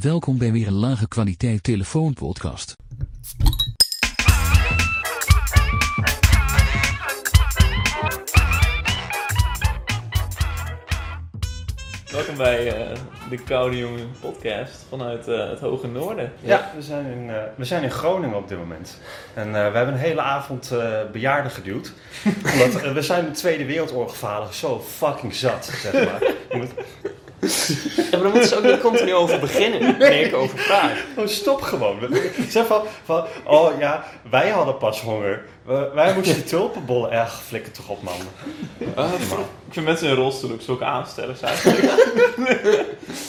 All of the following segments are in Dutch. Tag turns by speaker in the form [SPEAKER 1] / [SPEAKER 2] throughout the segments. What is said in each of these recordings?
[SPEAKER 1] Welkom bij weer een lage kwaliteit telefoonpodcast.
[SPEAKER 2] Welkom bij eh, de Koude Jongen podcast vanuit eh, het Hoge Noorden.
[SPEAKER 3] Ja, we zijn, in, eh, we zijn in Groningen op dit moment. En eh, we hebben een hele avond eh, bejaarden geduwd. Omdat we zijn de Tweede Wereldoorlog zo fucking zat, zeg maar.
[SPEAKER 4] Ja, maar dan moeten ze ook niet continu over beginnen wanneer ik over praat.
[SPEAKER 3] gewoon stop gewoon. Zeg van, van, oh ja, wij hadden pas honger. We- wij moesten tulpenbollen. Erg, flikker toch op, man.
[SPEAKER 2] Ah, ik vind mensen in rolstoel ook zulke aanstellers eigenlijk.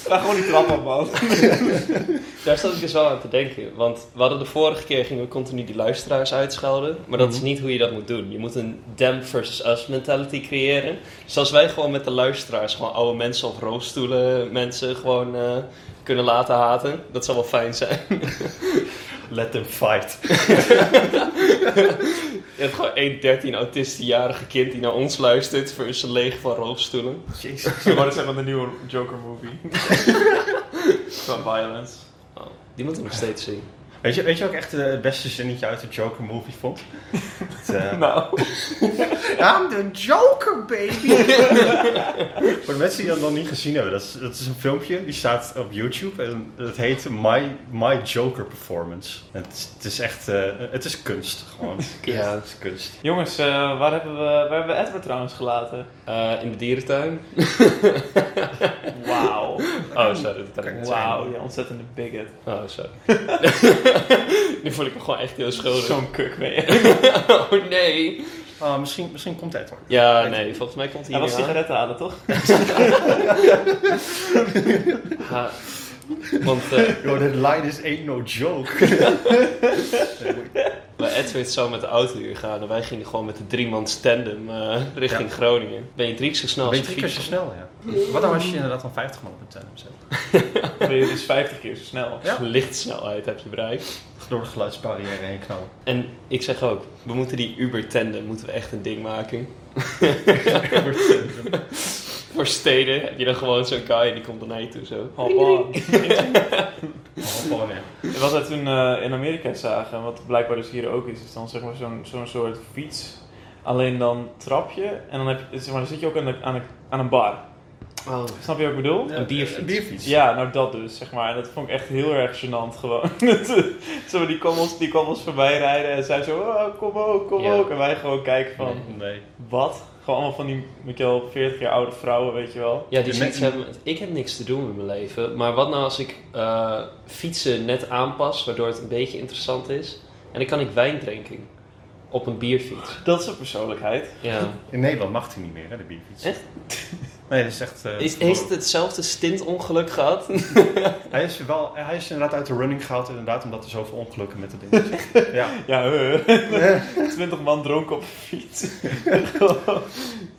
[SPEAKER 2] Ga gewoon die trap op, man.
[SPEAKER 4] Daar zat ik dus wel aan te denken. Want we hadden de vorige keer gingen we continu die luisteraars uitschelden. Maar dat is niet hoe je dat moet doen. Je moet een them versus us mentality creëren. Dus als wij gewoon met de luisteraars gewoon oude mensen of mensen gewoon eh, kunnen laten haten. Dat zou wel fijn zijn.
[SPEAKER 3] Let them fight.
[SPEAKER 4] Je hebt gewoon één 13 autistisch-jarige kind die naar ons luistert versus een leeg van roofstoelen.
[SPEAKER 3] Jezus.
[SPEAKER 2] Maar dat is van de nieuwe Joker movie. Van violence.
[SPEAKER 4] Oh, die moeten we nog steeds zien.
[SPEAKER 3] Weet je, weet je ook echt eh, het beste zinnetje uit de Joker movie vond? Het, eh,
[SPEAKER 2] Nou,
[SPEAKER 3] I'm the Joker, baby! Voor de mensen die dat nog niet gezien hebben, dat is, dat is een filmpje die staat op YouTube en het heet My, My Joker Performance. Het, is- het is echt, eh, het is kunst gewoon.
[SPEAKER 4] Ja.
[SPEAKER 3] Het is kunst.
[SPEAKER 2] jongens, eh, waar, hebben we, waar hebben we Edward trouwens gelaten?
[SPEAKER 4] Eh, in de dierentuin.
[SPEAKER 2] Wauw.
[SPEAKER 4] Oh, sorry. Dat kan ik niet zeggen.
[SPEAKER 2] Wauw, ja, ontzettende bigot.
[SPEAKER 4] Oh, sorry. nu voel ik me gewoon echt heel schuldig.
[SPEAKER 2] Zo'n kuk je.
[SPEAKER 4] oh nee.
[SPEAKER 3] Ah, misschien, misschien komt het hoor.
[SPEAKER 4] Ja, nee, volgens mij komt hij
[SPEAKER 2] Hij
[SPEAKER 4] hier
[SPEAKER 2] was
[SPEAKER 4] aan.
[SPEAKER 2] sigaretten halen, toch?
[SPEAKER 4] Ha. Want eh
[SPEAKER 3] Yo, that line is ain't no joke.
[SPEAKER 4] bij Edward zou met de auto hier gaan en wij gingen gewoon met de driemans tandem eh, richting Groningen. Ben je drie keer zo snel
[SPEAKER 3] Ben
[SPEAKER 4] als
[SPEAKER 3] je drie keer zo snel, ja. Wat nou als je inderdaad van 50 man op een tandem zet?
[SPEAKER 2] Ben je dus 50 keer zo snel.
[SPEAKER 3] Ja.
[SPEAKER 4] Lichtsnelheid heb je bereikt.
[SPEAKER 3] Door de geluidsbarrière heen knallen.
[SPEAKER 4] En ik zeg ook, we moeten die Uber tandem moeten we echt een ding maken. Voor steden heb je dan gewoon zo'n guy die komt dan naar je toe zo.
[SPEAKER 2] Hoppa. Wat we toen eh, in Amerika zagen, wat blijkbaar dus hier ook is, is dan zeg maar zo'n zo'n soort fiets. Alleen dan trap je en dan, heb je, zeg maar, dan zit je ook aan, de, aan, de- aan een bar.
[SPEAKER 4] Oh.
[SPEAKER 2] Snap je wat ik bedoel?
[SPEAKER 4] Een bierfiets.
[SPEAKER 3] Een bierfiets.
[SPEAKER 2] Ja, nou dat dus, zeg maar. En dat vond ik echt heel erg gênant gewoon. zo die kommels, die kommels voorbij rijden en zij zo, oh, kom ook, kom
[SPEAKER 4] Ja.
[SPEAKER 2] ook. En wij gewoon kijken van,
[SPEAKER 3] Nee.
[SPEAKER 2] wat? Gewoon allemaal van die, weet je wel, 40 jaar oude vrouwen, weet je wel.
[SPEAKER 4] Ja, die zoiets hebben. Ik heb niks te doen met mijn leven. Maar wat nou als ik eh, fietsen net aanpas, waardoor het een beetje interessant is. En dan kan ik wijn drinken. Op een bierfiets.
[SPEAKER 2] Dat is een persoonlijkheid.
[SPEAKER 4] Ja.
[SPEAKER 3] In Nederland mag hij niet meer, hè, de bierfiets.
[SPEAKER 4] Echt?
[SPEAKER 3] Nee, dat is echt... eh,
[SPEAKER 4] Is, heeft het hetzelfde stintongeluk gehad?
[SPEAKER 3] Hij is, wel, hij is inderdaad uit de running gehaald, inderdaad, omdat er zoveel ongelukken met de dingen zijn. ja.
[SPEAKER 2] Ja, uh, 20 man dronken op een fiets.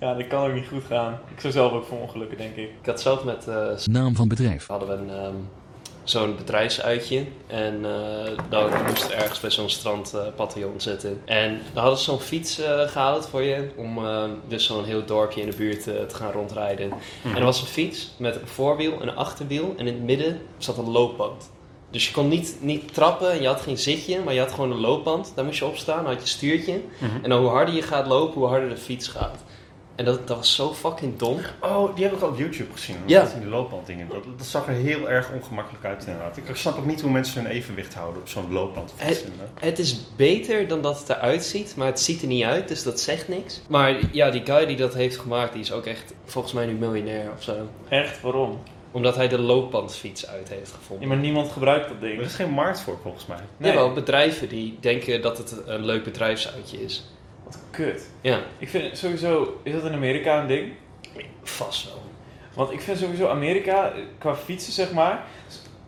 [SPEAKER 2] ja, dat kan ook niet goed gaan. Ik zou zelf ook voor ongelukken, denk ik.
[SPEAKER 4] ik had zelf met. eh,
[SPEAKER 1] Naam van bedrijf.
[SPEAKER 4] hadden we een, ehm, zo'n bedrijfsuitje. En eh dan moest er ergens bij zo'n strandpaviljoen zitten. En dan hadden ze zo'n fiets eh, gehaald voor je. Om eh, dus zo'n heel dorpje in de buurt eh, te gaan rondrijden. En er was een fiets met een voorwiel en een achterwiel. En in het midden zat een loopband. Dus je kon niet, niet trappen en je had geen zitje, maar je had gewoon een loopband. Daar moest je op staan, dan had je stuurtje.
[SPEAKER 3] Mhm.
[SPEAKER 4] En dan hoe harder je gaat lopen, hoe harder de fiets gaat. En dat, dat was zo fucking dom.
[SPEAKER 3] Oh, die heb ik al op YouTube gezien.
[SPEAKER 4] Ja.
[SPEAKER 3] Die loopbanddingen. Dat, dat zag er heel erg ongemakkelijk uit inderdaad. Ik snap ook niet hoe mensen hun evenwicht houden op zo'n loopbandfiets. inderdaad.
[SPEAKER 4] Het is beter dan dat het eruit ziet, maar het ziet er niet uit, dus dat zegt niks. Maar ja, die guy die dat heeft gemaakt, die is ook echt volgens mij nu miljonair of zo.
[SPEAKER 2] Echt, waarom?
[SPEAKER 4] Omdat hij de loopbandfiets uit heeft
[SPEAKER 2] Ja,
[SPEAKER 4] gevonden.
[SPEAKER 2] maar niemand gebruikt dat
[SPEAKER 3] Er
[SPEAKER 2] ding.
[SPEAKER 3] is geen markt voor volgens mij.
[SPEAKER 2] Nee,
[SPEAKER 4] Jawel, bedrijven die denken dat het een leuk bedrijfsuitje is.
[SPEAKER 2] Kut.
[SPEAKER 4] Ja,
[SPEAKER 2] Ik vind sowieso, is dat in Amerika een ding?
[SPEAKER 4] vast wel.
[SPEAKER 2] Want ik vind sowieso Amerika, qua fietsen zeg maar,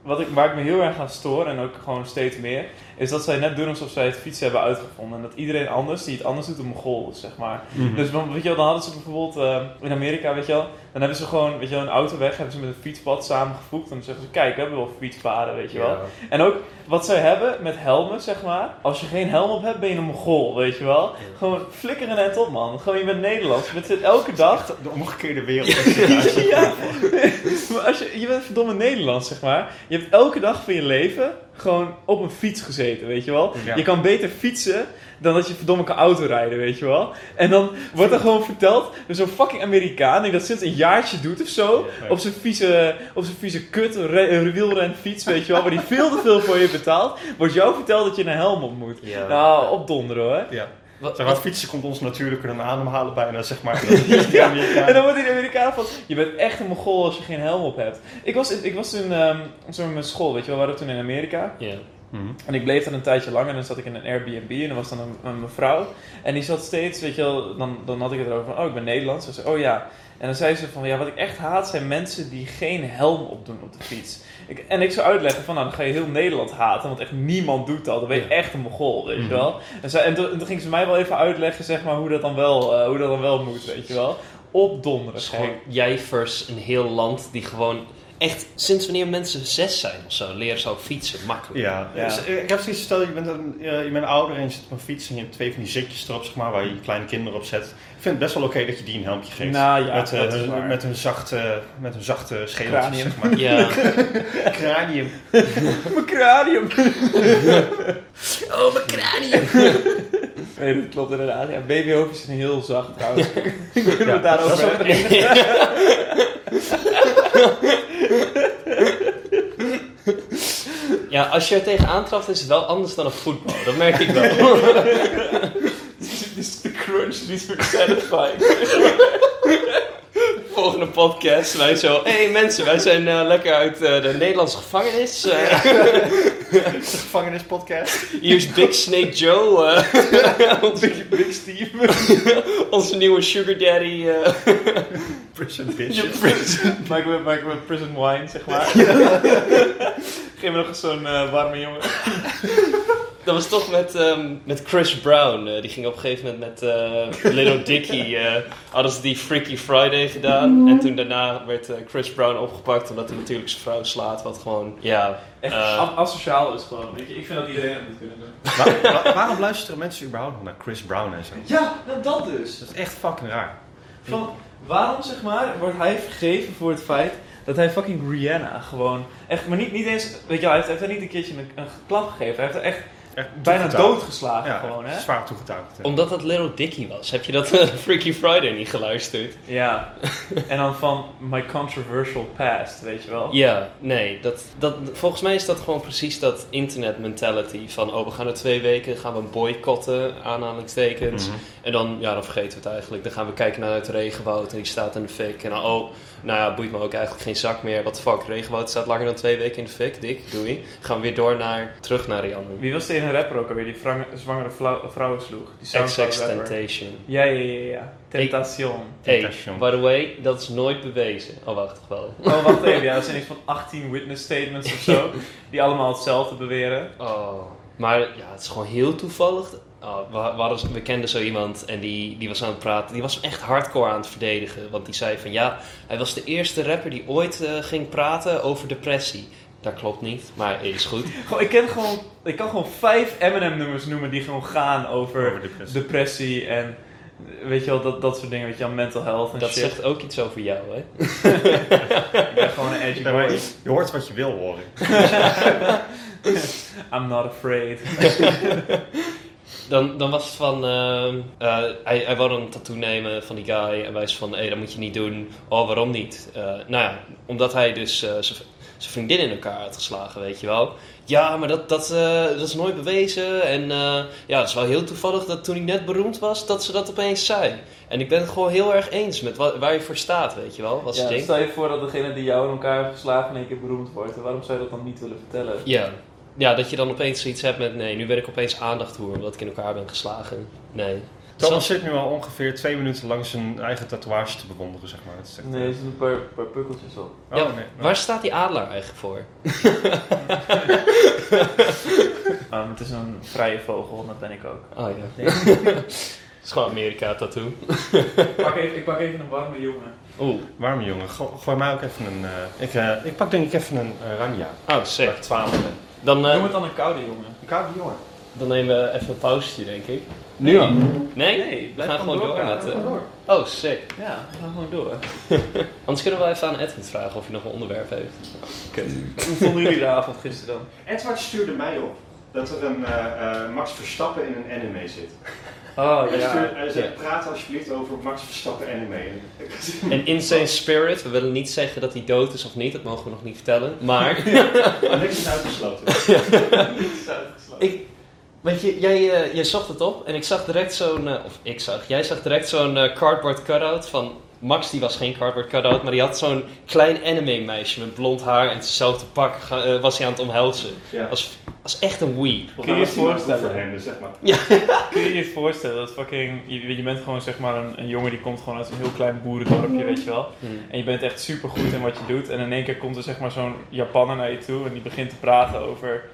[SPEAKER 2] wat ik, waar ik me heel erg aan stoor en ook gewoon steeds meer, is dat zij net doen alsof zij het fietsen hebben uitgevonden. En dat iedereen anders, die het anders doet, een Mongool is, zeg maar.
[SPEAKER 3] Mhm.
[SPEAKER 2] Dus dan, weet je wel, dan hadden ze bijvoorbeeld eh, in Amerika, weet je wel, dan hebben ze gewoon, weet je wel, een autoweg, hebben ze met een fietspad samengevoegd. En dan zeggen ze, kijk, we hebben wel fietspaden, weet je wel.
[SPEAKER 3] Ja.
[SPEAKER 2] En ook wat zij hebben met helmen, zeg maar. Als je geen helm op hebt, ben je een Mongool, weet je wel. Gewoon flikkeren net op, man. Gewoon, je bent Nederlands. Je bent elke dag
[SPEAKER 3] De omgekeerde wereld.
[SPEAKER 2] ja, maar als je, je bent verdomme Nederlands, zeg maar. Je hebt elke dag van je leven gewoon op een fiets gezeten, weet je wel.
[SPEAKER 3] Ja.
[SPEAKER 2] Je kan beter fietsen dan dat je verdomme kan autorijden, weet je wel. En dan wordt er gewoon verteld, door zo'n fucking Amerikaan, die dat sinds een jaartje doet of zo, op zijn vieze, op zijn vieze kut, eh, wielrenfiets, weet je wel, waar die veel te veel voor je betaalt, wordt jou verteld dat je een helm op moet.
[SPEAKER 4] Ja.
[SPEAKER 2] Nou, opdonderen hoor.
[SPEAKER 3] Ja.
[SPEAKER 4] Wat-
[SPEAKER 3] Zeg maar, fietsen komt ons natuurlijker dan ademhalen bijna, zeg maar. Amerikanen.
[SPEAKER 2] En dan wordt die Amerikaan van, je bent echt een mogol als je geen helm op hebt. Ik was, in- ik was toen, ehm met mijn school, weet je wel, we waren toen in Amerika.
[SPEAKER 4] Ja.
[SPEAKER 3] Mhm.
[SPEAKER 2] En ik bleef daar een tijdje lang en dan zat ik in een Airbnb en er was dan een, een mevrouw. En die zat steeds, weet je wel, dan, dan had ik het erover van, oh ik ben Nederlands. Ze zei, oh ja. En dan zei ze van, ja wat ik echt haat zijn mensen die geen helm opdoen op de fiets. Ik, en ik zou uitleggen van, nou dan ga je heel Nederland haten, want echt niemand doet dat. Dan ben je
[SPEAKER 4] Ja.
[SPEAKER 2] echt een mogol, weet je
[SPEAKER 3] Mhm.
[SPEAKER 2] wel. En, en, toen, en toen ging ze mij wel even uitleggen, zeg maar, hoe dat dan wel, eh, hoe dat dan wel moet, weet je wel. Opdonderen. Gewoon.
[SPEAKER 4] gewoon jij versus een heel land die gewoon echt sinds wanneer mensen zes zijn of zo leren ze ook fietsen makkelijk.
[SPEAKER 3] Ja,
[SPEAKER 2] Ja.
[SPEAKER 3] Dus, eh, ik heb zoiets stel je bent, een, je bent ouder en je zit op een fiets en je hebt twee van die zitjes erop, zeg maar, waar je je kleine kinderen op zet. Ik vind het best wel oké dat je die een helmpje geeft.
[SPEAKER 2] Nou ja,
[SPEAKER 3] met, eh, hun-
[SPEAKER 2] waar.
[SPEAKER 3] met een zachte, met een zachte schedel,
[SPEAKER 2] Cranium.
[SPEAKER 3] zeg maar.
[SPEAKER 4] Ja.
[SPEAKER 3] Cranium.
[SPEAKER 2] Mijn cranium.
[SPEAKER 4] Oh, mijn cranium.
[SPEAKER 2] Nee, dat klopt inderdaad. Ja, babyhoofd is een heel zacht trouwens. Kunnen we
[SPEAKER 3] Ja,
[SPEAKER 2] het daarover
[SPEAKER 3] dat is ook
[SPEAKER 2] hebben?
[SPEAKER 4] Ja, als je er tegenaan trapt is het wel anders dan op voetbal. Dat merk ik wel.
[SPEAKER 2] Dit is de crunch niet zo satisfying.
[SPEAKER 4] Volgende podcast, wij zo... Hé hey, mensen, wij zijn eh, lekker uit eh, de Nederlandse gevangenis. Eh,
[SPEAKER 3] De gevangenispodcast.
[SPEAKER 4] hier is Big Snake Joe,
[SPEAKER 2] Big, big Steve.
[SPEAKER 4] onze nieuwe sugar daddy.
[SPEAKER 3] Prison bitches.
[SPEAKER 2] prison. Maken we, maken we prison wine, zeg maar. Geef me nog eens zo'n warme jongen.
[SPEAKER 4] Dat was toch met, ehm, met Chris Brown. eh, die ging op een gegeven moment met eh Little Dicky. eh, hadden ze die Freaky Friday gedaan. En toen daarna werd eh, Chris Brown opgepakt. Omdat hij natuurlijk zijn vrouw slaat. Wat gewoon, ja.
[SPEAKER 2] Echt asociaal is gewoon. Weet je, ik vind dat iedereen het moet kunnen doen.
[SPEAKER 3] Waar- waar- waarom luisteren mensen überhaupt nog naar Chris Brown en zo?
[SPEAKER 2] Ja, nou dat dus.
[SPEAKER 3] Dat is echt fucking raar.
[SPEAKER 2] Van, waarom zeg maar wordt hij vergeven voor het feit dat hij fucking Rihanna gewoon echt, maar niet, niet eens, weet je, wel, hij heeft, hij heeft er niet een keertje een, een klap gegeven, hij heeft er echt
[SPEAKER 3] echt
[SPEAKER 2] bijna doodgeslagen
[SPEAKER 3] Ja,
[SPEAKER 2] gewoon, hè?
[SPEAKER 3] zwaar toegetouwd. ja.
[SPEAKER 4] omdat dat Little Dicky was. Heb je dat eh, Freaky Friday niet geluisterd?
[SPEAKER 2] Ja, en dan van my controversial past, weet je wel.
[SPEAKER 4] Ja, nee. Dat, dat, volgens mij is dat gewoon precies dat internet mentality. Van, oh, we gaan er twee weken, gaan we boycotten, aanhalingstekens.
[SPEAKER 3] Mhm.
[SPEAKER 4] En dan, ja, dan vergeten we het eigenlijk. Dan gaan we kijken naar het regenwoud en die staat in de fik. En dan, oh, nou ja, boeit me ook eigenlijk geen zak meer. Wat fuck, regenwoud staat langer dan twee weken in de fik. Dik, doei. Gaan we weer door naar, terug naar Rihanna.
[SPEAKER 2] Wie was de ene rapper ook alweer die vrang- zwangere vrouw- vrouwen sloeg? Die
[SPEAKER 4] XX. Temptation.
[SPEAKER 2] Ja, ja, ja, ja. Tentation.
[SPEAKER 4] Hey,
[SPEAKER 3] Temptation.
[SPEAKER 4] by the way, dat is nooit bewezen. Oh, wacht, toch wel.
[SPEAKER 2] Oh, wacht even. Ja, dat zijn iets van 18 witness statements of zo. Die allemaal hetzelfde beweren.
[SPEAKER 4] Oh, maar ja, het is gewoon heel toevallig. Oh, we, we, hadden- we kenden zo iemand en die, die was aan het praten. Die was echt hardcore aan het verdedigen. Want die zei van ja, hij was de eerste rapper die ooit eh, ging praten over depressie. Dat klopt niet, maar is goed.
[SPEAKER 2] Gewoon, ik, ken gewoon, ik kan gewoon vijf Eminem-nummers noemen die gewoon gaan over
[SPEAKER 3] Over depressie.
[SPEAKER 2] depressie en weet je wel, dat, dat soort dingen, weet je wel, mental health en
[SPEAKER 4] Dat
[SPEAKER 2] shit.
[SPEAKER 4] zegt ook iets over jou, hè?
[SPEAKER 2] Ik ben gewoon een edgy
[SPEAKER 3] Ja, maar
[SPEAKER 2] boy.
[SPEAKER 3] je hoort wat je wil horen.
[SPEAKER 2] I'm not afraid.
[SPEAKER 4] Dan, dan was het van, ehm, eh, hij, hij wou een tattoo nemen van die guy en wij van, hé, dat moet je niet doen. Oh, waarom niet? Eh, nou ja, omdat hij dus eh, zijn vriendin in elkaar had geslagen, weet je wel. Ja, maar dat, dat, dat is nooit bewezen. En ja, het is wel heel toevallig dat toen hij net beroemd was, dat ze dat opeens zei. En ik ben het gewoon heel erg eens met wa- waar je voor staat, weet je wel. Wat
[SPEAKER 2] Ja, stel je voor dat degene die jou in elkaar heeft geslagen in één keer beroemd wordt. Waarom zou je dat dan niet willen vertellen?
[SPEAKER 4] Ja. Ja, dat je dan opeens zoiets hebt met, nee, nu ben ik opeens aandacht hoer omdat ik in elkaar ben geslagen. Nee.
[SPEAKER 3] Thomas zit nu al ongeveer twee minuten lang zijn eigen tatoeage te bewonderen, zeg maar. Is echt-
[SPEAKER 2] Nee, er zitten een paar, paar pukkeltjes op.
[SPEAKER 3] Oh,
[SPEAKER 4] Ja,
[SPEAKER 3] nee.
[SPEAKER 4] Waar staat die adelaar eigenlijk voor?
[SPEAKER 2] Um, het is een vrije vogel, dat ben ik ook.
[SPEAKER 4] Oh ja. Het is gewoon Amerika tattoo.
[SPEAKER 2] Ik pak even, ik pak even een warme jongen.
[SPEAKER 4] Oeh.
[SPEAKER 3] Warme jongen, Go- gooi mij ook even een... eh, ik, eh, ik pak denk ik even een uh, Ranja.
[SPEAKER 4] Oh, sick.
[SPEAKER 3] Waar ik 12 ben.
[SPEAKER 4] Dan, eh,
[SPEAKER 2] Noem het dan een koude jongen.
[SPEAKER 3] Een koude jongen.
[SPEAKER 4] dan nemen we even een pauzetje, denk ik. Nu al? Nee? We gaan gewoon door. Oh, sick.
[SPEAKER 2] Ja, we gaan gewoon door.
[SPEAKER 4] Anders kunnen we wel even aan Edwin vragen of hij nog een onderwerp heeft.
[SPEAKER 2] Hoe vonden jullie de avond gisteren dan?
[SPEAKER 3] Edward stuurde mij op dat er een eh, eh, Max Verstappen in een anime zit.
[SPEAKER 2] Oh
[SPEAKER 3] Hij,
[SPEAKER 2] ja.
[SPEAKER 3] hij
[SPEAKER 4] Ja.
[SPEAKER 3] praat alsjeblieft over Max Verstappen anime.
[SPEAKER 4] En Insane Spirit, we willen niet zeggen dat hij dood is of niet, dat mogen we nog niet vertellen. Maar,
[SPEAKER 3] Maar niks is uitgesloten.
[SPEAKER 4] ik, weet je, jij, eh, jij zocht het op en ik zag direct zo'n, eh, of ik zag, jij zag direct zo'n eh, cardboard cutout van, Max die was geen cardboard cutout, maar die had zo'n klein anime meisje met blond haar en hetzelfde pak eh, was hij aan het omhelzen.
[SPEAKER 3] Ja.
[SPEAKER 4] Als, als echt een wee.
[SPEAKER 2] Kun je je voorstellen?
[SPEAKER 3] Voor hem, dus zeg maar.
[SPEAKER 2] Kun je je voorstellen dat fucking... Je, je bent gewoon zeg maar een, een jongen die komt gewoon uit een heel klein boerendorpje, weet je wel. En je bent echt super goed in wat je doet. En in één keer komt er zeg maar zo'n Japanner naar je toe en die begint te praten over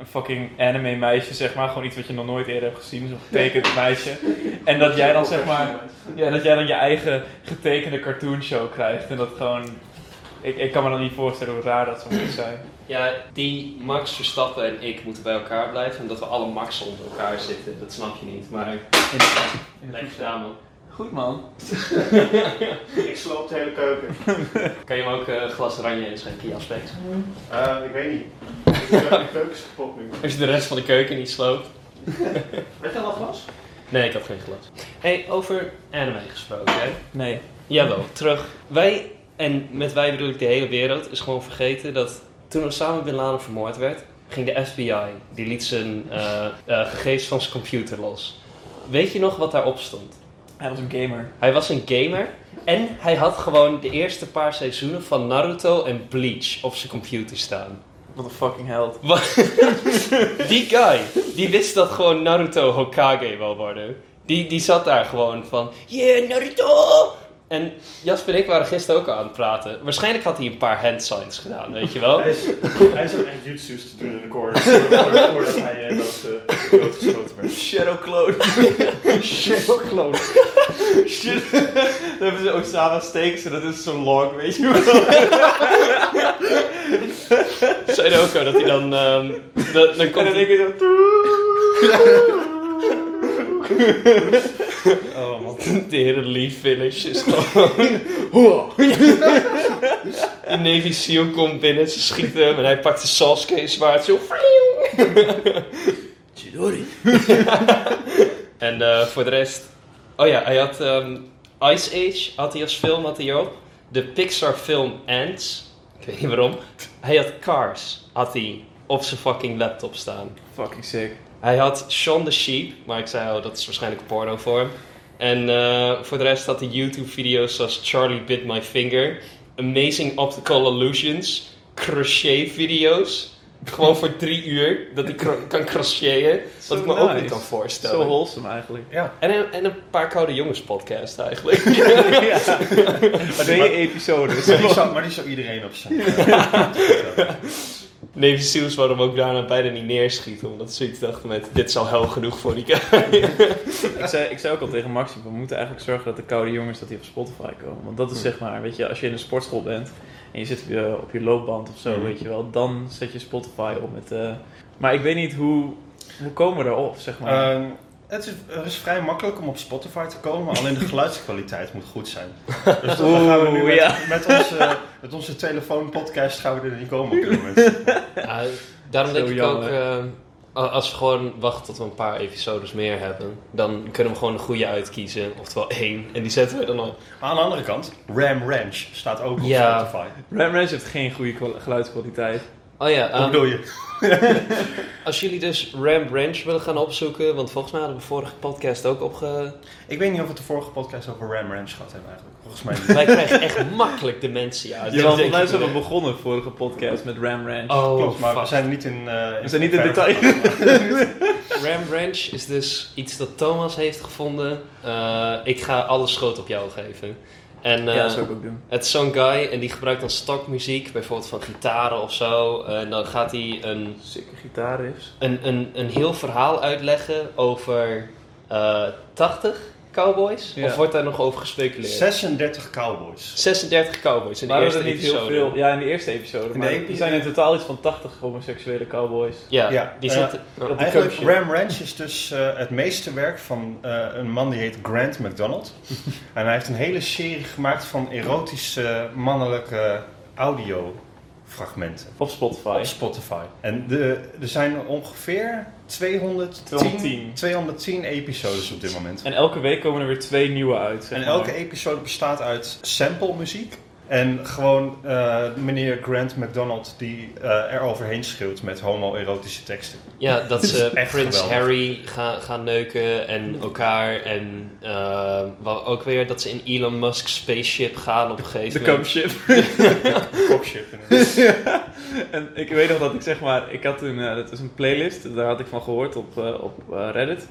[SPEAKER 2] een fucking anime meisje, zeg maar. Gewoon iets wat je nog nooit eerder hebt gezien, zo'n getekend meisje. En dat jij dan zeg maar, ja, dat jij dan je eigen getekende cartoon show krijgt. En dat gewoon, ik, ik kan me dan niet voorstellen hoe raar dat zou moeten zijn.
[SPEAKER 4] Ja, die Max Verstappen en ik moeten bij elkaar blijven en dat we alle Maxen onder elkaar zitten, dat snap je niet. Maar lekker gedaan man.
[SPEAKER 2] Goed man.
[SPEAKER 3] Ik sloop de hele keuken.
[SPEAKER 4] Kan je hem ook eh, een glas oranje inschenken, Jasper?
[SPEAKER 3] Eh, ik weet niet. De keuken is kapot nu.
[SPEAKER 4] Als je de rest van de keuken niet sloopt.
[SPEAKER 3] Weet je al glas?
[SPEAKER 4] Nee, ik had geen glas. hey, over anime gesproken, hè?
[SPEAKER 2] Nee.
[SPEAKER 4] Jawel, terug. Wij, en met wij bedoel ik de hele wereld, is gewoon vergeten dat toen Osama Bin Laden vermoord werd, ging de FBI, die liet zijn eh, eh, gegevens van zijn computer los. Weet je nog wat daarop stond?
[SPEAKER 2] Hij was een gamer.
[SPEAKER 4] Hij was een gamer en hij had gewoon de eerste paar seizoenen van Naruto en Bleach op zijn computer staan.
[SPEAKER 2] Wat een fucking held.
[SPEAKER 4] Die guy, die wist dat gewoon Naruto Hokage wil worden. Die, die zat daar gewoon van, yeah, Naruto! En Jasper en ik waren gisteren ook aan het praten. Waarschijnlijk had hij een paar hand signs gedaan, weet je wel?
[SPEAKER 3] Hij is, hij is ook echt jutsu's te doen in de corner. Voordat hij eh, dood, eh, doodgeschoten werd.
[SPEAKER 2] Shadow Clone. Shadow Clone. Shit. Dan hebben ze Osama steken ze, dat is zo'n log, weet je wel.
[SPEAKER 4] Zei ook al dat hij dan... ehm, dan, dan
[SPEAKER 2] En
[SPEAKER 4] komt
[SPEAKER 2] dan denk je zo... Oh man.
[SPEAKER 4] De hele Lee finish is gewoon... De Navy SEAL komt binnen, ze schieten hem en hij pakt de Sasuke zwaard zo...
[SPEAKER 2] Chidori.
[SPEAKER 4] En eh, voor de rest... Oh ja, hij had ehm, Ice Age, had hij als film, had hij ook. De Pixar film Ants. Ik weet niet waarom. Hij had Cars, had hij op zijn fucking laptop staan.
[SPEAKER 2] Fucking sick.
[SPEAKER 4] Hij had Shaun the Sheep, maar ik zei, oh, dat is waarschijnlijk een porno voor hem. En eh, voor de rest had hij YouTube-video's zoals Charlie Bit My Finger, Amazing Optical Illusions, crochet-video's. Gewoon voor drie uur, dat hij cro- kan crochetten. Wat ik me ook niet kan voorstellen.
[SPEAKER 2] Zo wholesome eigenlijk.
[SPEAKER 3] Ja.
[SPEAKER 4] En een, en een paar koude jongens podcast eigenlijk.
[SPEAKER 2] ja. Je episodes.
[SPEAKER 3] Maar die zou, maar die zou iedereen op zijn.
[SPEAKER 4] Navy Seals hem ook daarna bijna niet neerschieten. Omdat ze zoiets dachten met, dit is al hel genoeg voor die guy.
[SPEAKER 2] ik, zei, ik zei ook al tegen Maxi, we moeten eigenlijk zorgen dat de koude jongens dat die op Spotify komen. Want dat is zeg maar, weet je, als je in een sportschool bent en je zit op je, op je loopband of zo,
[SPEAKER 3] Mhm.
[SPEAKER 2] weet je wel, dan zet je Spotify op met... eh maar ik weet niet hoe, hoe komen we erop, zeg maar.
[SPEAKER 3] Ehm, het is, het is vrij makkelijk om op Spotify te komen, alleen de geluidskwaliteit moet goed zijn. Dus dan gaan we nu met,
[SPEAKER 2] ja.
[SPEAKER 3] met onze, met onze telefoonpodcast gaan we er niet komen op dit moment.
[SPEAKER 4] Ja, daarom denk ik
[SPEAKER 2] jammer.
[SPEAKER 4] ook, eh, als we gewoon wachten tot we een paar episodes meer hebben, dan kunnen we gewoon een goede uitkiezen. Oftewel één. En die zetten we dan op.
[SPEAKER 3] Maar aan de andere kant, Ram Ranch staat ook op
[SPEAKER 4] Ja.
[SPEAKER 3] Spotify.
[SPEAKER 2] Ram Ranch heeft geen goede kwa- geluidskwaliteit.
[SPEAKER 4] Oh ja,
[SPEAKER 3] Hoe
[SPEAKER 4] ehm,
[SPEAKER 3] bedoel je?
[SPEAKER 4] Als jullie dus Ram Ranch willen gaan opzoeken, want volgens mij hadden we vorige podcast ook opge...
[SPEAKER 3] Ik weet niet of we het de vorige podcast over Ram Ranch gehad hebben eigenlijk. Volgens mij niet.
[SPEAKER 4] Wij krijgen echt makkelijk dementie uit.
[SPEAKER 2] Ja, volgens mij zijn we begonnen vorige podcast met Ram Ranch.
[SPEAKER 4] Oh,
[SPEAKER 3] Klopt, maar we zijn niet in... eh,
[SPEAKER 2] We zijn niet in detail.
[SPEAKER 4] Ram Ranch is dus iets dat Thomas heeft gevonden. Eh, ik ga alle schroot op jou geven. En
[SPEAKER 2] ja, dat zou ik ook doen.
[SPEAKER 4] het is zo'n guy en die gebruikt dan stokmuziek, bijvoorbeeld van gitaren of zo. En dan gaat hij een,
[SPEAKER 2] Sikke gitaarriffs.
[SPEAKER 4] een, een, een heel verhaal uitleggen over eh 80 cowboys.
[SPEAKER 2] Ja.
[SPEAKER 4] Of wordt daar nog over gespeculeerd?
[SPEAKER 3] 36 cowboys.
[SPEAKER 4] 36 cowboys in de
[SPEAKER 2] Maar
[SPEAKER 4] eerste
[SPEAKER 2] er niet heel veel. Ja, in de eerste episode. Maar er zijn in totaal iets van 80 homoseksuele cowboys.
[SPEAKER 4] Ja,
[SPEAKER 3] Ja,
[SPEAKER 4] die zitten...
[SPEAKER 2] op de
[SPEAKER 3] Eigenlijk. Ram Ranch is dus eh, het meeste werk van eh, een man die heet Grant McDonald. en hij heeft een hele serie gemaakt van erotische mannelijke audiofragmenten.
[SPEAKER 2] Op Spotify.
[SPEAKER 3] Op Spotify. En de, er zijn ongeveer 210,
[SPEAKER 2] 210.
[SPEAKER 3] 210 episodes op dit moment.
[SPEAKER 2] En elke week komen er weer twee nieuwe uit.
[SPEAKER 3] En
[SPEAKER 2] maar.
[SPEAKER 3] elke episode bestaat uit sample muziek. En gewoon eh, meneer Grant McDonald die eh, er overheen schreeuwt met homoerotische teksten.
[SPEAKER 4] Ja, dat ze
[SPEAKER 3] echt
[SPEAKER 4] Prins
[SPEAKER 3] geweldig.
[SPEAKER 4] Harry gaan, gaan neuken en elkaar. En eh, wat ook weer dat ze in Elon Musk's spaceship gaan op een gegeven
[SPEAKER 2] De
[SPEAKER 4] moment.
[SPEAKER 2] Cumship.
[SPEAKER 3] Popship inderdaad.
[SPEAKER 2] en ik weet nog dat ik zeg maar, ik had toen, eh, dat is een playlist, daar had ik van gehoord op, eh, op eh, Reddit.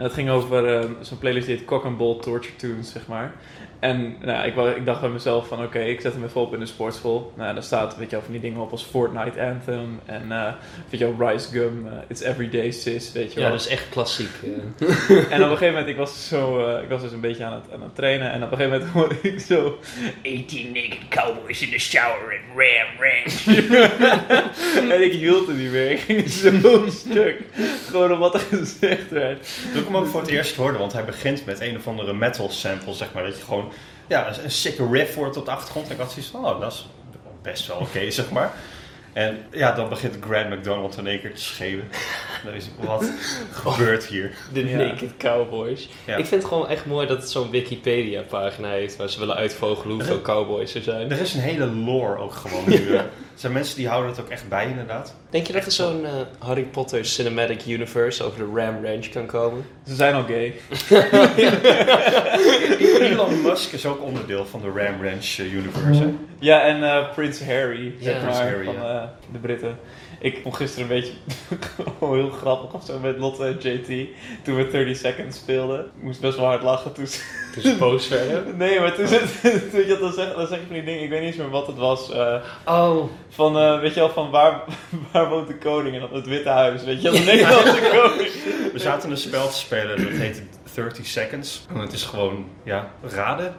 [SPEAKER 2] En dat ging over eh, zo'n playlist die heet Cock and Ball Torture Tunes, zeg maar. En nou, ik, ik dacht bij mezelf van oké, ik zet hem even op in de sportschool. Nou, daar staat weet je, wel, van die dingen op als Fortnite Anthem en eh weet je wel, Rice Gum, eh, It's Everyday Sis, weet je wel.
[SPEAKER 4] Ja, dat is echt klassiek. eh.
[SPEAKER 2] En op een gegeven moment, ik was, zo, ik was dus een beetje aan het, aan het trainen. En op een gegeven moment hoorde ik zo... 18 naked cowboys in the shower in Ram Ranch. en ik hield het niet meer. Ik ging zo stuk. Gewoon om wat er gezegd werd.
[SPEAKER 3] Toen ik hem ook voor het eerst hoorde, want hij begint met een of andere metal sample, zeg maar. Dat je gewoon, ja, een, een sikke riff hoort op de achtergrond. En ik had zoiets van, oh, dat is best wel oké, zeg maar. En ja, dan begint Grant McDonald in één keer te schreeuwen. Is wat gebeurt hier?
[SPEAKER 4] De
[SPEAKER 2] Ja.
[SPEAKER 4] Naked Cowboys.
[SPEAKER 3] Ja.
[SPEAKER 4] Ik vind het gewoon echt mooi dat het zo'n Wikipedia-pagina heeft waar ze willen uitvogelen hoeveel cowboys er zijn.
[SPEAKER 3] Er is een hele lore ook gewoon nu. Er zijn mensen die houden het ook echt bij, inderdaad.
[SPEAKER 4] Denk je dat er zo'n eh, Harry Potter Cinematic Universe over de Ram Ranch kan komen?
[SPEAKER 2] Ze zijn al gay.
[SPEAKER 3] Elon Musk is ook onderdeel van de Ram Ranch eh, universe. hè?
[SPEAKER 2] Ja, en eh Prins Harry, zeg
[SPEAKER 4] Ja.
[SPEAKER 2] maar,
[SPEAKER 3] Prins Harry,
[SPEAKER 2] van
[SPEAKER 3] ja.
[SPEAKER 2] de Britten. Ik vond gisteren een beetje heel grappig of zo met Lotte en JT. Toen we 30 Seconds speelden. Ik moest best wel hard lachen toen ze
[SPEAKER 4] Toen ze boos werden.
[SPEAKER 2] Nee, maar toen, je, dan zeg, dan zeg je van die dingen, ik weet niet eens meer wat het was. eh,
[SPEAKER 4] Oh,
[SPEAKER 2] van, eh, weet je wel, van waar, waar woont de koning? En dan het Witte Huis, weet je wel, de Nederlandse koning.
[SPEAKER 3] We zaten een spel te spelen, dat heet 30 Seconds. En het is gewoon, ja, raden.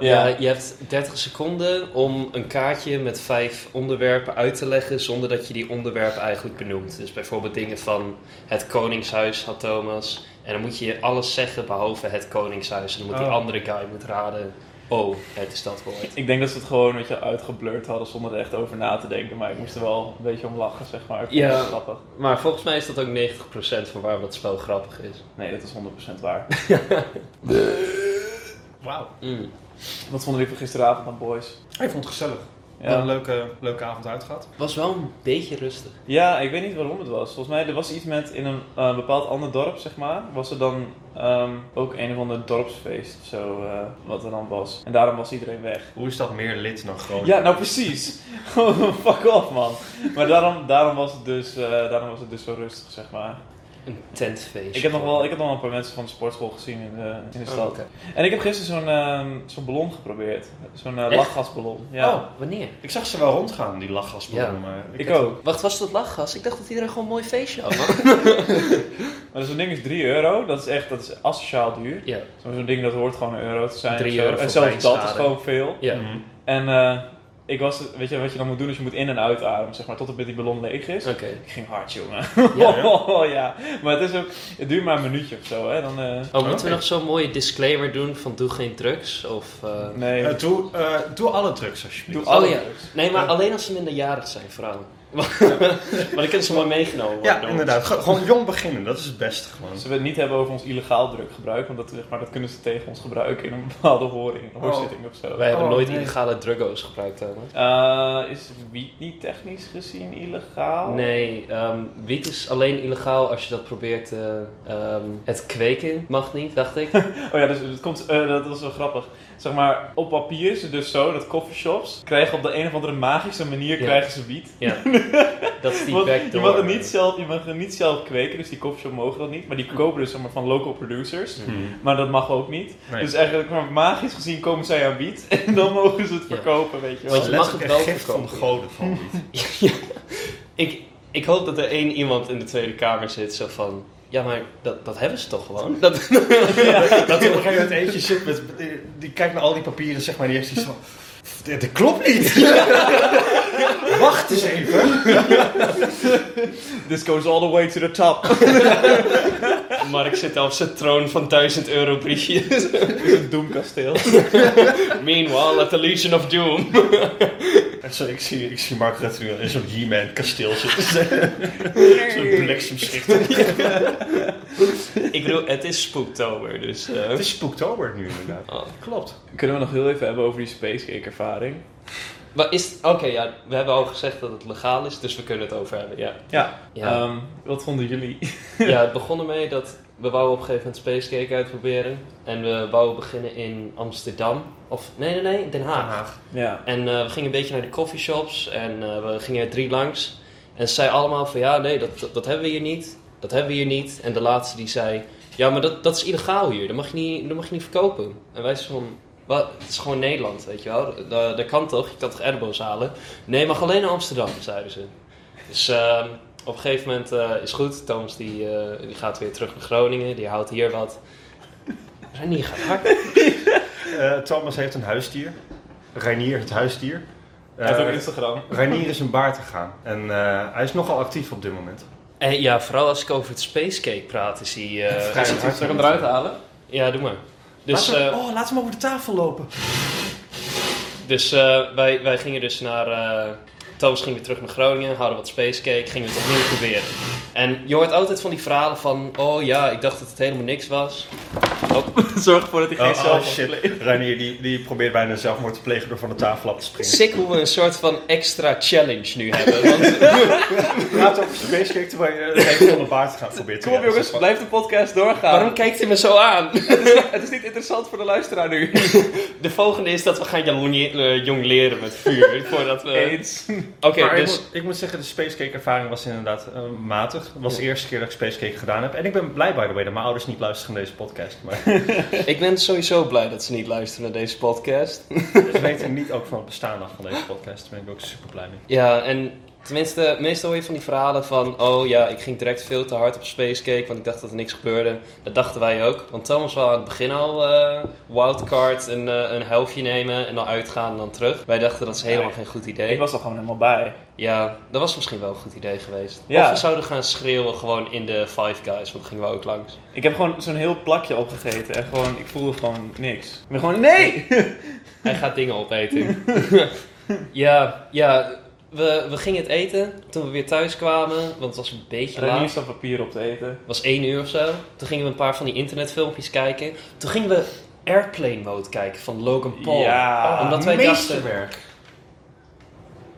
[SPEAKER 4] Ja, je hebt 30 seconden om een kaartje met vijf onderwerpen uit te leggen zonder dat je die onderwerpen eigenlijk benoemt. Dus bijvoorbeeld dingen van het Koningshuis had Thomas. En dan moet je alles zeggen behalve het Koningshuis. En dan moet die
[SPEAKER 2] Oh.
[SPEAKER 4] andere guy moet raden. Oh, het is dat woord.
[SPEAKER 2] Ik denk dat ze het gewoon, weet je, uitgeblurred hadden zonder er echt over na te denken. Maar ik moest er wel een beetje om lachen, zeg maar.
[SPEAKER 4] Ja.
[SPEAKER 2] het grappig.
[SPEAKER 4] Maar volgens mij is dat ook 90% van waarom het spel grappig is.
[SPEAKER 2] Nee, dat is 100% waar.
[SPEAKER 3] Wauw.
[SPEAKER 4] Mm.
[SPEAKER 2] Wat vonden jullie van gisteravond aan Boys?
[SPEAKER 3] Ik vond het gezellig. Wel
[SPEAKER 2] Ja.
[SPEAKER 3] een leuke, leuke avond uitgehad.
[SPEAKER 4] Was wel een beetje rustig.
[SPEAKER 2] ja, ik weet niet waarom het was. Volgens mij, er was iets met in een eh, bepaald ander dorp, zeg maar. Was er dan ehm, ook een of ander dorpsfeest of zo, eh, wat er dan was. En daarom was iedereen weg.
[SPEAKER 3] Hoe is dat meer lid dan Groningen?
[SPEAKER 2] Ja, nou precies. Gewoon fuck off, man. Maar daarom, daarom, was het dus, eh, daarom was het dus zo rustig, zeg maar.
[SPEAKER 4] Een tentfeest.
[SPEAKER 2] Ik heb nog wel, ik heb nog wel een paar mensen van de sportschool gezien in de, in de
[SPEAKER 4] Oh,
[SPEAKER 2] stad. En ik heb gisteren zo'n ehm, zo'n ballon geprobeerd. Zo'n eh, lachgasballon. Ja.
[SPEAKER 4] Oh, wanneer?
[SPEAKER 3] Ik zag ze wel rondgaan, die lachgasballonnen.
[SPEAKER 4] Ja.
[SPEAKER 3] Maar
[SPEAKER 2] ik
[SPEAKER 3] heb-
[SPEAKER 2] ook.
[SPEAKER 4] Wacht, was dat lachgas? Ik dacht dat iedereen gewoon een mooi feestje had.
[SPEAKER 2] Maar zo'n ding is 3 euro. Dat is echt dat is asociaal duur.
[SPEAKER 4] ja.
[SPEAKER 2] Zo'n ding dat hoort gewoon een euro te zijn.
[SPEAKER 4] 3
[SPEAKER 2] of zo.
[SPEAKER 4] euro
[SPEAKER 2] En zelfs dat is gewoon veel.
[SPEAKER 4] Ja.
[SPEAKER 2] En eh, ik was, weet je wat je dan moet doen? is je moet in- en uitademen, zeg maar, tot het die ballon leeg is.
[SPEAKER 4] Oké.
[SPEAKER 2] Ik ging hard, jongen.
[SPEAKER 4] Ja,
[SPEAKER 2] Oh, ja. Maar het is ook, het duurt maar een minuutje of zo, hè. Dan, eh,
[SPEAKER 4] Oh, moeten we nog zo'n mooie disclaimer doen van doe geen drugs? Of, eh,
[SPEAKER 2] nee.
[SPEAKER 3] Eh, doe, eh, doe alle drugs alsjeblieft.
[SPEAKER 2] Doe alle
[SPEAKER 4] Oh, ja.
[SPEAKER 2] drugs.
[SPEAKER 4] Nee, maar
[SPEAKER 3] Ja.
[SPEAKER 4] alleen als ze minderjarig zijn, vrouwen. Maar dan kunnen ze maar meegenomen worden.
[SPEAKER 3] Ja,
[SPEAKER 4] door
[SPEAKER 3] inderdaad. Ge- Gewoon jong beginnen, dat is het beste gewoon.
[SPEAKER 2] Zullen we het niet hebben over ons illegaal druggebruik? Want dat, zeg maar, dat kunnen ze tegen ons gebruiken in een bepaalde horing, hoorzitting of zo.
[SPEAKER 4] Wij hebben
[SPEAKER 3] Oh,
[SPEAKER 4] nooit
[SPEAKER 3] nee.
[SPEAKER 4] illegale druggo's gebruikt, Thomas.
[SPEAKER 2] Eh, is wiet niet technisch gezien illegaal?
[SPEAKER 4] Nee, ehm, wiet is alleen illegaal als je dat probeert ehm, het kweken. Mag niet, dacht ik.
[SPEAKER 2] Oh ja, dus het komt, eh, dat was wel grappig. Zeg maar, op papier is het dus zo dat coffeeshops krijgen op de een of andere magische manier
[SPEAKER 4] Ja.
[SPEAKER 2] krijgen ze wiet.
[SPEAKER 4] Ja, dat is die backdoor.
[SPEAKER 2] je, mag het niet zelf, je mag het niet zelf kweken, dus die coffeeshop mogen dat niet. Maar die kopen dus zeg maar, van local producers.
[SPEAKER 4] Mhm.
[SPEAKER 2] Maar dat mag ook niet.
[SPEAKER 3] Nee.
[SPEAKER 2] Dus eigenlijk, maar magisch gezien komen zij aan wiet. En dan mogen ze het
[SPEAKER 4] Ja.
[SPEAKER 2] verkopen, weet je wel.
[SPEAKER 4] Want je mag het wel
[SPEAKER 3] gift van de
[SPEAKER 4] verkopen.
[SPEAKER 3] goden van wiet.
[SPEAKER 4] Ja. ik, ik hoop dat er één iemand in de Tweede Kamer zit zo van... Ja, maar dat, dat hebben ze toch gewoon? Dat,
[SPEAKER 3] Dat er op een gegeven moment eentje zit met, die, die kijkt naar al die papieren zeg maar, die heeft iets van... Dit, dit klopt niet! Wacht eens even!
[SPEAKER 2] This goes all the way to the top.
[SPEAKER 4] Mark zit op zijn troon van 1000 euro briefjes.
[SPEAKER 2] Dit is een doemkasteel.
[SPEAKER 4] Meanwhile, at the Legion of Doom.
[SPEAKER 3] En zo, ik, zie, ik zie Mark Rutte nu in zo'n He-Man kasteel zitten. zo'n bliksemschicht.
[SPEAKER 4] ik bedoel, het is Spooktober, dus... eh,
[SPEAKER 3] Het is Spooktober nu inderdaad.
[SPEAKER 4] oh.
[SPEAKER 3] Klopt.
[SPEAKER 2] Kunnen we nog heel even hebben over die Spacecake ervaring?
[SPEAKER 4] Maar is... Oké, ja, we hebben al gezegd dat het legaal is, dus we kunnen het over hebben, ja.
[SPEAKER 2] Ja.
[SPEAKER 4] Ja,
[SPEAKER 2] Ehm, wat vonden jullie?
[SPEAKER 4] ja het begon ermee dat we wouden op een gegeven moment Spacecake uitproberen. En we wouden beginnen in Amsterdam. Of, nee, nee, nee, Den Haag.
[SPEAKER 2] Ja.
[SPEAKER 4] En eh, we gingen een beetje naar de coffeeshops en eh, we gingen er drie langs. En ze zei allemaal van ja, nee, dat, dat, dat hebben we hier niet. Dat hebben we hier niet. En de laatste die zei, ja, maar dat, dat is illegaal hier. Dat mag je niet, dat mag je niet verkopen. En wij zeiden van, wat, het is gewoon Nederland, weet je wel. Dat, dat kan toch? Je kan toch edibles halen? Nee, mag alleen naar Amsterdam, zeiden ze. Dus ehm, op een gegeven moment eh, is goed. Thomas die, eh, die gaat weer terug naar Groningen. Die houdt hier wat. Renier gaat hard.
[SPEAKER 3] Eh, Thomas heeft een huisdier. Reinier het huisdier.
[SPEAKER 2] Hij heeft ook
[SPEAKER 3] Eh,
[SPEAKER 2] een Instagram.
[SPEAKER 3] Reinier is een baard gegaan. En eh, hij is nogal actief op dit moment.
[SPEAKER 4] En ja, vooral als ik over het Spacecake praat, is hij... eh.
[SPEAKER 2] Zal ik hem eruit halen?
[SPEAKER 4] Ja, doe maar. Dus, eh,
[SPEAKER 3] oh, laat hem over de tafel lopen.
[SPEAKER 4] dus eh, wij, wij gingen dus naar... eh Thomas ging weer terug naar Groningen, hadden wat Spacecake, gingen we het opnieuw proberen. En je hoort altijd van die verhalen van... Oh ja, ik dacht dat het helemaal niks was.
[SPEAKER 2] Zorg ervoor dat hij geen
[SPEAKER 3] Oh, oh
[SPEAKER 2] zelfmoord
[SPEAKER 3] shit.
[SPEAKER 2] pleegt.
[SPEAKER 3] Reinier die, die probeert bijna zelfmoord te plegen door van de tafel af te springen.
[SPEAKER 4] Sick hoe we een soort van extra challenge nu hebben. Want
[SPEAKER 3] Praat over Space Cake terwijl je een hele van de baard gaat proberen te
[SPEAKER 2] Kom op jongens, blijf de podcast doorgaan.
[SPEAKER 4] waarom kijkt hij me zo aan?
[SPEAKER 2] Het is niet interessant voor de luisteraar nu.
[SPEAKER 4] De volgende is dat we gaan jong, eh, jong leren met vuur. Voordat we...
[SPEAKER 2] Eens.
[SPEAKER 4] Oké,
[SPEAKER 3] ik,
[SPEAKER 4] dus...
[SPEAKER 3] moet, ik moet zeggen, de Space Cake ervaring was inderdaad eh, matig. Het was de eerste keer dat ik Space Cake gedaan heb. En ik ben blij, by the way, dat mijn ouders niet luisteren naar deze podcast. Maar
[SPEAKER 4] Ik ben sowieso blij dat ze niet luisteren naar deze podcast.
[SPEAKER 3] ze weten niet ook van het bestaan af van deze podcast. Daar ben ik ook super blij mee.
[SPEAKER 4] Ja, en tenminste, meestal hoor je van die verhalen van... Oh ja, ik ging direct veel te hard op Spacecake, want ik dacht dat er niks gebeurde. Dat dachten wij ook. Want Thomas wou aan het begin al eh, wildcard een, eh, een helftje nemen en dan uitgaan en dan terug. Wij dachten dat is helemaal
[SPEAKER 2] Nee.
[SPEAKER 4] geen goed idee.
[SPEAKER 2] Ik was er gewoon helemaal bij.
[SPEAKER 4] Ja, dat was misschien wel een goed idee geweest.
[SPEAKER 2] Ja.
[SPEAKER 4] Of we zouden gaan schreeuwen gewoon in de Five Guys, want gingen we ook langs.
[SPEAKER 2] Ik heb gewoon zo'n heel plakje opgegeten en gewoon, ik voelde gewoon niks. Ik ben gewoon, nee!
[SPEAKER 4] Hij gaat dingen opeten. ja, ja we, we gingen het eten toen we weer thuis kwamen, want het was een beetje laat.
[SPEAKER 2] niet staat papier op te eten.
[SPEAKER 4] Het was één uur of zo. Toen gingen we een paar van die internetfilmpjes kijken. Toen gingen we Airplane Mode kijken van Logan Paul.
[SPEAKER 2] Ja.
[SPEAKER 4] Omdat wij dachten,
[SPEAKER 3] Meesterwerk.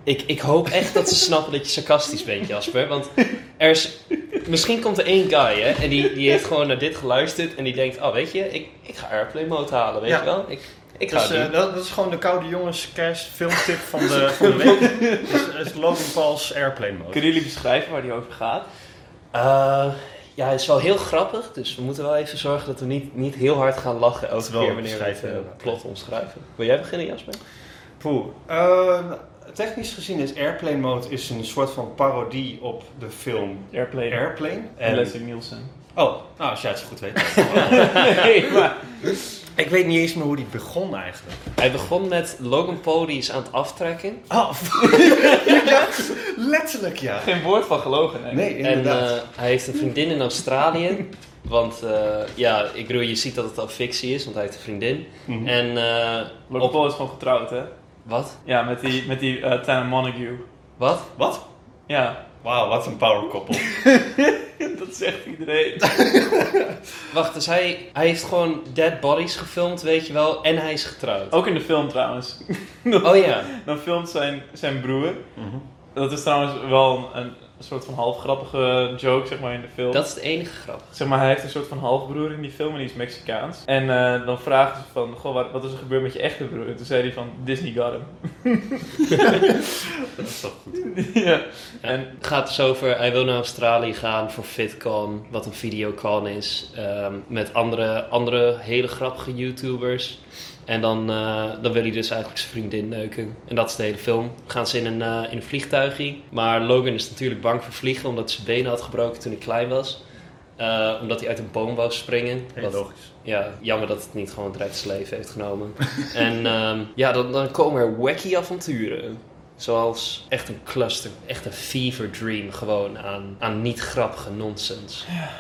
[SPEAKER 4] ik, ik hoop echt dat ze snappen dat je sarcastisch bent, Jasper. Want er is, misschien komt er één guy, hè, en die, die heeft gewoon naar dit geluisterd. En die denkt, oh weet je, ik, ik ga Airplane Mode halen, weet
[SPEAKER 3] Ja.
[SPEAKER 4] je wel. Ik, ik
[SPEAKER 3] Dus, dat, dat is gewoon de koude jongens kerst filmtip van de, van de week. Dat is Logan Paul's Airplane Mode.
[SPEAKER 2] Kunnen jullie beschrijven waar die over gaat?
[SPEAKER 4] Eh, ja, het is wel heel grappig. Dus we moeten wel even zorgen dat we niet, niet heel hard gaan lachen elke keer wanneer we het eh, plot omschrijven. Wil jij beginnen, Jasper?
[SPEAKER 3] Poeh. Eh, technisch gezien is Airplane Mode is een soort van parodie op de film
[SPEAKER 2] Airplane.
[SPEAKER 3] Airplane.
[SPEAKER 2] En
[SPEAKER 3] En,
[SPEAKER 2] Leslie Nielsen.
[SPEAKER 3] oh, nou als jij het zo goed weet.
[SPEAKER 2] nee, maar...
[SPEAKER 3] ik weet niet eens meer hoe die begon eigenlijk.
[SPEAKER 4] Hij begon met Logan Paul die is aan het aftrekken.
[SPEAKER 3] Oh, ja, letterlijk ja.
[SPEAKER 2] Geen woord van gelogen, nee.
[SPEAKER 3] Nee,
[SPEAKER 4] En
[SPEAKER 3] inderdaad.
[SPEAKER 4] eh, hij heeft een vriendin in Australië. Want eh, ja, ik bedoel, je ziet dat het al fictie is, want hij heeft een vriendin.
[SPEAKER 3] Mhm.
[SPEAKER 4] En eh,
[SPEAKER 2] Logan
[SPEAKER 4] op...
[SPEAKER 2] Paul is gewoon getrouwd, hè?
[SPEAKER 4] Wat?
[SPEAKER 2] Ja, met die, met die eh Tana Montague.
[SPEAKER 4] Wat?
[SPEAKER 3] Wat?
[SPEAKER 2] Ja,
[SPEAKER 3] Wauw, wat een power couple.
[SPEAKER 2] dat zegt iedereen.
[SPEAKER 4] Wacht, dus hij, hij heeft gewoon dead bodies gefilmd, weet je wel, en hij is getrouwd.
[SPEAKER 2] Ook in de film trouwens.
[SPEAKER 4] Oh ja.
[SPEAKER 2] Dan filmt zijn, zijn broer.
[SPEAKER 3] Mhm.
[SPEAKER 2] Dat is trouwens wel een, een soort van half grappige joke, zeg maar, in de film.
[SPEAKER 4] Dat is het enige grap.
[SPEAKER 2] Zeg maar, hij heeft een soort van halfbroer in die film en die is Mexicaans. En eh, dan vragen ze van, goh, wat, wat is er gebeurd met je echte broer? En toen zei hij van, Disney got him.
[SPEAKER 3] Dat is toch goed.
[SPEAKER 2] ja.
[SPEAKER 4] En
[SPEAKER 2] En
[SPEAKER 4] het gaat dus over, hij wil naar Australië gaan voor VidCon, wat een videocon is, ehm, met andere, andere hele grappige YouTubers. En dan, eh, dan wil hij dus eigenlijk zijn vriendin neuken. En dat is de hele film. Gaan ze in een, eh, in een vliegtuigje. Maar Logan is natuurlijk bang voor vliegen, omdat zijn benen had gebroken toen hij klein was. Eh, omdat hij uit een boom wou springen.
[SPEAKER 3] Heel
[SPEAKER 4] Wat-
[SPEAKER 3] logisch.
[SPEAKER 4] ja, jammer dat het niet gewoon direct zijn leven heeft genomen. en ehm, ja, dan, dan komen er wacky avonturen. Zoals echt een cluster, echt een fever dream gewoon aan, aan niet grappige nonsense.
[SPEAKER 2] ja,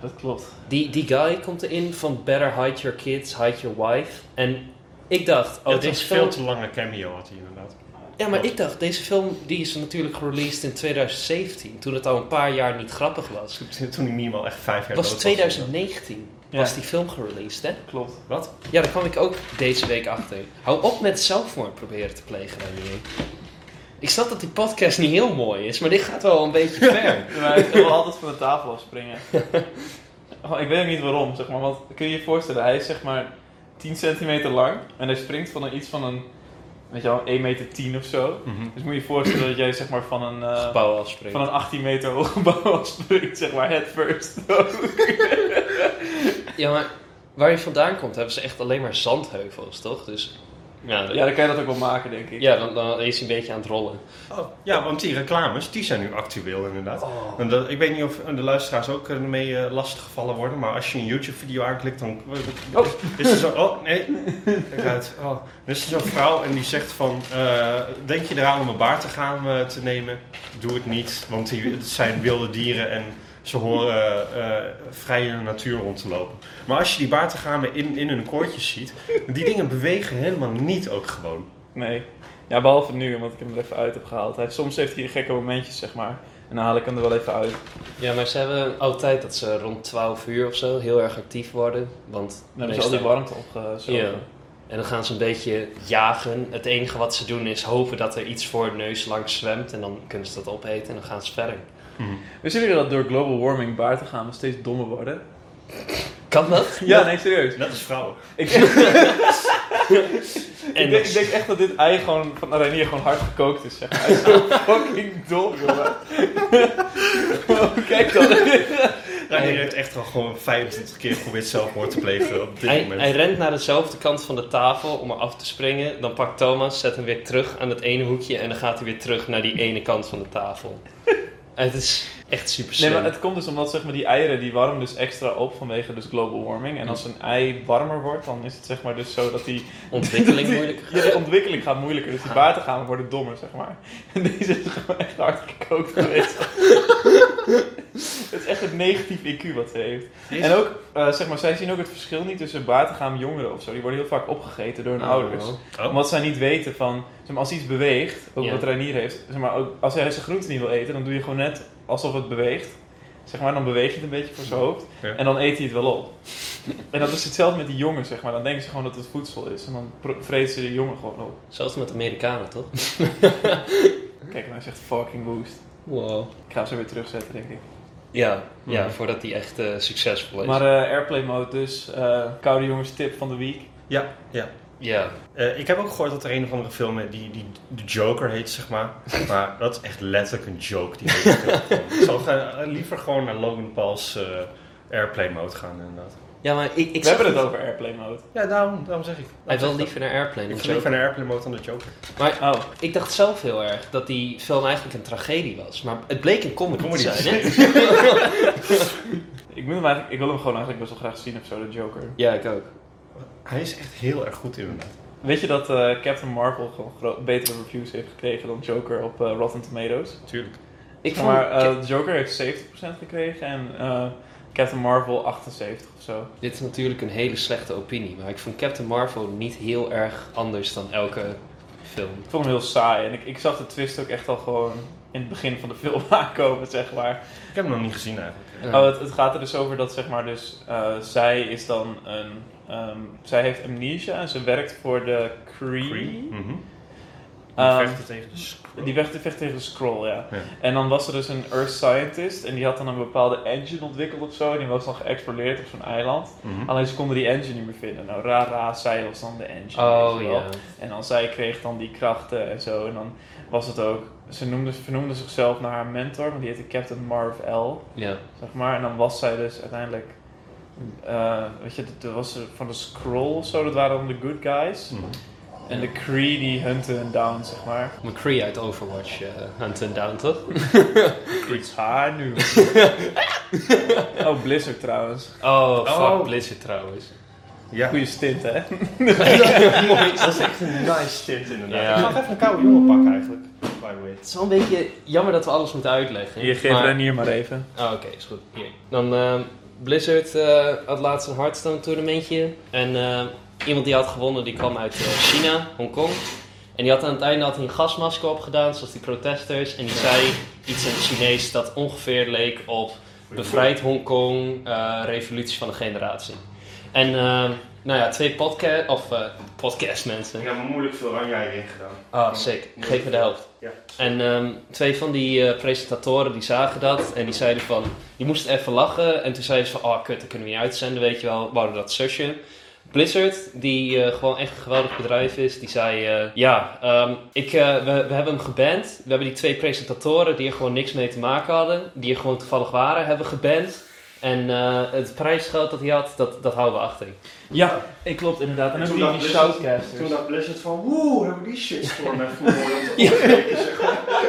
[SPEAKER 2] dat klopt.
[SPEAKER 4] Die, die guy komt erin van Better Hide Your Kids, Hide Your Wife. En ik dacht, oh,
[SPEAKER 3] dit
[SPEAKER 4] deze
[SPEAKER 3] is veel
[SPEAKER 4] film...
[SPEAKER 3] te lange cameo had hij inderdaad.
[SPEAKER 4] Ja, maar ik dacht, deze film die is natuurlijk gereleased in 2017. Toen het al een paar jaar niet grappig was.
[SPEAKER 3] Toen hij minimaal echt vijf jaar
[SPEAKER 4] was
[SPEAKER 3] dood
[SPEAKER 4] 2019
[SPEAKER 2] Ja.
[SPEAKER 4] was die film gereleased, hè?
[SPEAKER 2] Klopt.
[SPEAKER 3] Wat?
[SPEAKER 4] Ja, daar kwam ik ook deze week achter. Hou op met zelfmoord proberen te plegen, Renier. Ik snap dat die podcast niet heel mooi is, maar dit gaat wel een beetje ver.
[SPEAKER 2] Maar ik wil altijd van de tafel afspringen. Oh, ik weet ook niet waarom, zeg maar. Want kun je je voorstellen, hij is zeg maar 10 centimeter lang. En hij springt van een, iets van een, weet je wel, 1 meter 10 of zo.
[SPEAKER 3] Mhm.
[SPEAKER 2] Dus moet je je voorstellen dat jij zeg maar van een...
[SPEAKER 4] Gebouw afspringen.
[SPEAKER 2] van een 18 meter hoog gebouw afspringt, zeg maar, head first.
[SPEAKER 4] Ja, maar waar je vandaan komt, hebben ze echt alleen maar zandheuvels, toch? Dus ja,
[SPEAKER 2] ja, dan kan je dat ook wel maken, denk ik.
[SPEAKER 4] ja dan, dan is hij een beetje aan het rollen.
[SPEAKER 3] Oh, ja, want die reclames, die zijn nu actueel inderdaad.
[SPEAKER 4] Oh.
[SPEAKER 3] En dat, ik weet niet of de luisteraars ook ermee eh, lastiggevallen worden, maar als je een YouTube-video aanklikt, dan
[SPEAKER 2] Oh.
[SPEAKER 3] is er zo... Oh, nee. Kijk uit. Oh. Er is zo'n vrouw en die zegt van, eh, denk je eraan om een baard te gaan eh, te nemen? Doe het niet, want die, het zijn wilde dieren en ze horen eh, vrij in de natuur rond te lopen. Maar als je die baartegamen in, in hun koortjes ziet, die dingen bewegen helemaal niet ook gewoon.
[SPEAKER 2] Nee. Ja, behalve nu, omdat ik hem er even uit heb gehaald. Hij, soms heeft hij gekke momentjes, zeg maar. En dan haal ik hem er wel even uit.
[SPEAKER 4] Ja, maar ze hebben altijd dat ze rond 12 uur of zo heel erg actief worden. Want
[SPEAKER 2] Dan hebben ze al die warmte opgezogen.
[SPEAKER 4] Ja. En dan gaan ze een beetje jagen. Het enige wat ze doen is hopen dat er iets voor hun neus langs zwemt. En dan kunnen ze dat opeten en dan gaan ze verder.
[SPEAKER 2] Wisten jullie dat door global warming baartegamen steeds dommer worden?
[SPEAKER 4] Kan dat?
[SPEAKER 2] Ja, nee, serieus.
[SPEAKER 3] Dat is vrouwen.
[SPEAKER 2] Ik,
[SPEAKER 4] En
[SPEAKER 2] ik, denk, ik denk echt dat dit ei gewoon van Aranier gewoon hard gekookt is, zeg maar. Hij is zo fucking dom, jongen. Oh, Kijk dan.
[SPEAKER 3] Die heeft echt al gewoon 25 keer geprobeerd zelfmoord te plegen op dit
[SPEAKER 4] Hij,
[SPEAKER 3] moment.
[SPEAKER 4] hij rent naar dezelfde kant van de tafel om er af te springen. Dan pakt Thomas, zet hem weer terug aan het ene hoekje. En dan gaat hij weer terug naar die ene kant van de tafel. Het is echt super
[SPEAKER 2] Nee,
[SPEAKER 4] slim.
[SPEAKER 2] maar het komt dus omdat zeg maar, die eieren die warmen dus extra op vanwege dus global warming. En als een ei warmer wordt, dan is het zeg maar dus zo dat die...
[SPEAKER 4] Ontwikkeling
[SPEAKER 2] die-
[SPEAKER 4] moeilijker.
[SPEAKER 2] Ja, de ontwikkeling gaat moeilijker. Dus die baartegamen worden dommer, zeg maar. En deze is gewoon echt hard gekookt geweest. het is echt een negatief IQ wat ze heeft. En ook, eh, zeg maar, zij zien ook het verschil niet tussen baartegaam jongeren of zo. Die worden heel vaak opgegeten door hun ouders.
[SPEAKER 3] Oh.
[SPEAKER 2] Omdat zij niet weten van, zeg maar, als iets beweegt, ook
[SPEAKER 4] Ja.
[SPEAKER 2] wat Reinier heeft, zeg maar, ook als hij zijn groente niet wil eten, dan doe je gewoon net alsof het beweegt. Zeg maar, dan beweeg je het een beetje voor zijn hoofd.
[SPEAKER 3] Ja.
[SPEAKER 2] En dan eet hij het wel op. en dat is hetzelfde met die jongen, zeg maar. Dan denken ze gewoon dat het voedsel is. En dan vreten ze de jongen gewoon op.
[SPEAKER 4] Zoals met Amerikanen, toch?
[SPEAKER 2] Kijk, hij zegt fucking boost.
[SPEAKER 4] Wow.
[SPEAKER 2] Ik ga hem zo weer terugzetten, denk ik.
[SPEAKER 4] Ja, ja
[SPEAKER 3] Mhm.
[SPEAKER 4] voordat die echt eh, succesvol is.
[SPEAKER 2] Maar eh, Airplay mode dus. eh, koude jongens tip van de week.
[SPEAKER 3] Ja, ja.
[SPEAKER 4] ja,
[SPEAKER 3] Eh, ik heb ook gehoord dat er een of andere film die, die de Joker heet, zeg maar. Maar dat is echt letterlijk een joke. Die hele film. ik zou ga- liever gewoon naar Logan Paul's eh, Airplay mode gaan, inderdaad.
[SPEAKER 4] Ja, maar ik, ik
[SPEAKER 2] We hebben het over Airplay mode.
[SPEAKER 3] Ja, daarom, daarom zeg ik.
[SPEAKER 4] Hij wil liever naar Airplane.
[SPEAKER 3] Ik ga liever naar Airplay mode dan de Joker.
[SPEAKER 4] Maar
[SPEAKER 2] Oh,
[SPEAKER 4] ik dacht zelf heel erg dat die film eigenlijk een tragedie was. Maar het bleek een comedy,
[SPEAKER 3] Comedy
[SPEAKER 4] te zijn, hè?
[SPEAKER 2] ik, moet hem eigenlijk, ik wil hem gewoon eigenlijk best wel graag zien of zo, de Joker.
[SPEAKER 4] Ja, ik ook.
[SPEAKER 3] Hij is echt heel erg goed inderdaad.
[SPEAKER 2] Weet je dat eh, Captain Marvel gewoon betere reviews heeft gekregen dan Joker op eh, Rotten Tomatoes?
[SPEAKER 3] Tuurlijk.
[SPEAKER 4] Ik
[SPEAKER 2] maar eh, Joker heeft 70% gekregen en eh, Captain Marvel 78 of zo.
[SPEAKER 4] Dit is natuurlijk een hele slechte opinie. Maar ik vond Captain Marvel niet heel erg anders dan elke film.
[SPEAKER 2] Ik vond hem heel saai en ik, ik zag de twist ook echt al gewoon in het begin van de film aankomen, zeg maar.
[SPEAKER 3] Ik heb hem nog niet gezien eigenlijk.
[SPEAKER 4] Ja.
[SPEAKER 2] Oh, het, het gaat er dus over dat zeg maar dus eh, zij is dan een ehm, zij heeft amnesia en ze werkt voor de?
[SPEAKER 3] Mhm.
[SPEAKER 2] Ehm,
[SPEAKER 3] Die vechten tegen de Skrull.
[SPEAKER 2] die tegen de scroll, ja.
[SPEAKER 3] Ja.
[SPEAKER 2] En dan was er dus een Earth Scientist en die had dan een bepaalde engine ontwikkeld of zo. En die was dan geëxplodeerd op zo'n eiland.
[SPEAKER 3] Mhm.
[SPEAKER 2] Alleen ze konden die engine niet meer vinden. Nou, ra, ra, zij was dan de engine.
[SPEAKER 4] Oh ja.
[SPEAKER 2] En dan zij kreeg dan die krachten en zo. En dan was het ook, ze noemde, vernoemde zichzelf naar haar mentor, want die heette Captain Marv L.
[SPEAKER 4] Ja.
[SPEAKER 2] zeg maar. En dan was zij dus uiteindelijk, eh, weet je, dat was van de Scroll of zo, dat waren dan de good guys.
[SPEAKER 3] Mhm.
[SPEAKER 2] En de Kree die hunten hun down, zeg maar.
[SPEAKER 4] McCree uit Overwatch, uh, Hunt and Down, toch?
[SPEAKER 2] Iets haar nu. oh, Blizzard trouwens.
[SPEAKER 4] Oh, fuck
[SPEAKER 3] Oh.
[SPEAKER 4] Blizzard trouwens.
[SPEAKER 3] Ja,
[SPEAKER 2] Goeie stint, hè?
[SPEAKER 4] Mooi.
[SPEAKER 3] dat is echt een nice stint inderdaad.
[SPEAKER 4] Ja.
[SPEAKER 3] Ik ga nog even een koude jongen pakken eigenlijk. By the way.
[SPEAKER 4] Het is wel een beetje jammer dat we alles moeten uitleggen.
[SPEAKER 2] Je geeft
[SPEAKER 4] maar-
[SPEAKER 2] Renier maar even.
[SPEAKER 4] Oh, oké, is goed. Hier. Dan ehm, Blizzard eh, had laatst een Hearthstone toernomentje. En eh, iemand die had gewonnen, die kwam uit eh, China, Hongkong. En die had aan het einde had hij een gasmasker opgedaan, zoals die protesters. En die zei iets in het Chinees dat ongeveer leek op bevrijd Hongkong, eh, revolutie van een generatie. En ehm, nou ja, twee podcast, of eh podcast mensen.
[SPEAKER 3] Ik heb me moeilijk veel oranje erin gedaan.
[SPEAKER 4] Ah, sick. Geef me de helft.
[SPEAKER 3] Ja.
[SPEAKER 4] En ehm, twee van die presentatoren die zagen dat en die zeiden van, die moesten even lachen. En toen zeiden ze van, oh kut, dat kunnen we niet uitzenden, weet je wel. Wouden dat zusje. Blizzard, die eh, gewoon echt een geweldig bedrijf is, die zei, eh, ja, ehm, ik, eh, we, we hebben hem geband. We hebben die twee presentatoren die er gewoon niks mee te maken hadden, die er gewoon toevallig waren, hebben geband. En eh, het prijsgeld dat hij had, dat, dat houden we achter.
[SPEAKER 2] Ja, ik klopt inderdaad. En
[SPEAKER 3] toen
[SPEAKER 2] heb je die
[SPEAKER 3] dacht Blizzard-
[SPEAKER 2] shoutcasters.
[SPEAKER 3] Toen dacht Blizzard van, woe, hebben we die shitstorm even gehoord.
[SPEAKER 4] Ja.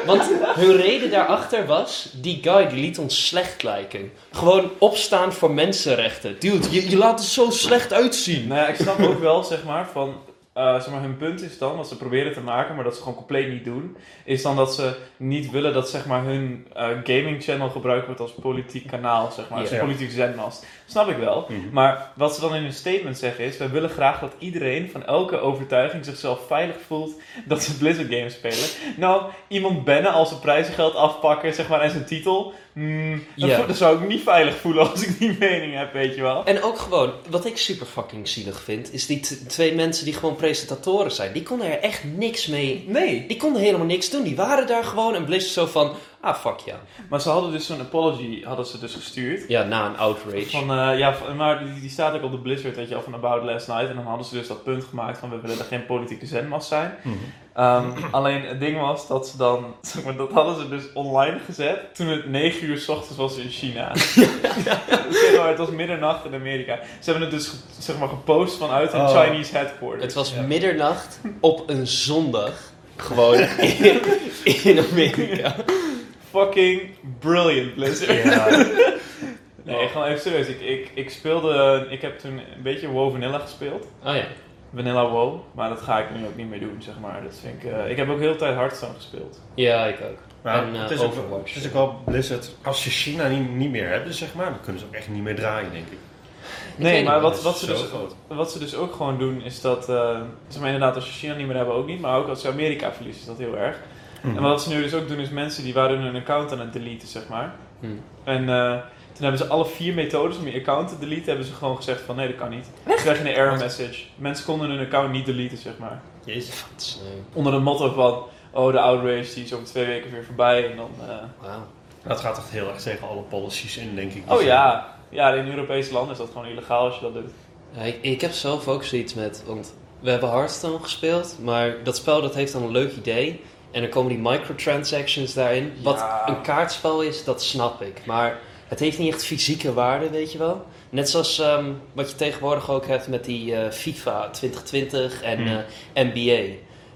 [SPEAKER 4] Want hun reden daarachter was, die guy die liet ons slecht lijken. Gewoon opstaan voor mensenrechten. Dude, je, je laat er zo slecht uitzien.
[SPEAKER 2] Nou ja, ik snap ook wel, zeg maar, van... eh, zeg maar, hun punt is dan, wat ze proberen te maken, maar dat ze gewoon compleet niet doen, is dan dat ze niet willen dat zeg maar, hun eh, gaming channel gebruikt wordt als politiek kanaal, zeg maar, als
[SPEAKER 3] Ja.
[SPEAKER 2] politiek zendmast. Snap ik wel.
[SPEAKER 3] Mhm.
[SPEAKER 2] Maar wat ze dan in hun statement zeggen is, wij willen graag dat iedereen van elke overtuiging zichzelf veilig voelt dat ze Blizzard games spelen. Nou, iemand bannen als ze prijzengeld afpakken, zeg maar, en zijn titel, hmm, dat,
[SPEAKER 4] Ja.
[SPEAKER 2] dat zou ik niet veilig voelen als ik die mening heb, weet je wel.
[SPEAKER 4] En ook gewoon, wat ik super fucking zielig vind, is die twee mensen die gewoon presentatoren zijn. Die konden er echt niks mee.
[SPEAKER 2] Nee,
[SPEAKER 4] Die konden helemaal niks doen. Die waren daar gewoon en Blizzard zo van, ah fuck ja.
[SPEAKER 2] maar ze hadden dus zo'n apology, hadden ze dus gestuurd.
[SPEAKER 4] Ja, na een outrage.
[SPEAKER 2] Van, eh, ja, van- maar die, die staat ook op de Blizzard, weet je wel, van About Last Night. En dan hadden ze dus dat punt gemaakt van, we willen er geen politieke zendmast zijn.
[SPEAKER 3] Mhm.
[SPEAKER 2] Ehm, alleen het ding was dat ze dan, zeg maar, dat hadden ze dus online gezet toen het 9 uur s ochtends was in China. zeg maar, het was middernacht in Amerika. Ze hebben het dus, ge- zeg maar, gepost vanuit hun
[SPEAKER 3] Oh.
[SPEAKER 2] Chinese headquarters.
[SPEAKER 4] Het was
[SPEAKER 3] Ja.
[SPEAKER 4] middernacht op een zondag. Gewoon in, in Amerika.
[SPEAKER 2] Fucking brilliant, Blizzard.
[SPEAKER 3] Ja.
[SPEAKER 2] Nee, gewoon even serieus. Ik, ik, ik speelde, ik heb toen een beetje WoW Vanilla gespeeld.
[SPEAKER 4] Oh ja.
[SPEAKER 2] Vanilla WoW, maar dat ga ik nu ook niet meer doen, zeg maar. Dat vind ik, eh, ik heb ook heel de tijd Hearthstone gespeeld.
[SPEAKER 4] Ja, ik ook.
[SPEAKER 3] Maar
[SPEAKER 4] En, eh,
[SPEAKER 3] het, is ook,
[SPEAKER 4] Overwatch.
[SPEAKER 3] het is ook wel Blizzard. Als ze China niet, niet meer hebben, zeg maar, dan kunnen ze ook echt niet meer draaien, denk ik.
[SPEAKER 2] Nee, maar wat, wat, ze dus, wat ze dus ook gewoon doen is dat, eh zeg maar inderdaad als ze China niet meer hebben ook niet, maar ook als ze Amerika verliezen is dat heel erg.
[SPEAKER 3] Mhm.
[SPEAKER 2] En wat ze nu dus ook doen is mensen die waren hun account aan het deleten, zeg maar.
[SPEAKER 4] Hm.
[SPEAKER 2] En eh, toen hebben ze alle vier methodes om je account te deleten, hebben ze gewoon gezegd van nee dat kan niet. Dan krijg je een error message. Mensen konden hun account niet deleten, zeg maar.
[SPEAKER 3] Jezus.
[SPEAKER 4] Eh,
[SPEAKER 2] Onder het motto van, oh de outrage die is over twee weken weer voorbij en dan... eh,
[SPEAKER 4] wauw.
[SPEAKER 3] Dat gaat echt heel erg tegen alle policies in, denk ik.
[SPEAKER 2] Oh ja, ja, in Europese landen is dat gewoon illegaal als je dat doet.
[SPEAKER 4] Ja, ik, ik heb zelf ook zoiets met, want we hebben Hearthstone gespeeld, maar dat spel dat heeft dan een leuk idee. En dan komen die microtransactions daarin. Wat
[SPEAKER 2] Ja.
[SPEAKER 4] een kaartspel is, dat snap ik. Maar het heeft niet echt fysieke waarde, weet je wel. Net zoals ehm, wat je tegenwoordig ook hebt met die eh, FIFA 2020 en
[SPEAKER 3] Hmm.
[SPEAKER 4] eh, NBA.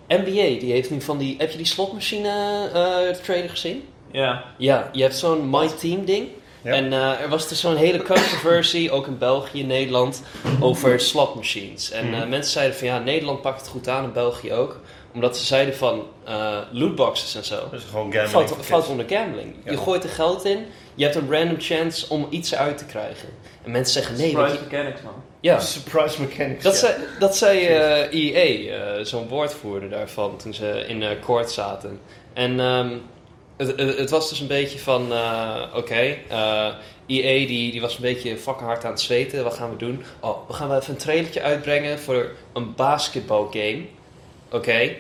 [SPEAKER 4] NBA, die heeft nu van die... Heb je die slotmachine eh trailer gezien?
[SPEAKER 2] Ja,
[SPEAKER 4] Ja, je hebt zo'n My Team ding.
[SPEAKER 3] Ja.
[SPEAKER 4] En eh, er was dus zo'n hele controversie, ook in België, Nederland, over slotmachines. En eh,
[SPEAKER 3] Mhm.
[SPEAKER 4] mensen zeiden van ja, Nederland pakt het goed aan en België ook. Omdat ze zeiden van eh, lootboxes en zo.
[SPEAKER 3] Dat is gewoon gambling.
[SPEAKER 4] Valt, onder gambling.
[SPEAKER 3] Ja.
[SPEAKER 4] Je gooit er geld in, je hebt een random chance om iets eruit te krijgen. En mensen zeggen nee,
[SPEAKER 2] Surprise
[SPEAKER 4] je-
[SPEAKER 2] mechanics man.
[SPEAKER 4] ja.
[SPEAKER 3] Surprise mechanics.
[SPEAKER 4] Dat
[SPEAKER 3] ja.
[SPEAKER 4] zei, dat zei eh, EA, eh, zo'n woordvoerder daarvan, toen ze in eh court zaten. En ehm, het, het, het was dus een beetje van, eh, oké, eh, EA die, die was een beetje fucking hard aan het zweten. Wat gaan we doen? Oh, we gaan wel even een trailertje uitbrengen voor een basketbalgame. Oké.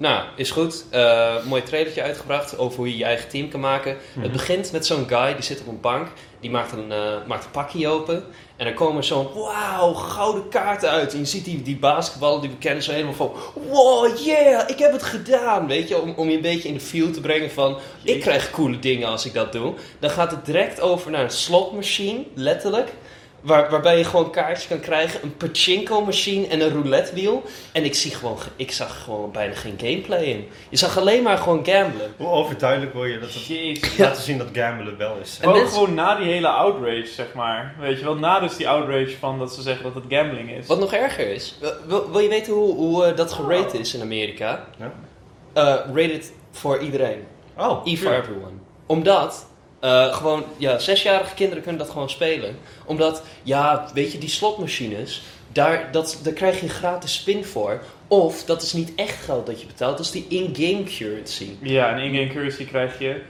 [SPEAKER 4] Nou, is goed. Eh, mooi trailertje uitgebracht over hoe je je eigen team kan maken. Het begint met zo'n guy die zit op een bank. Die maakt een, eh, maakt een pakje open. En dan komen zo'n wauw, gouden kaarten uit. En je ziet die, die basketballen die we kennen zo helemaal van... Wow, yeah, ik heb het gedaan. Weet je, om, om je een beetje in de feel te brengen van... Ik krijg coole dingen als ik dat doe. Dan gaat het direct over naar een slotmachine, letterlijk. Waar, waarbij je gewoon kaartjes kan krijgen, een pachinko-machine en een roulettewiel. En ik, zie gewoon, ge- ik zag gewoon bijna geen gameplay in. Je zag alleen maar gewoon gamblen.
[SPEAKER 3] Hoe overduidelijk wil je dat het laten zien dat gamblen wel is?
[SPEAKER 4] En
[SPEAKER 2] ook
[SPEAKER 4] mensen-
[SPEAKER 2] gewoon na die hele outrage, zeg maar. Weet je wel, na dus die outrage van dat ze zeggen dat het gambling is.
[SPEAKER 4] Wat nog erger is, wil, wil je weten hoe, hoe eh, dat gerate is in Amerika?
[SPEAKER 3] Ja.
[SPEAKER 4] Eh, rated voor iedereen.
[SPEAKER 3] Oh,
[SPEAKER 4] E for everyone. Omdat, eh, gewoon, ja, zesjarige kinderen kunnen dat gewoon spelen. Omdat, ja, weet je, die slotmachines, daar, dat, daar krijg je een gratis spin voor. Of, dat is niet echt geld dat je betaalt, dat is die in-game currency.
[SPEAKER 2] Ja, en in-game currency krijg je...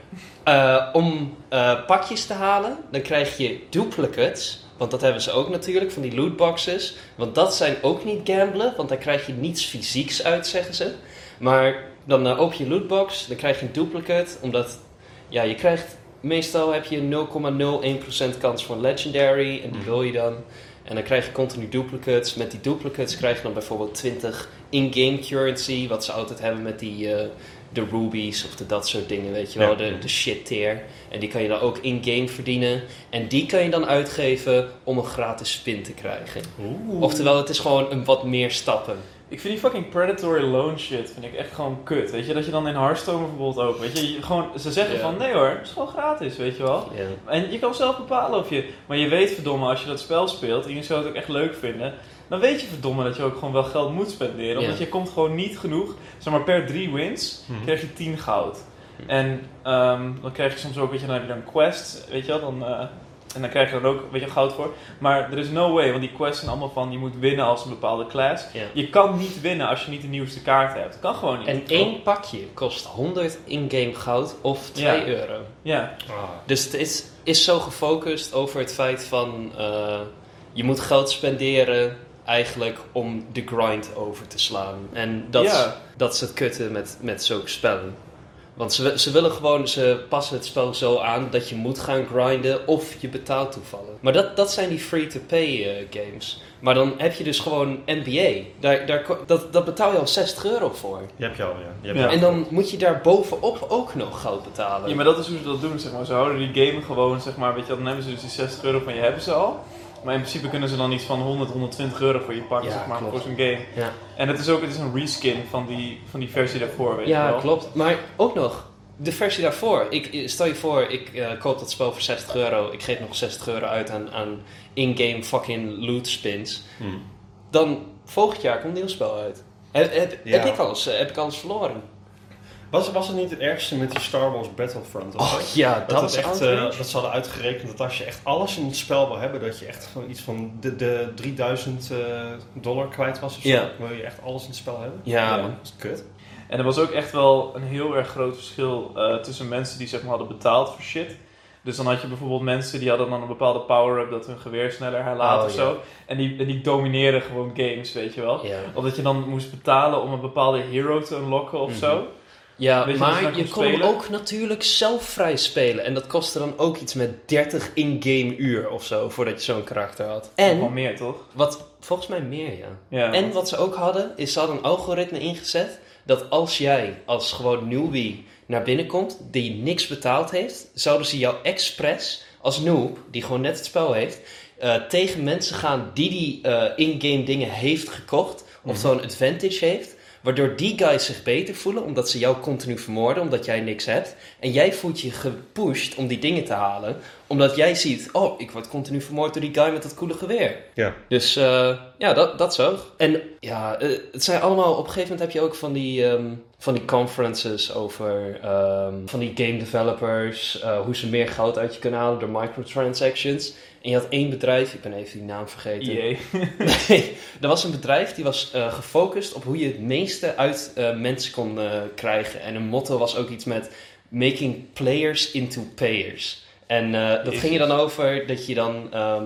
[SPEAKER 4] Eh, om eh, pakjes te halen, dan krijg je duplicates. Want dat hebben ze ook natuurlijk, van die lootboxes. Want dat zijn ook niet gamblen, want daar krijg je niets fysieks uit, zeggen ze. Maar dan open je lootbox, dan krijg je een duplicate. Omdat, ja, je krijgt... Meestal heb je 0,01% kans voor een legendary en die wil je dan. En dan krijg je continu duplicates. Met die duplicates krijg je dan bijvoorbeeld 20 in-game currency. Wat ze altijd hebben met die... eh, de rubies of de dat soort dingen, weet je wel,
[SPEAKER 3] Ja.
[SPEAKER 4] de, de shit tier. En die kan je dan ook in-game verdienen. En die kan je dan uitgeven om een gratis spin te krijgen.
[SPEAKER 3] Oeh.
[SPEAKER 4] Oftewel, het is gewoon een wat meer stappen.
[SPEAKER 2] Ik vind die fucking predatory loan shit vind ik echt gewoon kut. Weet je, dat je dan in Hearthstone bijvoorbeeld ook, weet je, je gewoon, ze zeggen van nee hoor, het is gewoon gratis, weet je wel. En je kan zelf bepalen of je, maar je weet verdomme als je dat spel speelt en je zou het ook echt leuk vinden, dan weet je verdomme dat je ook gewoon wel geld moet spenderen. Omdat je komt gewoon niet genoeg, zeg maar per drie wins
[SPEAKER 3] Mhm.
[SPEAKER 2] krijg je 10 goud.
[SPEAKER 4] Hm.
[SPEAKER 2] En ehm, dan krijg je soms ook, weet je, dan heb je dan quest, weet je wel, dan, eh, en dan krijg je er ook, weet je, goud voor. Maar er is no way, want die quests zijn allemaal van, je moet winnen als een bepaalde class.
[SPEAKER 4] Ja.
[SPEAKER 2] Je kan niet winnen als je niet de nieuwste kaart hebt. Kan gewoon niet.
[SPEAKER 4] En één pakje kost 100 in-game goud of 2
[SPEAKER 2] Ja.
[SPEAKER 4] euro.
[SPEAKER 2] Ja,
[SPEAKER 3] Ah.
[SPEAKER 4] Dus het is, is zo gefocust over het feit van... eh, je moet geld spenderen eigenlijk om de grind over te slaan. En dat, is-
[SPEAKER 2] Ja.
[SPEAKER 4] dat is het kutte met, met zulke spellen. Want ze, ze willen gewoon, ze passen het spel zo aan dat je moet gaan grinden of je betaalt toevallig. Maar dat, dat zijn die free-to-pay eh, games. Maar dan heb je dus gewoon NBA. Daar, daar, dat, dat betaal je al 60 euro voor.
[SPEAKER 3] Je hebt ja. Je hebt
[SPEAKER 2] Ja.
[SPEAKER 3] jou.
[SPEAKER 4] En dan moet je daar bovenop ook nog geld betalen.
[SPEAKER 2] Ja, maar dat is hoe ze dat doen, zeg maar. Ze houden die game gewoon, zeg maar, weet je, dan hebben ze dus die 60 euro van je hebben ze al. Maar in principe kunnen ze dan iets van 100, 120 euro voor je pakken,
[SPEAKER 4] Ja,
[SPEAKER 2] zeg maar,
[SPEAKER 4] klopt.
[SPEAKER 2] voor zo'n game.
[SPEAKER 4] Ja.
[SPEAKER 2] En het is ook, het is een reskin van die, van die versie daarvoor, weet je
[SPEAKER 4] Ja,
[SPEAKER 2] wel.
[SPEAKER 4] klopt. Maar ook nog, de versie daarvoor. Ik, stel je voor, ik eh, koop dat spel voor 60 euro. Ik geef nog 60 euro uit aan, aan in-game fucking loot spins.
[SPEAKER 3] Hm.
[SPEAKER 4] Dan volgend jaar komt een nieuw spel uit. Heb, heb,
[SPEAKER 3] Ja.
[SPEAKER 4] heb, ik, alles, eh, heb ik alles verloren?
[SPEAKER 3] Was, was het niet het ergste met die Star Wars Battlefront? of
[SPEAKER 4] Oh
[SPEAKER 3] zo?
[SPEAKER 4] ja,
[SPEAKER 3] Dat,
[SPEAKER 4] dat,
[SPEAKER 3] het
[SPEAKER 4] is
[SPEAKER 3] echt,
[SPEAKER 4] outrage.
[SPEAKER 3] eh, dat ze hadden uitgerekend dat als je echt alles in het spel wil hebben, dat je echt gewoon iets van de, de 3000 eh, dollar kwijt was of zo.
[SPEAKER 4] Ja.
[SPEAKER 3] Wil je echt alles in het spel hebben?
[SPEAKER 4] Ja, man.
[SPEAKER 3] Dat is kut.
[SPEAKER 2] En er was ook echt wel een heel erg groot verschil eh, tussen mensen die, zeg maar, hadden betaald voor shit. Dus dan had je bijvoorbeeld mensen die hadden dan een bepaalde power-up dat hun geweer sneller herlaat
[SPEAKER 4] Oh,
[SPEAKER 2] of zo. En die, en die domineerden gewoon games, weet je wel.
[SPEAKER 4] Ja,
[SPEAKER 2] Of dat je dan moest betalen om een bepaalde hero te unlocken of
[SPEAKER 4] Mhm.
[SPEAKER 2] zo.
[SPEAKER 4] Ja maar je
[SPEAKER 2] kon
[SPEAKER 4] hem ook natuurlijk zelf vrij spelen. En dat kostte dan ook iets met 30 in-game uur of zo, voordat je zo'n karakter had.
[SPEAKER 2] En? Wel meer, toch?
[SPEAKER 4] wat volgens mij meer, ja.
[SPEAKER 2] Ja.
[SPEAKER 4] En wat ze ook hadden, is ze hadden een algoritme ingezet dat als jij als gewoon newbie naar binnen komt, die niks betaald heeft, zouden ze jou expres als noob, die gewoon net het spel heeft, eh, tegen mensen gaan die die eh, in-game dingen heeft gekocht, of zo'n advantage heeft. Waardoor die guys zich beter voelen, omdat ze jou continu vermoorden, omdat jij niks hebt. En jij voelt je gepusht om die dingen te halen, omdat jij ziet, oh, ik word continu vermoord door die guy met dat coole geweer.
[SPEAKER 3] Ja.
[SPEAKER 4] Dus eh, ja dat, dat zo. En ja, eh, het zijn allemaal... Op een gegeven moment heb je ook van die, ehm, van die conferences over... ehm, van die game developers. eh, hoe ze meer geld uit je kunnen halen door microtransactions. En je had één bedrijf, ik ben even die naam vergeten.
[SPEAKER 2] EA.
[SPEAKER 4] Nee, er was een bedrijf die was eh, gefocust op hoe je het meeste uit eh, mensen kon eh, krijgen. En hun motto was ook iets met making players into payers. En dat ging er dan over dat je dan ehm,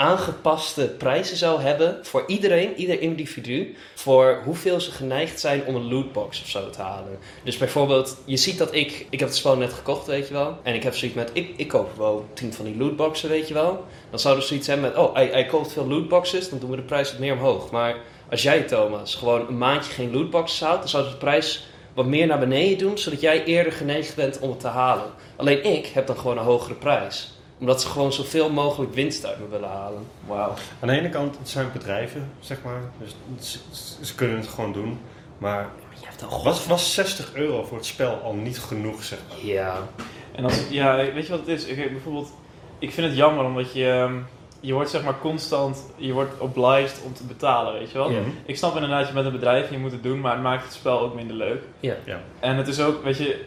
[SPEAKER 4] aangepaste prijzen zou hebben voor iedereen, ieder individu, voor hoeveel ze geneigd zijn om een lootbox of zo te halen. Dus bijvoorbeeld, je ziet dat ik, ik heb het spel net gekocht, weet je wel, en ik heb zoiets met, ik, ik koop wel tien van die lootboxen, weet je wel. Dan zouden ze zoiets hebben met, oh, hij, koopt veel lootboxes, dan doen we de prijs wat meer omhoog. Maar als jij, Thomas, gewoon een maandje geen lootboxes houdt, dan ze de prijs wat meer naar beneden doen, zodat jij eerder geneigd bent om het te halen. Alleen ik heb dan gewoon een hogere prijs. Omdat ze gewoon zoveel mogelijk winst uit me willen halen.
[SPEAKER 2] Wauw.
[SPEAKER 3] Aan de ene kant, het zijn bedrijven, zeg maar. Dus ze, ze kunnen het gewoon doen. Maar
[SPEAKER 4] Je hebt al
[SPEAKER 3] was, was 60 euro voor het spel al niet genoeg, zeg maar?
[SPEAKER 4] Ja.
[SPEAKER 2] En als, ja, weet je wat het is? Ik, bijvoorbeeld, ik vind het jammer omdat je, ehm, je wordt zeg maar constant, je wordt obliged om te betalen, weet je wel?
[SPEAKER 4] Ja.
[SPEAKER 2] Ik snap inderdaad, je bent een bedrijf, je moet het doen, maar het maakt het spel ook minder leuk.
[SPEAKER 4] Ja.
[SPEAKER 3] Ja.
[SPEAKER 2] En het is ook, weet je,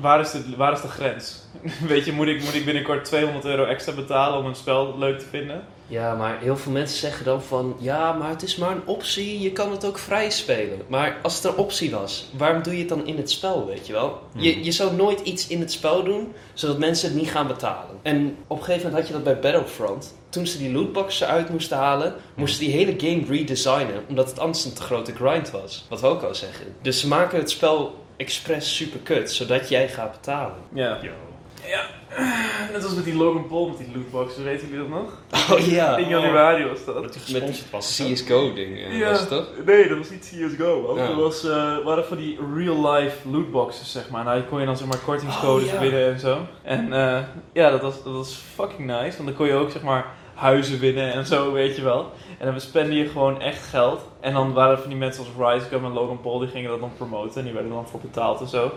[SPEAKER 2] waar is de, waar is de grens? weet je, moet ik, moet ik binnenkort 200 euro extra betalen om een spel leuk te vinden?
[SPEAKER 4] Ja, maar heel veel mensen zeggen dan van... Ja, maar het is maar een optie. Je kan het ook vrij spelen. Maar als het een optie was, waarom doe je het dan in het spel, weet je wel? Je,
[SPEAKER 3] Mhm.
[SPEAKER 4] je zou nooit iets in het spel doen, zodat mensen het niet gaan betalen. En op een gegeven moment had je dat bij Battlefront. Toen ze die lootboxen uit moesten halen, moesten die hele game redesignen. Omdat het anders een te grote grind was. Wat we ook al zeggen. Dus ze maken het spel expres super kut, zodat jij gaat betalen.
[SPEAKER 2] Ja.
[SPEAKER 3] Yo.
[SPEAKER 2] Net als met die Logan Paul met die lootboxen, weten jullie dat nog?
[SPEAKER 4] Oh ja.
[SPEAKER 2] In januari was dat.
[SPEAKER 3] Dat die?
[SPEAKER 4] CSGO-ding eh,
[SPEAKER 2] Ja.
[SPEAKER 4] was het toch?
[SPEAKER 2] Nee, dat was niet CSGO.
[SPEAKER 4] Ja.
[SPEAKER 2] Dat was, eh, waren van die real-life lootboxes, zeg maar. Nou, die kon je dan zeg maar kortingscodes
[SPEAKER 4] Oh, ja.
[SPEAKER 2] winnen en zo. En eh, ja, dat was, dat was fucking nice. Want dan kon je ook zeg maar huizen winnen en zo, weet je wel. En dan spende je gewoon echt geld. En dan waren er van die mensen als Risegum en Logan Paul, die gingen dat dan promoten. En die werden er dan voor betaald en zo.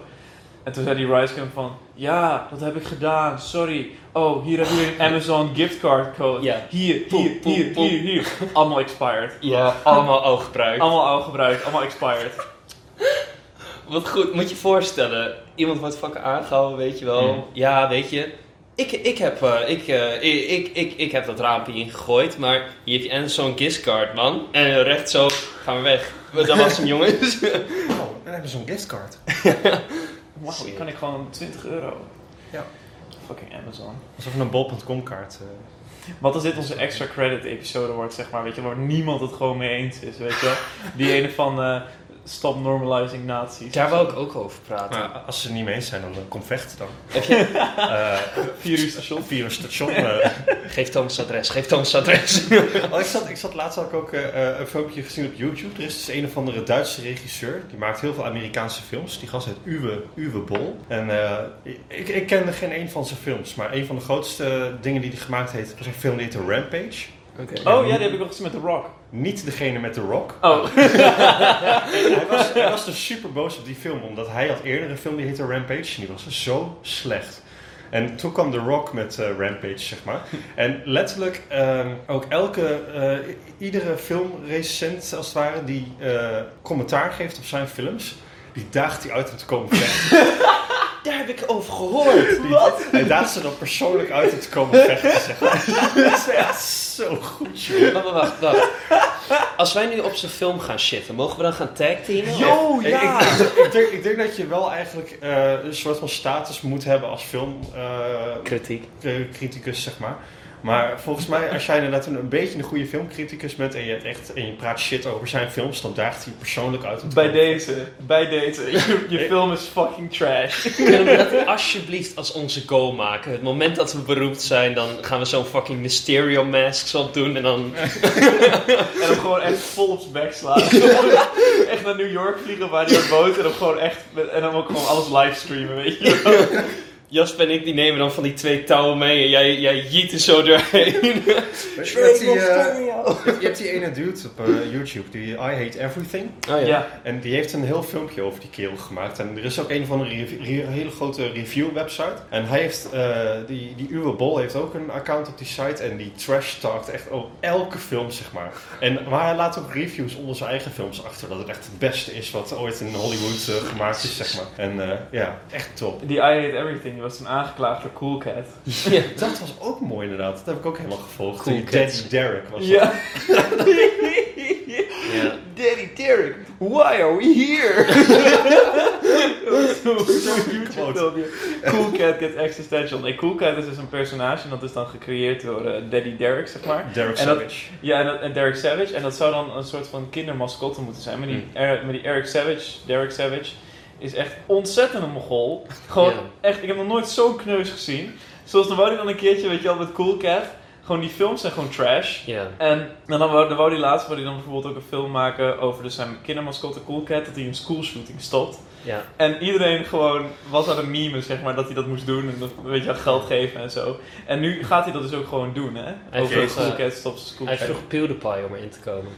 [SPEAKER 2] En toen zei die Risegum van, ja, dat heb ik gedaan, sorry. Oh, hier heb je een Amazon giftcard code.
[SPEAKER 4] Ja.
[SPEAKER 2] Hier, hier,
[SPEAKER 4] Poep,
[SPEAKER 2] hier,
[SPEAKER 4] poep.
[SPEAKER 2] hier, hier. Allemaal expired.
[SPEAKER 4] Ja, allemaal ooggebruik.
[SPEAKER 2] Allemaal al gebruikt, allemaal expired.
[SPEAKER 4] Wat goed, moet je je voorstellen. Iemand wordt fucking aangehouden, weet je wel.
[SPEAKER 3] Mm.
[SPEAKER 4] Ja, weet je. Ik, ik, heb, eh, ik, eh, ik, ik, ik, ik heb dat raampje ingegooid, maar hier heb je en zo'n giftcard, man. En recht zo, gaan we weg. Dat was hem, jongens.
[SPEAKER 3] Oh, dan hebben ze zo'n giftcard.
[SPEAKER 2] Wauw, hier kan ik gewoon 20 euro.
[SPEAKER 3] Ja.
[SPEAKER 2] Fucking Amazon.
[SPEAKER 3] Alsof een bol.com kaart. eh.
[SPEAKER 2] Wat als dit onze extra credit episode wordt, zeg maar, weet je, waar niemand het gewoon mee eens is, weet je wel? Die ene van eh, Stop Normalizing Nazis.
[SPEAKER 4] Daar wil ik ook over praten.
[SPEAKER 3] Maar als ze niet mee eens zijn, dan eh, kom vechten dan.
[SPEAKER 4] Heb je,
[SPEAKER 3] Eh
[SPEAKER 2] Vier uur station.
[SPEAKER 3] via een station. eh.
[SPEAKER 4] geef Thomas adres, geef Thomas adres.
[SPEAKER 3] Oh, ik, zat, ik zat laatst had ik ook eh, eh, een filmpje gezien op YouTube. Er is dus een of andere Duitse regisseur. Die maakt heel veel Amerikaanse films. Die gast heet Uwe, Uwe Bol. En eh, ik, ik kende geen een van zijn films. Maar een van de grootste dingen die hij gemaakt heeft, was een film die heette Rampage.
[SPEAKER 2] Oh ja, die heb ik nog gezien met The Rock.
[SPEAKER 3] Niet degene met The Rock.
[SPEAKER 2] Oh.
[SPEAKER 3] hij, was, hij was dus super boos op die film, omdat hij had eerder een film die heette Rampage. En die was zo slecht. En toen kwam The Rock met eh, Rampage, zeg maar. En letterlijk, ehm, ook elke, eh, i- iedere filmrecensent als het ware, die eh, commentaar geeft op zijn films, die daagt hij uit om te komen vechten.
[SPEAKER 4] Daar heb ik over gehoord.
[SPEAKER 3] Die- Hij daagt ze dan persoonlijk uit om te komen vechten, zeg maar. Dat is echt zo goed, joh.
[SPEAKER 4] Wacht, wacht, wacht. Als wij nu op zijn film gaan shitten, mogen we dan gaan tagteamen?
[SPEAKER 2] Yo,
[SPEAKER 3] Ik-
[SPEAKER 2] ja!
[SPEAKER 3] Ik, ik, ik denk, ik denk dat je wel eigenlijk eh, een soort van status moet hebben als
[SPEAKER 4] Kritiek.
[SPEAKER 3] filmcriticus, zeg maar. Maar volgens mij, als jij inderdaad een, een beetje een goede filmcriticus bent en je, echt, en je praat shit over zijn films, dan daagt hij persoonlijk uit.
[SPEAKER 2] Bij
[SPEAKER 3] komen.
[SPEAKER 2] deze, bij deze. Je, je film is fucking trash.
[SPEAKER 4] Kunnen we dat alsjeblieft als onze goal maken? Het moment dat we beroemd zijn, dan gaan we zo'n fucking Mysterio masks op doen en dan...
[SPEAKER 2] En hem gewoon echt vol op zijn bek slaan. echt naar New York vliegen waar hij op boot. En hem gewoon echt, met- en dan ook gewoon alles livestreamen, weet je wel.
[SPEAKER 4] Jasper en ik die nemen dan van die twee touwen mee en jij, jij jiet er zo doorheen.
[SPEAKER 3] Weet je, met die, eh, je hebt die ene dude op eh, YouTube, die I Hate Everything.
[SPEAKER 4] Oh ja.
[SPEAKER 2] Ja.
[SPEAKER 3] En die heeft een heel filmpje over die kerel gemaakt. En er is ook een van re- hele grote review website. En hij heeft, eh, die, die Uwe Bol heeft ook een account op die site. En die trash talkt echt over elke film, zeg maar. En, maar hij laat ook reviews onder zijn eigen films achter. Dat het echt het beste is wat ooit in Hollywood gemaakt is, zeg maar. En eh, ja, echt top.
[SPEAKER 2] Die I Hate Everything, die was toen aangeklaagd door Cool Cat.
[SPEAKER 4] Ja.
[SPEAKER 3] Dat was ook mooi inderdaad. Dat heb ik ook helemaal gevolgd.
[SPEAKER 4] Cool.
[SPEAKER 3] Daddy Derek was dat.
[SPEAKER 2] Ja.
[SPEAKER 4] Ja.
[SPEAKER 2] Daddy Derek, why are we here? Cool Cat gets existential. Nee, Cool Cat is dus een personage en dat is dan gecreëerd door eh, Daddy Derek, zeg maar.
[SPEAKER 3] Derek
[SPEAKER 2] En dat-
[SPEAKER 3] Savage.
[SPEAKER 2] Ja, en, dat- en Derek Savage. En dat zou dan een soort van kindermascotte moeten zijn. Maar die, Er- maar die Eric Savage, Derek Savage, is echt ontzettend een mogol. Gewoon echt, ik heb nog nooit zo'n kneus gezien. Zoals dan wou hij dan een keertje, weet je wel, met Cool Cat. Gewoon die films zijn gewoon trash. En, en dan wou, dan wou hij laatst wou hij dan bijvoorbeeld ook een film maken over dus zijn kindermascotte Cool Cat. Dat hij een schoolshooting stopt.
[SPEAKER 4] Ja.
[SPEAKER 2] En iedereen gewoon was aan het meme, zeg maar, dat hij dat moest doen. En dat, weet je, geld geven en zo. En nu gaat hij dat dus ook gewoon doen, hè? Over
[SPEAKER 4] vroeg,
[SPEAKER 2] Cool
[SPEAKER 4] eh,
[SPEAKER 2] stopt Cool
[SPEAKER 4] Hij vroeg PewDiePie om erin te komen.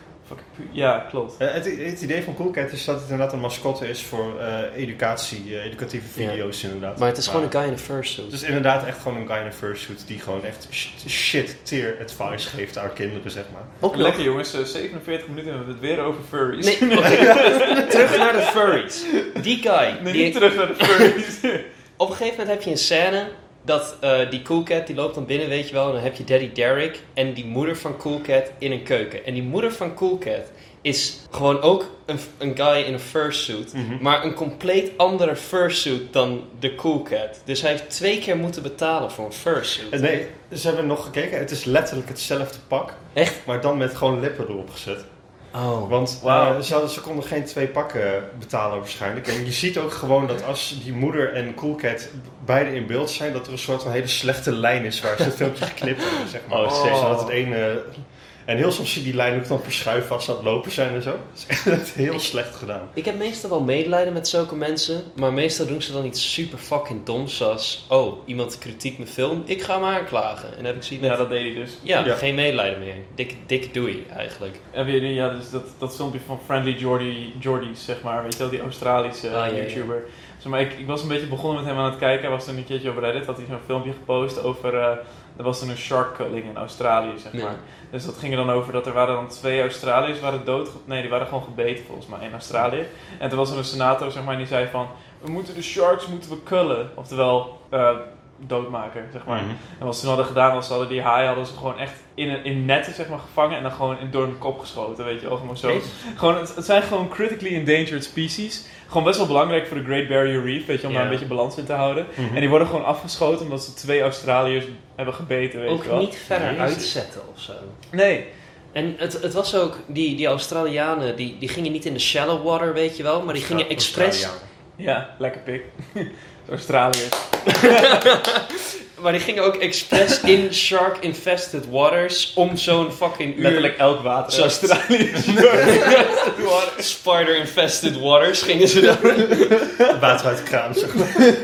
[SPEAKER 2] Ja, klopt.
[SPEAKER 3] Eh, het, het idee van Cool Cat is dat het inderdaad een mascotte is voor eh, educatie, eh, educatieve video's inderdaad.
[SPEAKER 4] Maar het is gewoon een guy in een fursuit.
[SPEAKER 3] Het is inderdaad echt gewoon een guy in een fursuit die gewoon echt sh- shit tier advice geeft aan kinderen, zeg maar.
[SPEAKER 4] Ook nog.
[SPEAKER 2] Lekker jongens, eh, 47 minuten en we hebben het weer over furries.
[SPEAKER 4] Nee, terug naar de furries. Die guy.
[SPEAKER 2] Nee,
[SPEAKER 4] die
[SPEAKER 2] niet terug naar de furries.
[SPEAKER 4] Op een gegeven moment heb je een scène dat eh, die Cool Cat die loopt dan binnen, weet je wel. En dan heb je Daddy Derek en die moeder van Cool Cat in een keuken. En die moeder van Cool Cat is gewoon ook een, een guy in een fursuit. Maar een compleet andere fursuit dan de Cool Cat. Dus hij heeft twee keer moeten betalen voor een fursuit.
[SPEAKER 3] Eh, Nee, ze hebben nog gekeken. Het is letterlijk hetzelfde pak.
[SPEAKER 4] Echt?
[SPEAKER 3] Maar dan met gewoon lippen erop gezet.
[SPEAKER 4] Oh.
[SPEAKER 3] Want eh, ze, hadden- ze konden geen twee pakken betalen waarschijnlijk. En je ziet ook gewoon dat als die moeder en Cool Cat beide in beeld zijn, dat er een soort van hele slechte lijn is waar ze het filmpje geknipt hebben, zeg maar.
[SPEAKER 2] Oh,
[SPEAKER 3] Zodat
[SPEAKER 2] sick.
[SPEAKER 3] het ene... En heel soms zie je die lijn ook dan verschuiven als ze aan het lopen zijn en zo. Dat is echt heel slecht gedaan.
[SPEAKER 4] Ik heb meestal wel medelijden met zulke mensen, maar meestal doen ze dan iets super fucking doms zoals, oh, iemand kritiek mijn film, ik ga hem aanklagen. En dan heb ik zoiets
[SPEAKER 2] Ja, dat deed hij dus.
[SPEAKER 4] ja,
[SPEAKER 3] Ja.
[SPEAKER 4] geen medelijden meer. Dik, dik doei eigenlijk.
[SPEAKER 2] En weer, ja, dus dat, dat filmpje van Friendly Jordy, Jordies, zeg maar, weet je wel, die Australische
[SPEAKER 4] Ah, ja, ja.
[SPEAKER 2] YouTuber. Zeg maar, ik, ik was een beetje begonnen met hem aan het kijken. Hij was toen een keertje op Reddit, had hij zo'n filmpje gepost over, eh, er was toen een shark culling in Australië, zeg maar. Dus dat ging er dan over dat er waren dan twee Australiërs waren dood, nee, die waren gewoon gebeten volgens mij in Australië. En toen was er een senator, zeg maar, die zei van, we moeten de sharks moeten we cullen, oftewel eh, doodmaken, zeg maar. En wat ze toen hadden gedaan was, ze hadden die haai hadden ze gewoon echt in, een- in netten zeg maar, gevangen en dan gewoon in, door hun kop geschoten, weet je wel. Gewoon zo. Gewoon, het, het zijn gewoon critically endangered species. Gewoon best wel belangrijk voor de Great Barrier Reef, weet je, om daar een beetje balans in te houden.
[SPEAKER 3] Mhm.
[SPEAKER 2] En die worden gewoon afgeschoten omdat ze twee Australiërs hebben gebeten, weet
[SPEAKER 4] Ook
[SPEAKER 2] je wel.
[SPEAKER 4] niet verder
[SPEAKER 3] Jezus.
[SPEAKER 4] uitzetten of zo.
[SPEAKER 2] Nee.
[SPEAKER 4] En het, het was ook, die, die Australianen, die, die gingen niet in de shallow water, weet je wel, maar die gingen expres...
[SPEAKER 2] Ja, lekker pik. Australiërs.
[SPEAKER 4] Maar die gingen ook expres in shark-infested waters om zo'n fucking uur...
[SPEAKER 2] Letterlijk elk water.
[SPEAKER 4] Zo-
[SPEAKER 2] Australiërs.
[SPEAKER 4] Spider-infested waters gingen ze dan.
[SPEAKER 3] Water uit de kraan, zeg maar.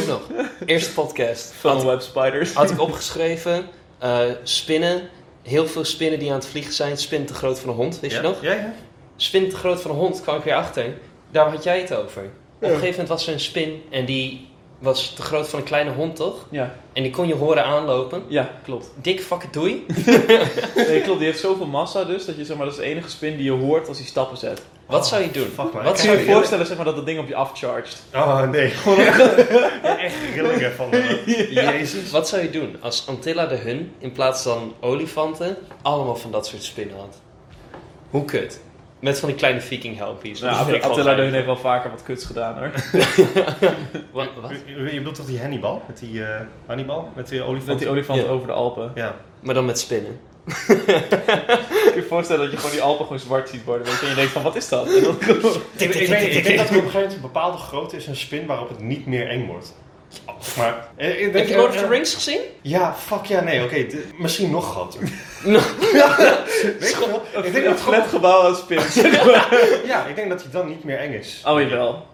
[SPEAKER 4] Ook nog. Eerste podcast.
[SPEAKER 2] Van
[SPEAKER 4] Had,
[SPEAKER 2] web spiders.
[SPEAKER 4] had ik opgeschreven. eh, spinnen. Heel veel spinnen die aan het vliegen zijn. Spin te groot voor een hond, wist
[SPEAKER 3] ja?
[SPEAKER 4] je nog?
[SPEAKER 3] Ja, ja.
[SPEAKER 4] Spin te groot voor een hond, kwam ik weer achter. Daar had jij het over. Op een gegeven moment was er een spin en die was te groot voor een kleine hond, toch?
[SPEAKER 2] Ja,
[SPEAKER 4] En die kon je horen aanlopen.
[SPEAKER 2] ja, klopt.
[SPEAKER 4] Dik fucking doei.
[SPEAKER 2] Nee, klopt. Die heeft zoveel massa dus, dat je zeg maar, dat is de enige spin die je hoort als hij stappen zet.
[SPEAKER 4] Wat zou je doen?
[SPEAKER 3] Fuck.
[SPEAKER 4] Wat
[SPEAKER 2] Kun je voorstellen zeg maar, dat dat ding op je afcharged?
[SPEAKER 3] Oh nee, gewoon echt rillingen van Jezus.
[SPEAKER 4] Wat zou je doen als Antilla de Hun in plaats van olifanten allemaal van dat soort spinnen had? Hoe kut? Met van die kleine viking helpies.
[SPEAKER 2] Nou,
[SPEAKER 4] ik geinig.
[SPEAKER 2] Deun heeft wel vaker wat kuts gedaan hoor.
[SPEAKER 4] Wat? wat?
[SPEAKER 3] Je, je bedoelt toch die Hannibal? Met die eh, Hannibal? Met die olifant?
[SPEAKER 2] Met die olifant
[SPEAKER 4] Ja.
[SPEAKER 2] over de Alpen.
[SPEAKER 3] Ja.
[SPEAKER 4] Maar dan met spinnen.
[SPEAKER 2] Kun je je voorstellen dat je gewoon die Alpen gewoon zwart ziet worden, weet je? En je denkt van, wat is dat? En dan gewoon-
[SPEAKER 3] Ik, ik, weet, ik denk dat er op een gegeven moment een bepaalde grootte is een spin waarop het niet meer eng wordt. Maar, eh, ik denk-
[SPEAKER 4] Heb je Lord of
[SPEAKER 3] eh,
[SPEAKER 4] the Rings gezien?
[SPEAKER 3] Ja, fuck ja, nee, oké. misschien nog groter. Weet je wel? Ik denk dat gewoon,
[SPEAKER 2] flatgebouw als spin.
[SPEAKER 3] ja, ik denk dat hij dan niet meer eng is.
[SPEAKER 2] Oh, jawel.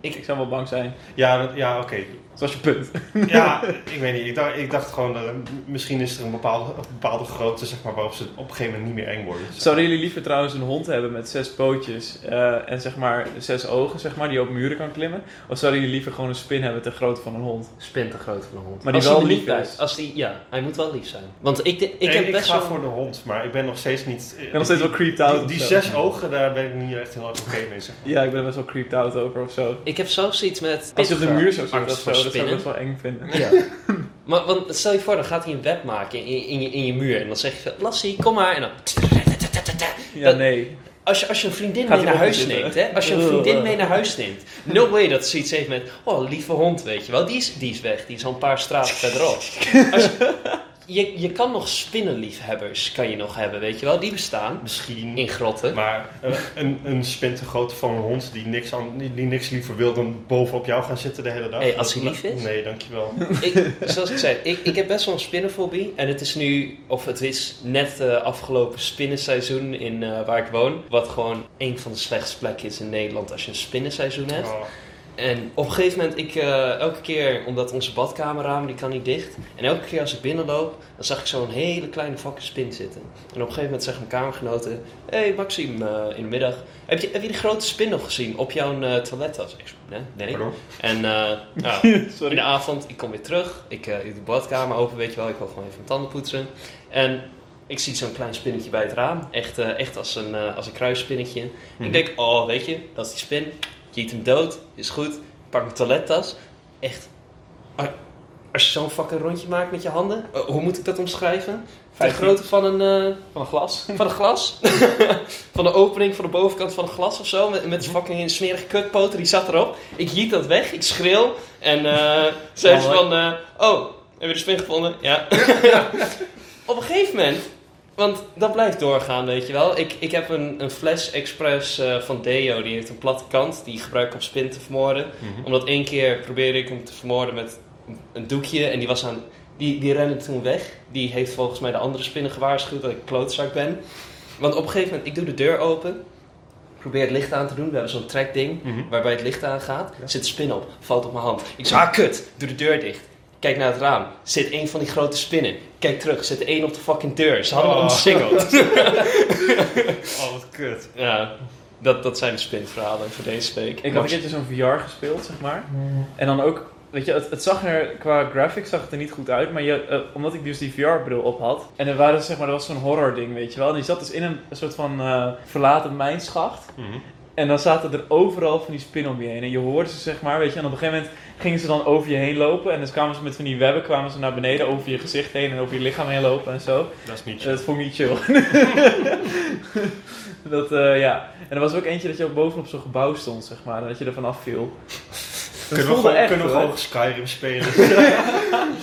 [SPEAKER 2] Ik, zou wel bang zijn.
[SPEAKER 3] Ja, dat- ja oké.
[SPEAKER 2] Dat was je punt.
[SPEAKER 3] Ja, ik weet niet. Ik dacht, ik dacht gewoon, dat misschien is er een bepaalde, een bepaalde grootte zeg maar, waarop ze op een gegeven moment niet meer eng worden.
[SPEAKER 2] Zouden jullie liever trouwens een hond hebben met zes pootjes eh, en zeg maar zes ogen, zeg maar, die op muren kan klimmen? Of zouden jullie liever gewoon een spin hebben ter grootte van een hond?
[SPEAKER 4] Spin te groot voor een hond.
[SPEAKER 2] Maar die
[SPEAKER 4] Als
[SPEAKER 2] wel lief is.
[SPEAKER 4] Als die, ja, hij moet wel lief zijn. Want ik, de- ik
[SPEAKER 3] Ik,
[SPEAKER 4] heb
[SPEAKER 3] ik
[SPEAKER 4] best
[SPEAKER 3] ga
[SPEAKER 4] wel...
[SPEAKER 3] voor de hond, maar ik ben nog steeds niet...
[SPEAKER 2] Ik ben nog steeds wel creeped out.
[SPEAKER 3] Die, zes ogen, daar ben ik niet echt heel erg oké mee. Zeg. maar.
[SPEAKER 2] Ja, ik ben best wel creeped out over of zo.
[SPEAKER 4] Ik heb zelfs iets met...
[SPEAKER 2] Als je op de muur zou zitten Dat zou ik best wel eng vinden.
[SPEAKER 4] Ja. maar want stel je voor, dan gaat hij een web maken in, in, je, in je muur. En dan zeg je van, Lassie, kom maar. En dan...
[SPEAKER 2] Ja,
[SPEAKER 4] Dat-
[SPEAKER 2] nee.
[SPEAKER 4] Als je, als je een vriendin
[SPEAKER 2] Gaat
[SPEAKER 4] mee naar huis
[SPEAKER 2] zitten?
[SPEAKER 4] neemt, hè? Als je een vriendin mee naar huis neemt. No way dat ze iets heeft met, oh, lieve hond, weet je wel. Die is, die is weg, die is al een paar straten verderop. Als je, je, je kan nog spinnenliefhebbers, kan je nog hebben, weet je wel. Die bestaan
[SPEAKER 3] Misschien.
[SPEAKER 4] in grotten.
[SPEAKER 3] Maar eh, een, een spin te grootte van een hond die niks, aan, die, die niks liever wil dan bovenop jou gaan zitten de hele dag.
[SPEAKER 4] Hey, als hij lief is?
[SPEAKER 3] Nee, dankjewel.
[SPEAKER 4] Ik, zoals ik zei, ik, ik heb best wel een spinnenfobie. En het is nu, of het is net eh, afgelopen spinnenseizoen in eh, waar ik woon. Wat gewoon een van de slechtste plekken is in Nederland als je een spinnenseizoen hebt.
[SPEAKER 3] Oh.
[SPEAKER 4] En op een gegeven moment, ik, eh, elke keer, omdat onze badkamerraam die kan niet dicht. En elke keer als ik binnenloop, dan zag ik zo'n hele kleine fucking spin zitten. En op een gegeven moment zeggen mijn kamergenoten, hé hey, Maxime, eh, in de middag, heb je, heb je die grote spin nog gezien op jouw eh, toilettas? Ik nee, nee.
[SPEAKER 3] Pardon?
[SPEAKER 4] En ja, in de avond, ik kom weer terug. Ik, ik doe de badkamer open, weet je wel. Ik wil gewoon even mijn tanden poetsen. En ik zie zo'n klein spinnetje bij het raam. Echt, echt als, een, als een kruisspinnetje.
[SPEAKER 3] Mhm.
[SPEAKER 4] Ik denk, oh, weet je, dat is die spin. Je eet hem dood, is goed. Pak mijn toilettas. Echt, als je zo'n fucking rondje maakt met je handen. eh, hoe moet ik dat omschrijven? De grootte van een... eh,
[SPEAKER 2] Van een glas.
[SPEAKER 4] van een glas. van de opening van de bovenkant van een glas of zo. Met, met fucking smerige kutpoten, die zat erop. Ik jiet dat weg, ik schreeuw. En eh zei ze van, oh, heb je de spin gevonden? Ja. Op een gegeven moment, want dat blijft doorgaan, weet je wel. Ik, ik heb een, een Flash Express eh, van Deo, die heeft een platte kant. Die gebruik ik om spin te vermoorden.
[SPEAKER 3] Mhm.
[SPEAKER 4] Omdat één keer probeerde ik hem te vermoorden met een doekje en die was aan... Die, die rende toen weg. Die heeft volgens mij de andere spinnen gewaarschuwd dat ik klootzak ben. Want op een gegeven moment, ik doe de deur open. Probeer het licht aan te doen. We hebben zo'n trekding
[SPEAKER 3] Mhm.
[SPEAKER 4] waarbij het licht aangaat. Zit een spin op, valt op mijn hand. Ik zeg, ah kut, doe de deur dicht. Kijk naar het raam. Zit een van die grote spinnen. Kijk terug, zit er één op de fucking deur. Ze hadden me
[SPEAKER 3] Oh.
[SPEAKER 4] omsingeld.
[SPEAKER 3] Oh, wat kut.
[SPEAKER 4] ja, dat, dat zijn de spinverhalen voor deze week.
[SPEAKER 2] Ik had een keertje zo'n VR gespeeld, zeg maar. En dan ook, weet je, het, het zag er, qua graphics zag het er niet goed uit. Maar je, eh, omdat ik dus die VR-bril op had. En er, waren, zeg maar, er was zo'n horror ding, weet je wel. En die zat dus in een, soort van eh, verlaten mijnschacht.
[SPEAKER 3] Mhm.
[SPEAKER 2] En dan zaten er overal van die spinnen om je heen. En je hoorde ze, zeg maar, weet je. En op een gegeven moment gingen ze dan over je heen lopen. En dan kwamen ze met van die webben kwamen ze naar beneden over je gezicht heen en over je lichaam heen lopen en zo.
[SPEAKER 3] Dat is niet zo.
[SPEAKER 2] Dat vond ik niet chill. dat, eh, ja. En er was ook eentje dat je ook bovenop zo'n gebouw stond, zeg maar. En dat je er vanaf viel. Dat
[SPEAKER 3] Kunnen we, gewoon,
[SPEAKER 2] echt,
[SPEAKER 3] kunnen we gewoon Skyrim spelen?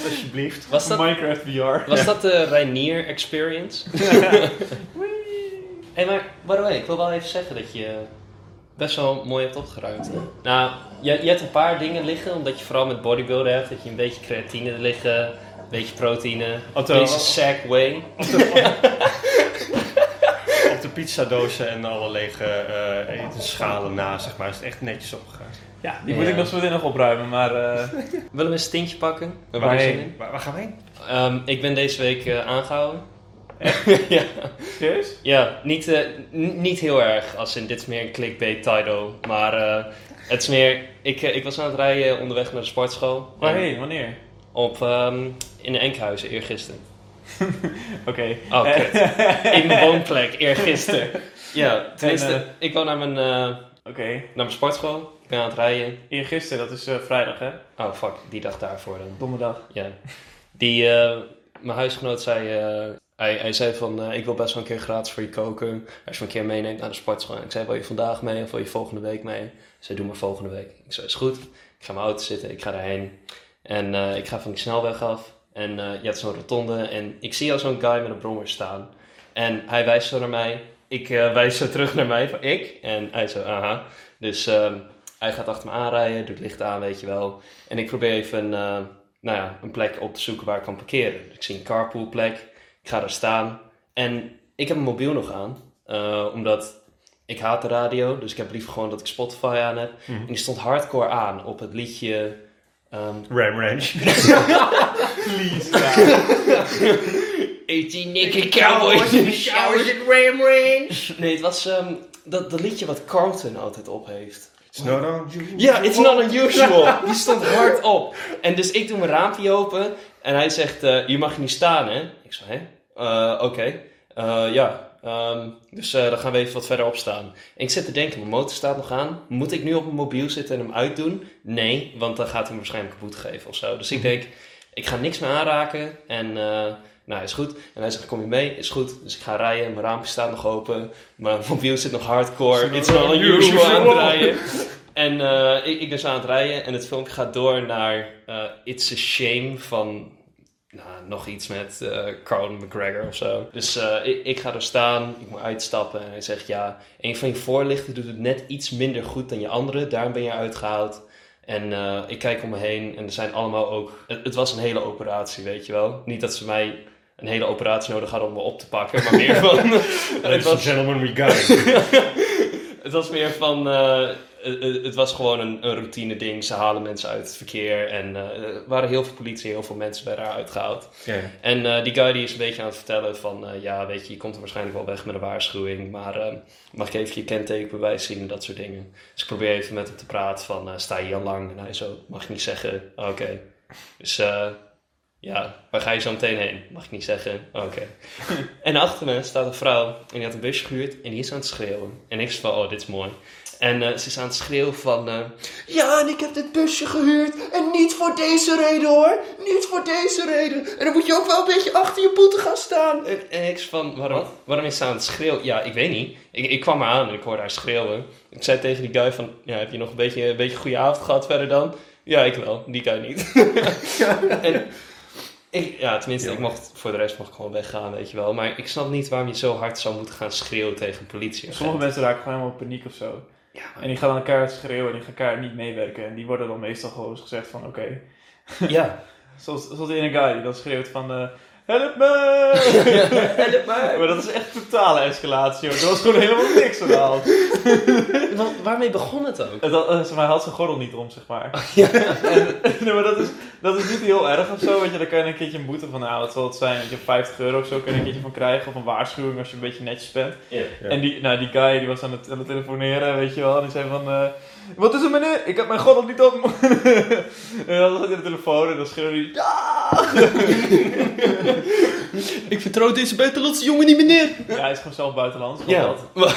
[SPEAKER 3] Alsjeblieft.
[SPEAKER 4] Was dat,
[SPEAKER 2] Minecraft VR.
[SPEAKER 4] was dat de Reinier Experience? Hé, maar by the way, ik wil wel even zeggen dat je best wel mooi hebt opgeruimd. Hè? Nou, je, je hebt een paar dingen liggen, omdat je vooral met bodybuilden hebt. Dat je een beetje creatine er liggen, een beetje proteïne,
[SPEAKER 3] Op de,
[SPEAKER 4] deze Segway.
[SPEAKER 3] op de pizzadozen en alle lege eh etenschalen na, zeg maar, is het echt netjes opgegaan.
[SPEAKER 2] Ja, die moet
[SPEAKER 4] Ja.
[SPEAKER 2] ik nog zo meteen nog opruimen, maar... eh,
[SPEAKER 4] Willen we een stintje pakken? We hebben er
[SPEAKER 2] Waarheen?
[SPEAKER 4] zin in.
[SPEAKER 3] Waar, waar gaan we heen?
[SPEAKER 4] Ehm, ik ben deze week eh, aangehouden. ja.
[SPEAKER 2] serieus?
[SPEAKER 4] Ja, niet, eh, niet heel erg, als in dit is meer een clickbait title. Maar eh, het is meer, ik, eh, ik was aan het rijden onderweg naar de sportschool.
[SPEAKER 2] Waarheen? Wanneer?
[SPEAKER 4] Op, ehm, in Enkhuizen, eergisteren.
[SPEAKER 2] Oké.
[SPEAKER 4] Oh, kut. In mijn woonplek, eergisteren. Ja, tenminste,
[SPEAKER 2] En,
[SPEAKER 4] ik woon naar mijn,
[SPEAKER 2] Oké.
[SPEAKER 4] naar mijn sportschool. Ik ben aan het rijden.
[SPEAKER 2] Eergisteren, dat is vrijdag, hè?
[SPEAKER 4] Oh, fuck, die dag daarvoor dan.
[SPEAKER 2] Donderdag.
[SPEAKER 4] Ja. Die, mijn huisgenoot zei, hij, hij zei van, eh, ik wil best wel een keer gratis voor je koken. Als je een keer meeneemt naar de sportschool. Ik zei, wil je vandaag mee of wil je volgende week mee? Hij zei, doe maar volgende week. Ik zei, is goed. Ik ga mijn auto zitten, ik ga daarheen. En eh, ik ga van die snelweg af. En eh, je hebt zo'n rotonde. En ik zie al zo'n guy met een brommer staan. En hij wijst zo naar mij. Ik wijs zo terug naar mij, van ik. En hij zo, aha. Dus ehm, hij gaat achter me aanrijden, doet licht aan, weet je wel. En ik probeer even nou ja, een plek op te zoeken waar ik kan parkeren. Ik zie een carpoolplek, ga daar staan. En ik heb mijn mobiel nog aan, eh, omdat ik haat de radio, dus ik heb liever gewoon dat ik Spotify aan heb.
[SPEAKER 3] Mhm.
[SPEAKER 4] En die stond hardcore aan op het liedje... ehm
[SPEAKER 3] Ram Ranch.
[SPEAKER 2] Please, ja.
[SPEAKER 4] 18 naked cowboys in showers at Ram Ranch. Nee, het was ehm, dat, dat liedje wat Carlton altijd op heeft.
[SPEAKER 3] It's not unusual.
[SPEAKER 4] Ja, it's not unusual. Die stond hard op. En dus ik doe mijn raampje open en hij zegt, eh je mag hier niet staan, hè? Ik zei, hè? Eh, Oké. Eh, ja. Ehm, dus eh, dan gaan we even wat verder opstaan. En ik zit te denken, mijn motor staat nog aan. Moet ik nu op mijn mobiel zitten en hem uitdoen? Nee, want dan gaat hij me waarschijnlijk kapot geven of zo. Dus ik denk, ik ga niks meer aanraken. En nou, is goed. En hij zegt, kom je mee? Is goed. Dus ik ga rijden. Mijn raampje staat nog open. Mijn mobiel zit nog hardcore. It's not unusual aan het rijden. En ik, ik ben zo aan het rijden. En het filmpje gaat door naar It's a Shame van... Nou, nog iets met eh Carl McGregor of zo. Dus eh, ik, ik ga er staan, ik moet uitstappen en hij zegt ja, een van je voorlichten doet het net iets minder goed dan je andere, daarom ben je uitgehaald. En eh, ik kijk om me heen en er zijn allemaal ook, het, het was een hele operatie, weet je wel. Niet dat ze mij een hele operatie nodig hadden om me op te pakken, maar meer van, het was,
[SPEAKER 3] gentlemen, we got
[SPEAKER 4] het was meer van, eh, het, het- was gewoon een, een routine ding. Ze halen mensen uit het verkeer en eh, er waren heel veel politie, heel veel mensen bij daar uitgehaald. En eh, die guy die is een beetje aan het vertellen van, eh, ja, weet je, je komt er waarschijnlijk wel weg met een waarschuwing, maar eh, mag ik even je kentekenbewijs zien en dat soort dingen. Dus ik probeer even met hem te praten van, eh, sta je hier al lang? En hij zo, mag ik niet zeggen, oké. Dus eh, ja, waar ga je zo meteen heen? Mag ik niet zeggen, oké. en achter me staat een vrouw en die had een busje gehuurd en die is aan het schreeuwen. En ik zei van, oh, dit is mooi. En eh, ze is aan het schreeuwen van... eh, ja, en ik heb dit busje gehuurd. En niet voor deze reden hoor. Niet voor deze reden. En dan moet je ook wel een beetje achter je boete gaan staan. En, en ik van, waarom, waarom is ze aan het schreeuwen? Ja, ik weet niet. Ik, ik kwam maar aan en ik hoorde haar schreeuwen. Ik zei tegen die guy van, ja, heb je nog een beetje een beetje goede avond gehad verder dan? Ja, ik wel. Die guy niet. en ik, ja, tenminste, ik mocht, voor de rest mocht ik gewoon weggaan, weet je wel. Maar ik snap niet waarom je zo hard zou moeten gaan schreeuwen tegen een politie.
[SPEAKER 2] Sommige mensen raken gewoon helemaal in paniek of zo.
[SPEAKER 4] Ja,
[SPEAKER 2] En die gaan dan elkaar schreeuwen en die gaan elkaar niet meewerken. En die worden dan meestal gewoon eens gezegd van oké.
[SPEAKER 4] ja.
[SPEAKER 2] Zoals, zoals die ene guy die dan schreeuwt van eh help me!
[SPEAKER 4] Help mij.
[SPEAKER 2] maar dat is echt totale escalatie hoor. Er was gewoon helemaal niks aan de hand.
[SPEAKER 4] Want waarmee begon het ook?
[SPEAKER 2] Het had- eh, zeg maar, hij had zijn gordel niet om, zeg maar. En, nee, maar dat is, dat is niet heel erg of zo. Weet je, daar kan je een keertje een boete van, nou, wat zal het zijn? Weet je, 50 euro of zo kan je een keertje van krijgen. Of een waarschuwing als je een beetje netjes bent.
[SPEAKER 4] Ja.
[SPEAKER 3] Ja.
[SPEAKER 2] En die, nou, die guy die was aan het, aan het telefoneren, weet je wel. En die zei van, eh, wat is er meneer? Ik heb mijn gordel niet op. en dan zat hij de telefoon en dan schreeuwde hij, ja!
[SPEAKER 4] Ik vertrouw deze buitenlandse jongen niet meneer.
[SPEAKER 2] Ja, hij is gewoon zelf buitenlands.
[SPEAKER 4] Ja.
[SPEAKER 2] dat.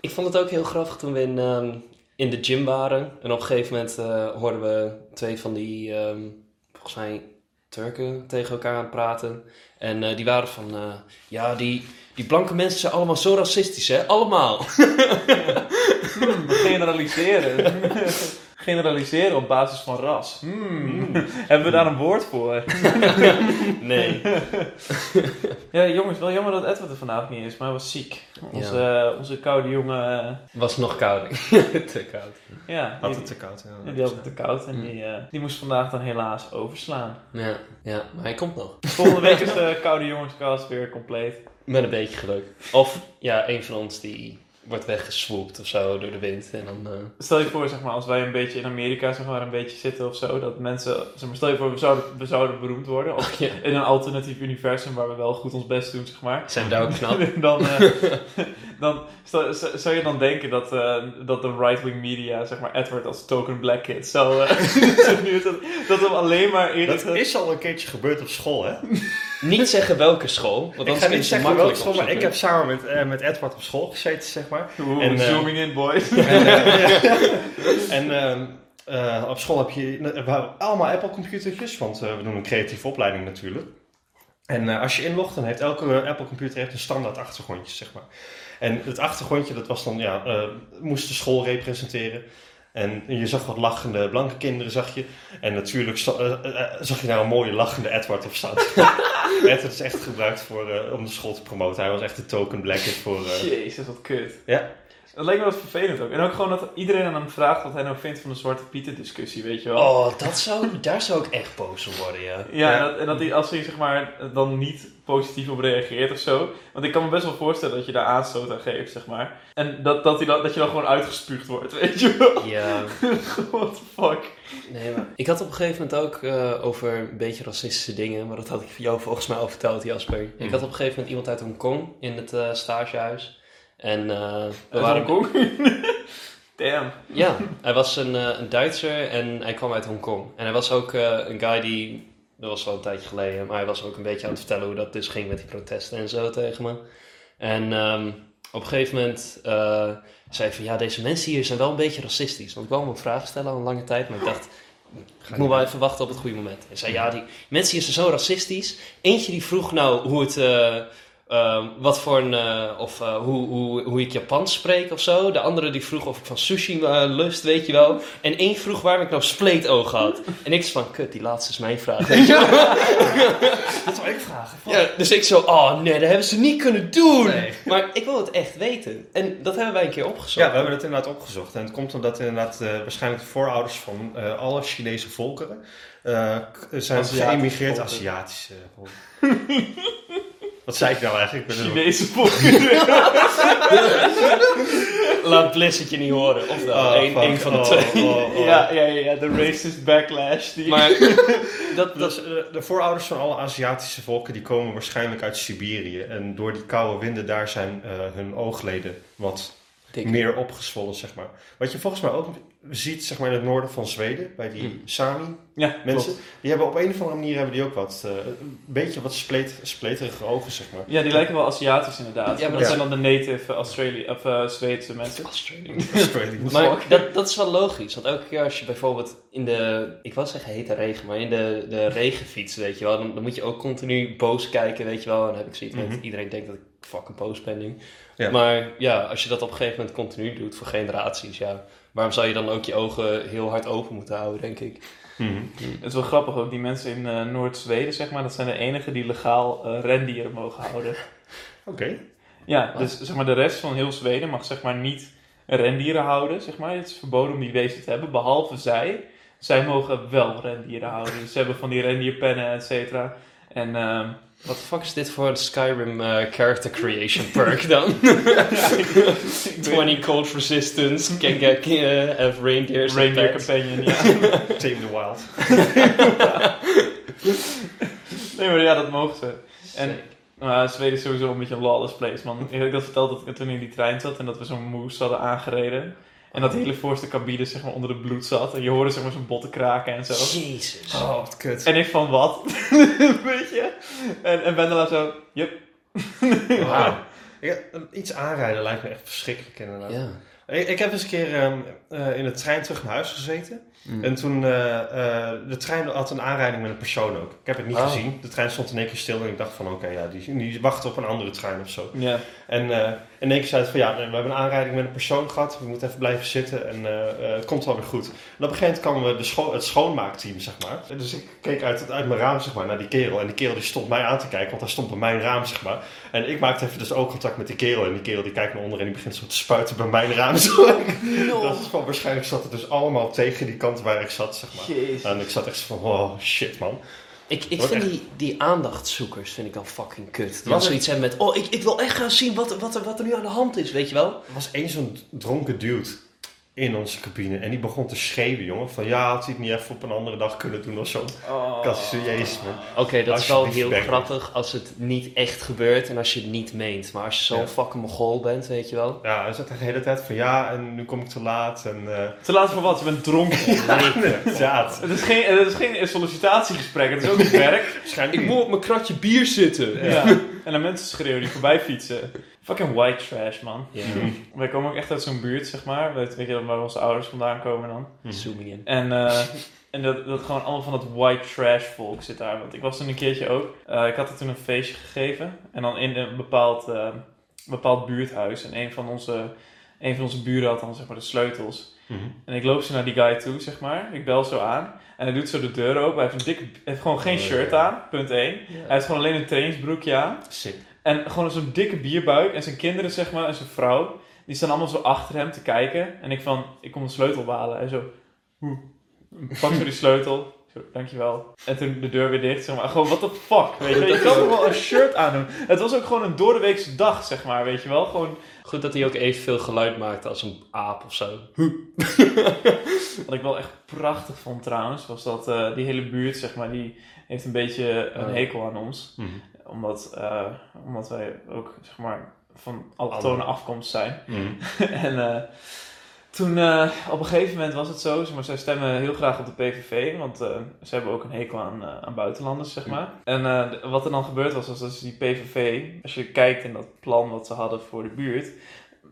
[SPEAKER 4] ik vond het ook heel grappig toen we in, ehm, in de gym waren. En op een gegeven moment eh, hoorden we twee van die, ehm, volgens mij, Turken tegen elkaar aan het praten. En eh, die waren van, eh, ja, die, die blanke mensen zijn allemaal zo racistisch, hè? Allemaal.
[SPEAKER 2] Hmm, generaliseren. Generaliseren op basis van ras. Hmm. Hebben we daar een woord voor?
[SPEAKER 4] nee.
[SPEAKER 2] Ja, jongens, wel jammer dat Edward er vanavond niet is, maar hij was ziek. Onze, onze koude jongen, eh,
[SPEAKER 4] Was nog kouder. Te koud.
[SPEAKER 2] ja,
[SPEAKER 3] Had
[SPEAKER 2] die,
[SPEAKER 3] het te koud. Ja.
[SPEAKER 2] die had het te koud en
[SPEAKER 4] Mm.
[SPEAKER 2] die, eh, die moest vandaag dan helaas overslaan.
[SPEAKER 4] Ja, ja, maar hij komt nog.
[SPEAKER 2] Volgende week is de koude jongenskast weer compleet.
[SPEAKER 4] Met een beetje geluk. Of ja, een van ons die wordt weggeswoopt of zo door de wind. En dan. eh,
[SPEAKER 2] Stel je voor, zeg maar, als wij een beetje in Amerika zeg maar, een beetje zitten of zo, dat mensen, zeg maar, stel je voor, we zouden, we zouden beroemd worden. Of
[SPEAKER 4] ja.
[SPEAKER 2] in een alternatief universum waar we wel goed ons best doen, zeg maar.
[SPEAKER 4] Zijn daar ook knap?
[SPEAKER 2] dan, eh, dan stel- zou je dan denken dat, eh, dat de right-wing media, zeg maar, Edward als token black kid zou... eh, dat, dat hem alleen maar
[SPEAKER 3] Dat
[SPEAKER 2] eerder...
[SPEAKER 3] is al een keertje gebeurd op school, hè?
[SPEAKER 4] Niet zeggen welke school. Want
[SPEAKER 3] Ik ga niet
[SPEAKER 4] ze
[SPEAKER 3] zeggen welke
[SPEAKER 4] makkelijk
[SPEAKER 3] school, maar ik heb samen met, eh, met Edward op school gezeten, zeg maar.
[SPEAKER 2] Oeh,
[SPEAKER 3] En, eh,
[SPEAKER 2] zooming in, boys.
[SPEAKER 3] En, eh, en ehm, eh, op school heb je we hebben allemaal Apple-computertjes, want we doen een creatieve opleiding natuurlijk. En eh, als je inlogt, dan heeft elke Apple-computer heeft een standaard achtergrondje, zeg maar. En het achtergrondje, dat was dan, ja, eh, moest de school representeren. En je zag wat lachende blanke kinderen, zag je. En natuurlijk eh, eh, eh, zag je daar een mooie lachende Edward op staan. Edward is echt gebruikt voor, om de school te promoten. Hij was echt de token black kid voor... eh,
[SPEAKER 2] Jezus, wat kut.
[SPEAKER 3] ja.
[SPEAKER 2] Dat lijkt me wat vervelend ook. En ook gewoon dat iedereen aan hem vraagt wat hij nou vindt van de Zwarte Pieten discussie, weet je wel.
[SPEAKER 4] Oh, dat zou, daar zou ik echt boos om worden, ja.
[SPEAKER 2] Ja,
[SPEAKER 3] Ja.
[SPEAKER 2] En, dat, en dat hij, als hij zeg maar, dan niet positief op reageert of zo. Want ik kan me best wel voorstellen dat je daar aanstoot aan geeft, zeg maar. En dat, dat, hij dan, dat je dan gewoon uitgespuugd wordt, weet je wel.
[SPEAKER 4] Ja,
[SPEAKER 2] What the fuck.
[SPEAKER 4] nee, maar... Ik had op een gegeven moment ook eh, over een beetje racistische dingen, maar dat had ik jou volgens mij al verteld, Jasper. Ik had op een gegeven moment iemand uit Hongkong in het eh, stagehuis. En eh, we waren...
[SPEAKER 2] Hongkong? Damn.
[SPEAKER 4] Ja, hij was een, eh, een Duitser en hij kwam uit Hongkong. En hij was ook eh, een guy die, dat was wel een tijdje geleden, maar hij was ook een beetje aan het vertellen hoe dat dus ging met die protesten en zo tegen me. En ehm, op een gegeven moment zei hij van ja, deze mensen hier zijn wel een beetje racistisch. Want ik wou hem een vraag stellen al een lange tijd, maar ik dacht, ik moet wel even wachten op het goede moment. Hij zei ja, die mensen hier zijn zo racistisch. Eentje die vroeg nou hoe het... eh, wat voor een, eh, of eh, hoe, hoe, hoe ik Japans spreek of zo. De andere die vroeg of ik van sushi eh, lust, weet je wel. En één vroeg waarom ik nou spleetoog had. En ik zei van, kut, die laatste is mijn vraag, weet je wel.
[SPEAKER 3] Dat zou ik vragen.
[SPEAKER 4] Ja, dus ik zo, oh nee, dat hebben ze niet kunnen doen.
[SPEAKER 3] Nee.
[SPEAKER 4] Maar ik wil het echt weten. En dat hebben wij een keer opgezocht.
[SPEAKER 3] Ja, we hebben het inderdaad opgezocht. En het komt omdat inderdaad eh, waarschijnlijk de voorouders van eh, alle Chinese volkeren eh, zijn
[SPEAKER 2] Aziatische
[SPEAKER 3] geëmigreerd
[SPEAKER 2] volken.
[SPEAKER 3] Aziatische volkeren. Wat zei ik nou eigenlijk? Ik ben
[SPEAKER 2] Chinese volk.
[SPEAKER 4] Laat Bliss het je niet horen. Of wel,
[SPEAKER 3] Oh,
[SPEAKER 4] één, van de
[SPEAKER 3] Oh,
[SPEAKER 4] twee.
[SPEAKER 3] oh, oh.
[SPEAKER 2] Ja, ja, ja, de racist backlash. Die...
[SPEAKER 4] Maar dat, dat,
[SPEAKER 3] eh, de voorouders van alle Aziatische volken die komen waarschijnlijk uit Siberië. En door die koude winden daar zijn eh, hun oogleden wat
[SPEAKER 4] Dik.
[SPEAKER 3] meer opgezwollen, zeg maar. Wat je volgens mij ook ziet zeg maar, in het noorden van Zweden, bij die
[SPEAKER 4] Hmm.
[SPEAKER 3] Sami
[SPEAKER 2] ja,
[SPEAKER 3] mensen.
[SPEAKER 2] klopt.
[SPEAKER 3] Die hebben op een of andere manier hebben die ook wat, eh, een beetje wat spleet, spleterige ogen, zeg maar.
[SPEAKER 2] Ja, die lijken wel Aziatisch inderdaad.
[SPEAKER 4] Ja, maar
[SPEAKER 2] dat zijn dan de native Australië of eh, Zweedse mensen.
[SPEAKER 3] Australians.
[SPEAKER 4] Maar dat, dat is wel logisch, want elke keer als je bijvoorbeeld in de, ik wou zeggen hete regen, maar in de, de regen fietst, weet je wel, dan, dan moet je ook continu boos kijken, weet je wel. En dan heb ik zoiets met,
[SPEAKER 3] Mhm.
[SPEAKER 4] iedereen denkt dat ik fucking boos ben nu.
[SPEAKER 3] Ja.
[SPEAKER 4] Maar ja, als je dat op een gegeven moment continu doet voor generaties, ja, waarom zou je dan ook je ogen heel hard open moeten houden, denk ik.
[SPEAKER 3] Mhm.
[SPEAKER 2] Het is wel grappig ook, die mensen in eh, Noord-Zweden, zeg maar, dat zijn de enigen die legaal eh, rendieren mogen houden.
[SPEAKER 3] Oké.
[SPEAKER 2] Ja,
[SPEAKER 4] Wat?
[SPEAKER 2] dus zeg maar de rest van heel Zweden mag zeg maar niet rendieren houden, zeg maar. Het is verboden om die beesten te hebben, behalve zij. Zij mogen wel rendieren houden. Dus ze hebben van die rendierpennen, et cetera. En ehm,
[SPEAKER 4] Wat de fuck is dit voor een Skyrim eh, character creation perk dan?
[SPEAKER 2] ik weet-
[SPEAKER 4] 20 cold resistance, can get, uh, have reindeers
[SPEAKER 2] Reindeer. Companion, ja.
[SPEAKER 3] Tame the Wild.
[SPEAKER 2] nee, maar ja, dat mogen ze. En. Nou, Zweden is sowieso een beetje een lawless place, man. Ik heb dat verteld dat ik toen in die trein zat en dat we zo'n moes hadden aangereden. En dat de hele voorste cabine zeg maar onder het bloed zat. En je hoorde zeg maar zo'n botten kraken en zo.
[SPEAKER 4] Jezus.
[SPEAKER 3] Oh, wat kut.
[SPEAKER 2] En ik van wat? Weet je? En, en Wendela zo, yep.
[SPEAKER 3] Wauw. Ja, iets aanrijden lijkt me echt verschrikkelijk inderdaad.
[SPEAKER 4] Ja.
[SPEAKER 3] Ik, ik heb eens een keer ehm, eh, in de trein terug naar huis gezeten.
[SPEAKER 4] Mm.
[SPEAKER 3] En toen, eh, eh, de trein had een aanrijding met een persoon ook. Ik heb het niet
[SPEAKER 4] Oh.
[SPEAKER 3] gezien. De trein stond in één keer stil en ik dacht van oké, ja, die, die wacht op een andere trein of zo.
[SPEAKER 2] Ja.
[SPEAKER 3] En één keer zei het van ja, we hebben een aanrijding met een persoon gehad. We moeten even blijven zitten en eh, eh, het komt wel weer goed. En op een gegeven moment kwam we de scho- het schoonmaakteam, zeg maar. En dus ik keek uit, uit mijn raam, zeg maar, naar die kerel. En die kerel die stond mij aan te kijken, want hij stond bij mijn raam, zeg maar. En ik maakte even dus oogcontact met die kerel. En die kerel die kijkt naar onder en die begint zo te spuiten bij mijn raam. Zo. Dat is van, waarschijnlijk zat het dus allemaal tegen die kant waar ik zat, zeg maar.
[SPEAKER 2] Jezus.
[SPEAKER 3] En ik zat echt zo van, oh shit man.
[SPEAKER 4] Ik, vind
[SPEAKER 3] echt?
[SPEAKER 4] die, die aandachtzoekers vind ik dan fucking kut. Die
[SPEAKER 3] een-
[SPEAKER 4] zoiets hebben met, oh, ik, ik wil echt gaan zien wat, er- wat, er, wat er nu aan de hand is, weet je wel?
[SPEAKER 3] Er was één zo'n dronken dude in onze cabine. En die begon te schreeuwen, jongen. Van ja, had hij het niet even op een andere dag kunnen doen of zo.
[SPEAKER 2] Oh.
[SPEAKER 3] Jezus man.
[SPEAKER 4] Oké, dat is wel heel grappig als het niet echt gebeurt en als je het niet meent. Maar als je zo'n
[SPEAKER 3] Ja.
[SPEAKER 4] fucking mogol bent, weet je wel.
[SPEAKER 3] Ja, hij zat de hele tijd van ja, en nu kom ik te laat. En eh
[SPEAKER 2] Te laat voor wat? Je bent dronken.
[SPEAKER 3] ja, het-
[SPEAKER 2] het, is geen, het is geen sollicitatiegesprek, het is ook niet werk.
[SPEAKER 3] waarschijnlijk
[SPEAKER 4] Ik moet op mijn kratje bier zitten.
[SPEAKER 2] Ja. En dan mensen schreeuwen die voorbij fietsen. Fucking white trash, man.
[SPEAKER 4] Ja,
[SPEAKER 3] Mhm.
[SPEAKER 2] Wij komen ook echt uit zo'n buurt, zeg maar. Weet, weet je waar onze ouders vandaan komen dan?
[SPEAKER 4] zooming in.
[SPEAKER 2] En, eh, en dat, dat gewoon allemaal van dat white trash volk zit daar. Want ik was toen een keertje ook. eh, ik had er toen een feestje gegeven. En dan in een bepaald, eh, bepaald buurthuis. En een van, onze, een van onze buren had dan zeg maar de sleutels.
[SPEAKER 3] Mhm.
[SPEAKER 2] En ik loop zo naar die guy toe, zeg maar. Ik bel zo aan. En hij doet zo de deur open. Hij heeft, een dikke, heeft gewoon geen
[SPEAKER 3] Oh,
[SPEAKER 2] shirt aan, punt 1. Hij heeft gewoon alleen een trainingsbroekje aan.
[SPEAKER 3] Sick.
[SPEAKER 2] En gewoon zo'n dikke bierbuik. En zijn kinderen, zeg maar, en zijn vrouw. Die staan allemaal zo achter hem te kijken. En ik van, ik kom een sleutel halen. En zo, hoe? Pak zo die sleutel. Zo, dankjewel. En toen de deur weer dicht, zeg maar. Gewoon, what the fuck, weet je. Je kan toch wel een shirt aandoen. Het was ook gewoon een doordeweekse dag, zeg maar, weet je wel. Gewoon,
[SPEAKER 4] Goed dat hij ook evenveel geluid maakte als een aap of zo.
[SPEAKER 2] wat ik wel echt prachtig vond trouwens, was dat eh, die hele buurt, zeg maar, die heeft een beetje een
[SPEAKER 4] Oh.
[SPEAKER 2] hekel aan ons.
[SPEAKER 3] Mhm.
[SPEAKER 2] Omdat, eh, omdat wij ook, zeg maar, van allochtone afkomst zijn.
[SPEAKER 3] Mhm.
[SPEAKER 2] en eh, toen, eh, op een gegeven moment was het zo, zeg maar, zij stemmen heel graag op de PVV, want ze hebben ook een hekel aan, aan buitenlanders, zeg maar. En eh, d- wat er dan gebeurd was, was dat die PVV, als je kijkt in dat plan wat ze hadden voor de buurt,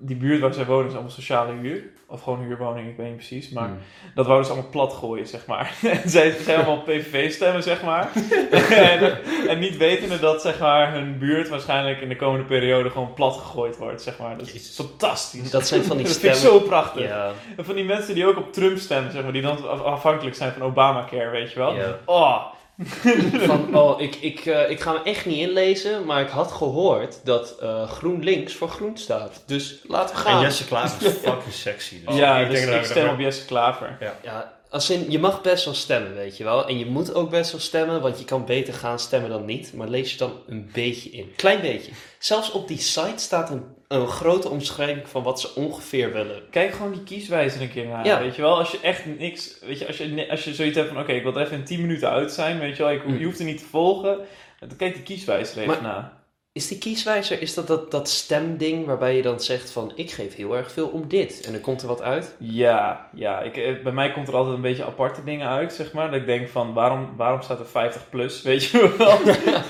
[SPEAKER 2] die buurt waar zij wonen is allemaal sociale huur, of gewoon huurwoning, ik weet niet precies, maar
[SPEAKER 3] Mhm.
[SPEAKER 2] dat wouden ze allemaal plat gooien, zeg maar. en zij zijn allemaal PVV stemmen, zeg maar. en, en niet wetende dat, zeg maar, hun buurt waarschijnlijk in de komende periode gewoon plat gegooid wordt, zeg maar. Dat is
[SPEAKER 3] Jezus.
[SPEAKER 2] fantastisch.
[SPEAKER 4] Dat zijn van die
[SPEAKER 2] dat vind ik
[SPEAKER 4] stemmen.
[SPEAKER 2] zo prachtig. En van die mensen die ook op Trump stemmen, zeg maar, die dan af- afhankelijk zijn van Obamacare, weet je wel.
[SPEAKER 4] ja.
[SPEAKER 2] Oh,
[SPEAKER 4] Van, oh, ik, ik, eh, ik ga me echt niet inlezen, maar ik had gehoord dat eh, GroenLinks voor groen staat. Dus laten we
[SPEAKER 3] En
[SPEAKER 4] gaan.
[SPEAKER 3] Jesse Klaver is fucking sexy. Dus
[SPEAKER 2] ja,
[SPEAKER 3] ik
[SPEAKER 2] dus
[SPEAKER 3] denk dat
[SPEAKER 2] ik stem op Jesse Klaver.
[SPEAKER 4] Ja, als in, je mag best wel stemmen, weet je wel. En je moet ook best wel stemmen, want je kan beter gaan stemmen dan niet. Maar lees je dan een beetje in. Klein beetje. Zelfs op die site staat een, een grote omschrijving van wat ze ongeveer willen.
[SPEAKER 2] Kijk gewoon die kieswijzer een keer naar,
[SPEAKER 4] Ja.
[SPEAKER 2] weet je wel. Als je echt niks, weet je, als je, als je zoiets hebt van, oké, ik wil er even in 10 minuten uit zijn, weet je wel. Ik,
[SPEAKER 4] Mm.
[SPEAKER 2] Je hoeft er niet te volgen. Dan kijk die kieswijzer even
[SPEAKER 4] Maar-
[SPEAKER 2] na.
[SPEAKER 4] Is die kieswijzer, is dat, dat dat stemding waarbij je dan zegt van... Ik geef heel erg veel om dit. En dan komt er wat uit.
[SPEAKER 2] Ja, ja. Ik, eh, bij mij komt er altijd een beetje aparte dingen uit, zeg maar. Dat ik denk van, waarom, waarom staat er 50 plus, weet je wel.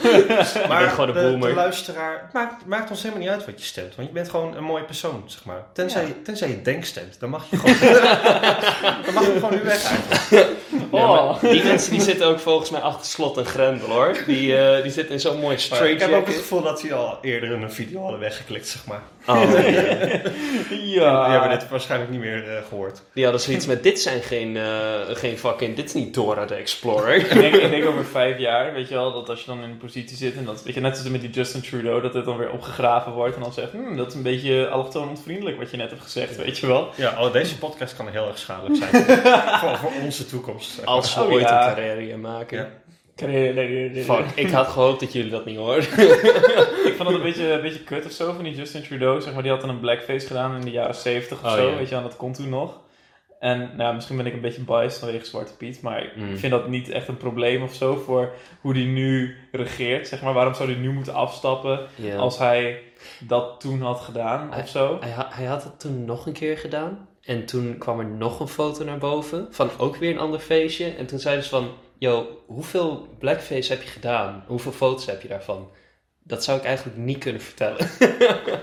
[SPEAKER 3] Maar
[SPEAKER 4] ben gewoon een
[SPEAKER 3] de, luisteraar, het maakt, maakt ons helemaal niet uit wat je stemt. Want je bent gewoon een mooie persoon, zeg maar. Tenzij,
[SPEAKER 2] Ja.
[SPEAKER 3] tenzij je denkstemt, dan mag je gewoon... dan mag je gewoon nu weg eigenlijk.
[SPEAKER 4] Ja,
[SPEAKER 2] Oh.
[SPEAKER 4] die mensen die zitten ook volgens mij achter slot en grendel hoor. Die, eh, die zitten in zo'n mooi straight
[SPEAKER 3] ik heb ook het
[SPEAKER 4] jacket.
[SPEAKER 3] gevoel dat die al eerder in een video hadden weggeklikt, zeg maar.
[SPEAKER 4] Oh, ja.
[SPEAKER 2] ja.
[SPEAKER 3] Die hebben dit waarschijnlijk niet meer eh, gehoord.
[SPEAKER 4] Die hadden zoiets met, dit zijn geen, eh, geen fucking, dit is niet Dora de Explorer.
[SPEAKER 2] Ik denk, ik denk over vijf jaar, weet je wel, dat als je dan in een positie zit en dat, weet je, net zoals met die Justin Trudeau, dat het dan weer opgegraven wordt en dan zegt, hmm, dat is een beetje allochtoon ontvriendelijk wat je net hebt gezegd, weet je wel.
[SPEAKER 3] Ja, oh, deze podcast kan heel erg schadelijk zijn voor, voor onze toekomst.
[SPEAKER 4] Als we
[SPEAKER 2] Oh,
[SPEAKER 4] ooit
[SPEAKER 2] ja.
[SPEAKER 4] een carrière maken.
[SPEAKER 3] Ja.
[SPEAKER 4] Fuck, ik had gehoopt dat jullie dat niet hoorden.
[SPEAKER 2] Ik vond het een beetje, een beetje kut of zo van die Justin Trudeau, zeg maar, die had dan een blackface gedaan in de jaren 70 of
[SPEAKER 4] Oh,
[SPEAKER 2] zo,
[SPEAKER 4] ja.
[SPEAKER 2] weet je en dat kon toen nog. En nou, misschien ben ik een beetje biased vanwege Zwarte Piet, maar
[SPEAKER 4] Mm.
[SPEAKER 2] ik vind dat niet echt een probleem of zo voor hoe die nu regeert, zeg maar. Waarom zou hij nu moeten afstappen als hij dat toen had gedaan
[SPEAKER 4] Hij-
[SPEAKER 2] of zo?
[SPEAKER 4] Hij, hij had het toen nog een keer gedaan. En toen kwam er nog een foto naar boven. Van ook weer een ander feestje. En toen zeiden ze van... Yo, hoeveel blackface heb je gedaan? Hoeveel foto's heb je daarvan? Dat zou ik eigenlijk niet kunnen vertellen.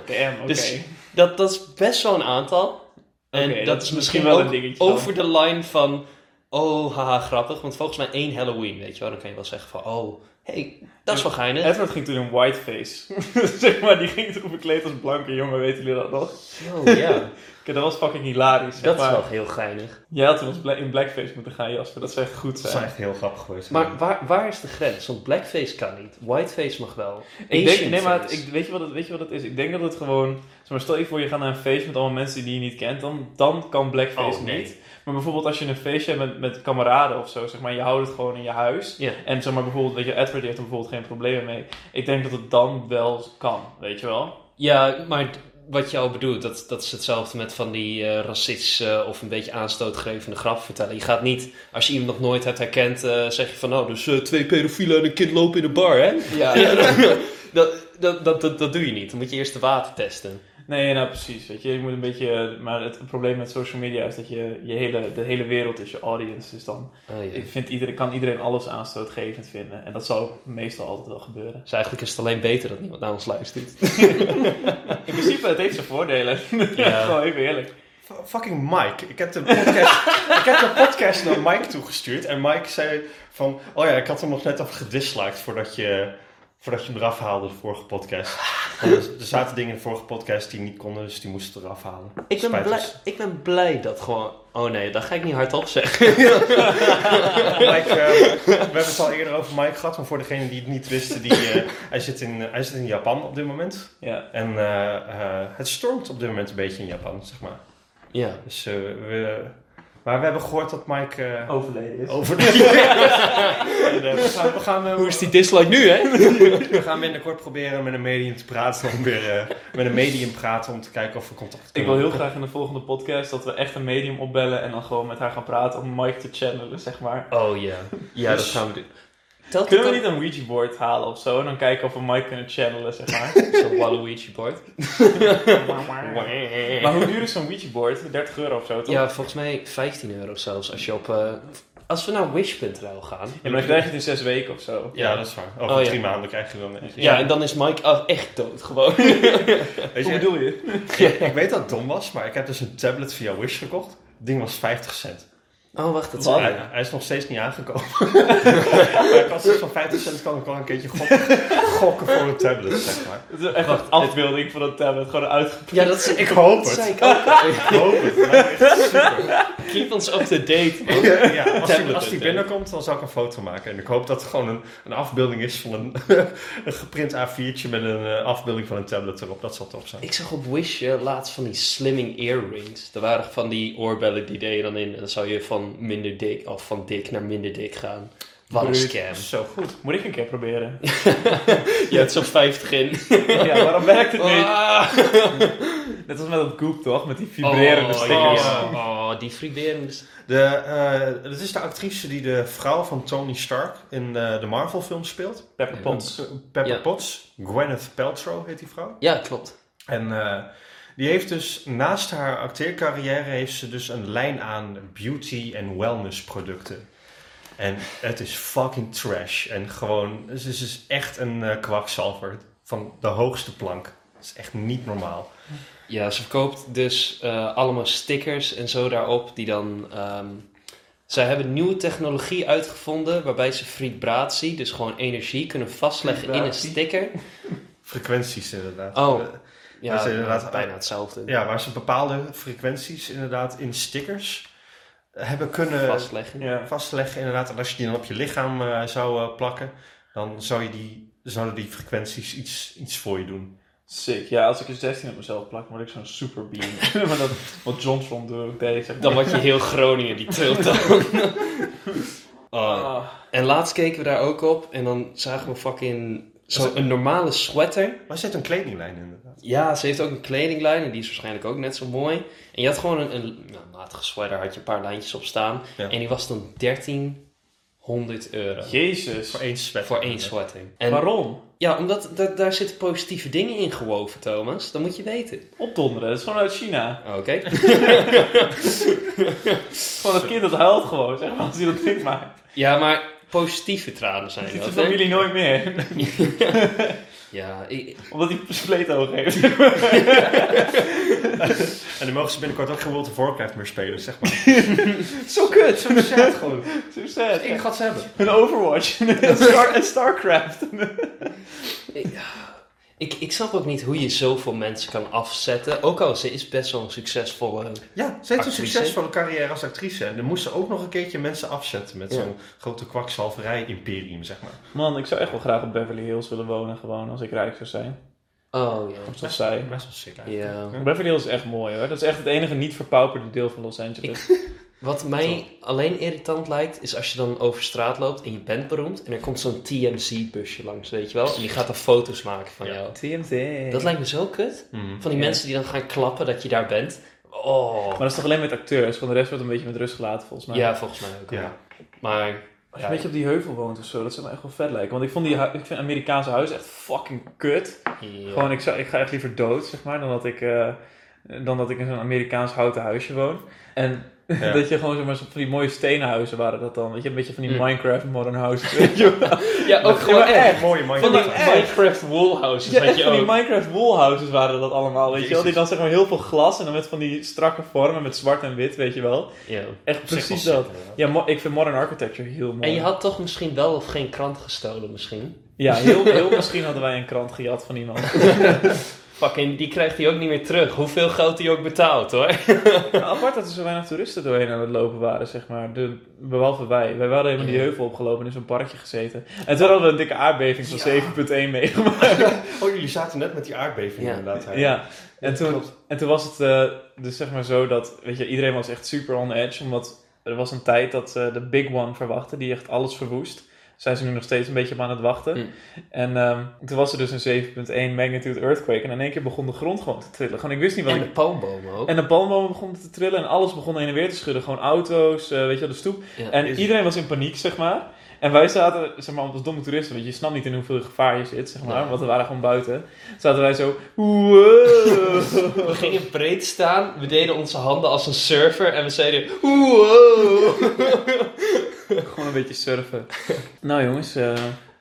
[SPEAKER 2] Damn, oké.
[SPEAKER 4] Dus- Dat, dat is best wel een aantal. En
[SPEAKER 2] Oké,
[SPEAKER 4] dat, is misschien wel
[SPEAKER 2] een dingetje. dan.
[SPEAKER 4] over de line van... Oh, haha, grappig. Want volgens mij één Halloween, weet je wel. Dan kan je wel zeggen van... Oh, hey, dat is wel geinig.
[SPEAKER 2] Edward ging toen in whiteface. zeg maar, die ging toen verkleed als blanke jongen, weten jullie dat nog?
[SPEAKER 4] Oh, ja.
[SPEAKER 2] Dat was fucking hilarisch. zeg
[SPEAKER 4] Dat is wel heel geinig.
[SPEAKER 2] Jij had bla- in blackface moeten gaan, Jasper. Dat zou echt goed
[SPEAKER 3] Dat is
[SPEAKER 2] zijn.
[SPEAKER 3] echt heel grappig geweest.
[SPEAKER 4] Maar waar, waar is de grens? Want blackface kan niet. Whiteface mag wel.
[SPEAKER 2] Ik denk, nee, maar het- ik, weet, je wat het, weet je wat het is? Ik denk dat het gewoon... Zeg maar, stel je voor, je gaat naar een feest met allemaal mensen die je niet kent. Dan, dan kan blackface
[SPEAKER 4] Oh, nee.
[SPEAKER 2] niet. Maar bijvoorbeeld als je een feestje hebt met, met kameraden of zo, zeg maar, je houdt het gewoon in je huis. En zeg maar bijvoorbeeld, weet je, Edward heeft er bijvoorbeeld geen problemen mee. Ik denk dat het dan wel kan, weet je wel?
[SPEAKER 4] Ja, maar wat je al bedoelt, dat, dat is hetzelfde met van die eh racistische of een beetje aanstootgevende grap vertellen. Je gaat niet, als je iemand nog nooit hebt herkend, eh, zeg je van nou, dus eh, twee pedofielen en een kind lopen in een bar, hè?
[SPEAKER 2] Ja,
[SPEAKER 4] Ja, dat, dat, dat, dat, dat doe je niet. Dan moet je eerst de water testen.
[SPEAKER 2] Nee, nou precies. Weet je, je moet een beetje. Maar het probleem met social media is dat je, je hele, de hele wereld is je audience. Dus dan
[SPEAKER 4] Oh, ja.
[SPEAKER 2] ik vind iedereen, kan iedereen alles aanstootgevend vinden. En dat zal meestal altijd wel gebeuren.
[SPEAKER 4] Dus eigenlijk is het alleen beter dat niemand naar ons luistert.
[SPEAKER 2] In principe, het heeft zijn voordelen.
[SPEAKER 4] Ja.
[SPEAKER 2] Gewoon even eerlijk.
[SPEAKER 3] F- Fucking Mike. Ik heb, de podcast, ik heb de podcast naar Mike toegestuurd. En Mike zei van... Oh ja, ik had hem nog net even gedisliked voordat je, voordat je hem eraf haalde, de vorige podcast. Er, zaten dingen in de vorige podcast die niet konden, dus die moesten eraf halen.
[SPEAKER 4] Ik ben, blij, ik ben blij dat gewoon... Oh nee, dat ga ik niet hardop zeggen.
[SPEAKER 3] Mike, eh, we hebben het al eerder over Mike gehad, maar voor degenen die het niet wisten, die, eh, hij, zit in, hij zit in Japan op dit moment.
[SPEAKER 2] Ja.
[SPEAKER 3] En eh, eh, het stormt op dit moment een beetje in Japan, zeg maar.
[SPEAKER 4] Ja.
[SPEAKER 3] Dus, eh, we, maar we hebben gehoord dat Mike eh
[SPEAKER 2] Overleden is.
[SPEAKER 3] over... En, eh, we gaan, we gaan, eh,
[SPEAKER 4] Hoe is die dislike nu, hè?
[SPEAKER 3] we gaan binnenkort proberen met een medium te praten, om weer eh, met een medium praten om te kijken of we contact
[SPEAKER 2] Ik
[SPEAKER 3] kunnen
[SPEAKER 2] wil heel graag in de volgende podcast dat we echt een medium opbellen en dan gewoon met haar gaan praten om Mike te channelen, zeg maar.
[SPEAKER 4] Oh ja. Ja, dat gaan we doen. Telt
[SPEAKER 2] Kunnen we niet een Ouija board halen of zo en dan kijken of we Mike kunnen channelen, zeg maar.
[SPEAKER 4] Zo'n Waluigi board.
[SPEAKER 2] maar hoe duur is zo'n Ouija board? 30 euro of zo, toch?
[SPEAKER 4] Ja, volgens mij 15 euro zelfs. Als je op... eh, als we naar wish.nl gaan.
[SPEAKER 2] Ja, maar dan krijg je het in 6 weken of zo.
[SPEAKER 3] Ja, dat is waar. Over
[SPEAKER 4] Oh, ja.
[SPEAKER 3] drie maanden krijg je dan.
[SPEAKER 4] Ja, en dan is Mike al echt dood gewoon.
[SPEAKER 3] Weet
[SPEAKER 2] Hoe
[SPEAKER 3] je,
[SPEAKER 2] bedoel je?
[SPEAKER 3] ik weet dat het dom was, maar ik heb dus een tablet via Wish gekocht. Het ding was 50 cent.
[SPEAKER 4] Oh, wacht. Dat
[SPEAKER 2] Wat?
[SPEAKER 4] is...
[SPEAKER 3] Hij, hij is nog steeds niet aangekomen. maar ik had dus van 50 cent kan ik wel een keertje gokken, gokken voor een tablet, zeg maar.
[SPEAKER 2] Het is echt
[SPEAKER 4] Wacht,
[SPEAKER 2] een afbeelding van een tablet, gewoon uitgeprint.
[SPEAKER 4] Ja, dat is...
[SPEAKER 3] Ik hoop het.
[SPEAKER 4] ik ook.
[SPEAKER 3] Ik hoop het. Het super.
[SPEAKER 4] Keep ons up to date.
[SPEAKER 3] Ja, als, die, als binnenkomt, dan zal ik een foto maken. En ik hoop dat het gewoon een, een afbeelding is van een, een geprint A4'tje met een eh, afbeelding van een tablet erop. Dat zal tof zijn.
[SPEAKER 4] Ik zag op Wish eh, laatst van die slimming earrings. Er waren van die oorbellen die deed je dan in. En dan zou je van minder dik of van dik naar minder dik gaan. Wat een scam.
[SPEAKER 3] Zo goed.
[SPEAKER 2] Moet ik een keer proberen?
[SPEAKER 4] Je hebt zo'n 50 in.
[SPEAKER 2] ja, waarom werkt het niet?
[SPEAKER 4] Ah.
[SPEAKER 2] Net als met dat Goop toch? Met die vibrerende
[SPEAKER 4] oh,
[SPEAKER 2] stickers.
[SPEAKER 4] ja. Oh, die vibrerende...
[SPEAKER 3] De, eh, dat is de actrice die de vrouw van Tony Stark in eh, de Marvel film speelt.
[SPEAKER 2] Pepper Potts.
[SPEAKER 3] Pepper
[SPEAKER 4] Ja.
[SPEAKER 3] Potts. Gwyneth Paltrow heet die vrouw.
[SPEAKER 4] Ja, klopt.
[SPEAKER 3] En eh, die heeft dus naast haar acteercarrière heeft ze dus een lijn aan beauty en wellness producten. En het is fucking trash. En gewoon, ze is dus echt een eh, kwakzalver van de hoogste plank. Dat is echt niet normaal.
[SPEAKER 4] Ja, ze verkoopt dus eh, allemaal stickers en zo daarop die dan... ehm, zij hebben nieuwe technologie uitgevonden waarbij ze vibratie, dus gewoon energie, kunnen vastleggen in een sticker.
[SPEAKER 3] Frequenties inderdaad.
[SPEAKER 4] Oh.
[SPEAKER 3] Eh,
[SPEAKER 4] Ja,
[SPEAKER 3] Dat is inderdaad-
[SPEAKER 4] bijna hetzelfde.
[SPEAKER 3] Ja, waar ze bepaalde frequenties inderdaad in stickers hebben kunnen
[SPEAKER 4] Vastleggen.
[SPEAKER 2] Ja.
[SPEAKER 3] vastleggen. Inderdaad, en als je die dan op je lichaam eh, zou eh, plakken, dan zou je die, zouden die frequenties iets, iets voor je doen.
[SPEAKER 2] Sick. Ja, als ik een 16 op mezelf plak, word ik zo'n superbeam. maar dat, wat Johnson doet, ook deed. Zeg maar.
[SPEAKER 4] Dan word je heel Groningen, die trilt dan. Oh.
[SPEAKER 2] Ah.
[SPEAKER 4] En laatst keken we daar ook op en dan zagen we fucking zo'n normale sweater.
[SPEAKER 3] Maar er zit een kledinglijn in, inderdaad.
[SPEAKER 4] Ja, ze heeft ook een kledinglijn en die is waarschijnlijk ook net zo mooi. En je had gewoon een, een nou, matige sweater, had je een paar lijntjes op staan.
[SPEAKER 3] Ja.
[SPEAKER 4] En die was dan 1300 euro.
[SPEAKER 2] Jezus.
[SPEAKER 3] Voor één sweater.
[SPEAKER 4] Voor één sweater. En,
[SPEAKER 2] Waarom?
[SPEAKER 4] Ja, omdat da- daar zitten positieve dingen in gewoven, Thomas. Dat moet je weten.
[SPEAKER 2] Opdonderen, dat is gewoon uit China.
[SPEAKER 4] Oké.
[SPEAKER 2] Gewoon dat kind dat huilt gewoon, zeg maar, als hij dat ding maakt.
[SPEAKER 4] ja, maar positieve tranen zijn
[SPEAKER 2] Ziet
[SPEAKER 4] dat,
[SPEAKER 2] de familie nooit meer.
[SPEAKER 4] Ja, ik,
[SPEAKER 2] Omdat hij spleetoog heeft.
[SPEAKER 3] En dan mogen ze binnenkort ook geen World of Warcraft meer spelen, zeg maar.
[SPEAKER 2] Zo kut.
[SPEAKER 3] Zo sad gewoon.
[SPEAKER 2] Zo sad.
[SPEAKER 3] Enige wat ze hebben.
[SPEAKER 2] Een Overwatch. en, Star en Starcraft.
[SPEAKER 4] ik, ik, ik snap ook niet hoe je zoveel mensen kan afzetten. Ook al ze is best wel een succesvolle...
[SPEAKER 3] Ja, ze heeft een succesvolle carrière als actrice. En dan moest ze ook nog een keertje mensen afzetten met
[SPEAKER 4] Ja.
[SPEAKER 3] zo'n grote kwakzalverij-imperium, zeg maar.
[SPEAKER 2] Man, ik zou echt wel graag op Beverly Hills willen wonen, gewoon, als ik rijk zou zijn.
[SPEAKER 4] Oh, ja.
[SPEAKER 2] Zoals zij.
[SPEAKER 3] Best wel sick eigenlijk.
[SPEAKER 4] Ja.
[SPEAKER 2] Beverly Hills is echt mooi hoor. Dat is echt het enige niet verpauperde deel van Los Angeles.
[SPEAKER 4] Wat mij alleen irritant lijkt, is als je dan over straat loopt en je bent beroemd en er komt zo'n TMZ-busje langs, weet je wel? En die gaat dan foto's maken van
[SPEAKER 3] Ja.
[SPEAKER 4] jou.
[SPEAKER 2] TMZ.
[SPEAKER 4] Dat lijkt me zo kut.
[SPEAKER 3] Mhm.
[SPEAKER 4] Van die
[SPEAKER 2] Ja.
[SPEAKER 4] mensen die dan gaan klappen dat je daar bent. Oh.
[SPEAKER 2] Maar dat is toch alleen met acteurs? Gewoon de rest wordt een beetje met rust gelaten volgens mij.
[SPEAKER 4] Ja, volgens mij ook.
[SPEAKER 3] Ja.
[SPEAKER 4] Maar
[SPEAKER 2] Als je een beetje op die heuvel woont of zo, dat zou me echt wel vet lijken. Want ik, vond die, ik vind Amerikaanse huizen echt fucking kut. Gewoon, ik, zou, ik ga echt liever dood, zeg maar, dan dat ik, eh, dan dat ik in zo'n Amerikaans houten huisje woon. En
[SPEAKER 3] Ja.
[SPEAKER 2] dat je gewoon zeg maar, zo van die mooie stenen huizen waren dat dan. Weet je, een beetje van die
[SPEAKER 4] Mm.
[SPEAKER 2] Minecraft modern houses. Weet je.
[SPEAKER 4] Ja, ook gewoon echt.
[SPEAKER 2] echt.
[SPEAKER 3] Mooie
[SPEAKER 4] Van
[SPEAKER 3] Minecraft.
[SPEAKER 4] die
[SPEAKER 2] echt.
[SPEAKER 4] Minecraft wallhouses
[SPEAKER 2] Ja,
[SPEAKER 4] had
[SPEAKER 2] echt
[SPEAKER 4] je
[SPEAKER 2] van die. Minecraft wallhouses waren dat allemaal, weet je wel. Die dan zeg maar heel veel glas en dan met van die strakke vormen met zwart en wit, weet je wel.
[SPEAKER 4] Ja.
[SPEAKER 2] Echt precies dat. Ja, ik vind modern architecture heel mooi.
[SPEAKER 4] En je had toch misschien wel of geen krant gestolen misschien?
[SPEAKER 2] Ja, heel, heel misschien hadden wij een krant gejat van iemand.
[SPEAKER 4] Fucking, die krijgt hij ook niet meer terug. Hoeveel geld hij ook betaalt hoor.
[SPEAKER 2] Apart dat er zo weinig toeristen doorheen aan het lopen waren, zeg maar. De, behalve wij. Wij waren helemaal die heuvel opgelopen en in zo'n parkje gezeten. En toen hadden we een dikke aardbeving van 7,1 meegemaakt.
[SPEAKER 3] Oh, jullie zaten net met die aardbeving
[SPEAKER 4] Ja.
[SPEAKER 3] inderdaad. hè?
[SPEAKER 2] Ja, en toen, en toen was het eh, dus zeg maar zo dat, weet je, iedereen was echt super on edge. Omdat er was een tijd dat ze de Big One verwachten, die echt alles verwoest. Zijn ze nu nog steeds een beetje op aan het wachten.
[SPEAKER 4] Mm.
[SPEAKER 2] En ehm, toen was er dus een 7.1 magnitude earthquake. En in één keer begon de grond gewoon te trillen. Gewoon, ik wist niet wat
[SPEAKER 4] En
[SPEAKER 2] ik...
[SPEAKER 4] de palmbomen ook.
[SPEAKER 2] En de palmbomen begonnen te trillen en alles begon heen en weer te schudden. Gewoon auto's, eh, weet je wel, de stoep.
[SPEAKER 4] Ja.
[SPEAKER 2] En iedereen was in paniek, zeg maar. En wij zaten, zeg maar, als domme toeristen, want je snapt niet in hoeveel gevaar je zit, zeg maar. Want we waren gewoon buiten. Zaten wij zo, wow.
[SPEAKER 4] We gingen breed staan, we deden onze handen als een surfer en we zeiden wow.
[SPEAKER 2] Gewoon een beetje surfen. nou jongens, eh,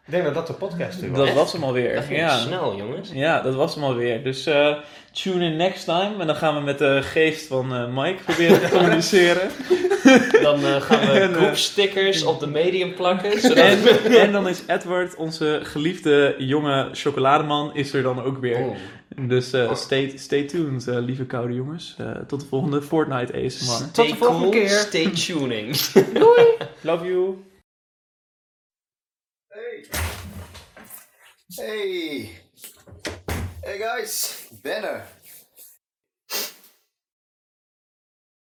[SPEAKER 3] Ik denk dat dat de podcast is.
[SPEAKER 2] dat was hem alweer.
[SPEAKER 4] Dat ging
[SPEAKER 2] ja.
[SPEAKER 4] snel jongens.
[SPEAKER 2] ja, dat was hem alweer. Dus eh, tune in next time. En dan gaan we met de geest van eh, Mike proberen te communiceren.
[SPEAKER 4] Dan eh, gaan we groepstickers op de medium plakken. Zodat
[SPEAKER 2] en, en dan is Edward, onze geliefde jonge chocolademan, is er dan ook weer.
[SPEAKER 4] Oh.
[SPEAKER 2] Dus eh, stay, stay tuned, eh, lieve koude jongens. Eh, tot de volgende Fortnite ASMR.
[SPEAKER 4] Stay
[SPEAKER 3] Tot de volgende
[SPEAKER 4] cool,
[SPEAKER 3] keer.
[SPEAKER 4] Stay tuning.
[SPEAKER 2] Love you.
[SPEAKER 5] Hey! Hey guys, ik ben er.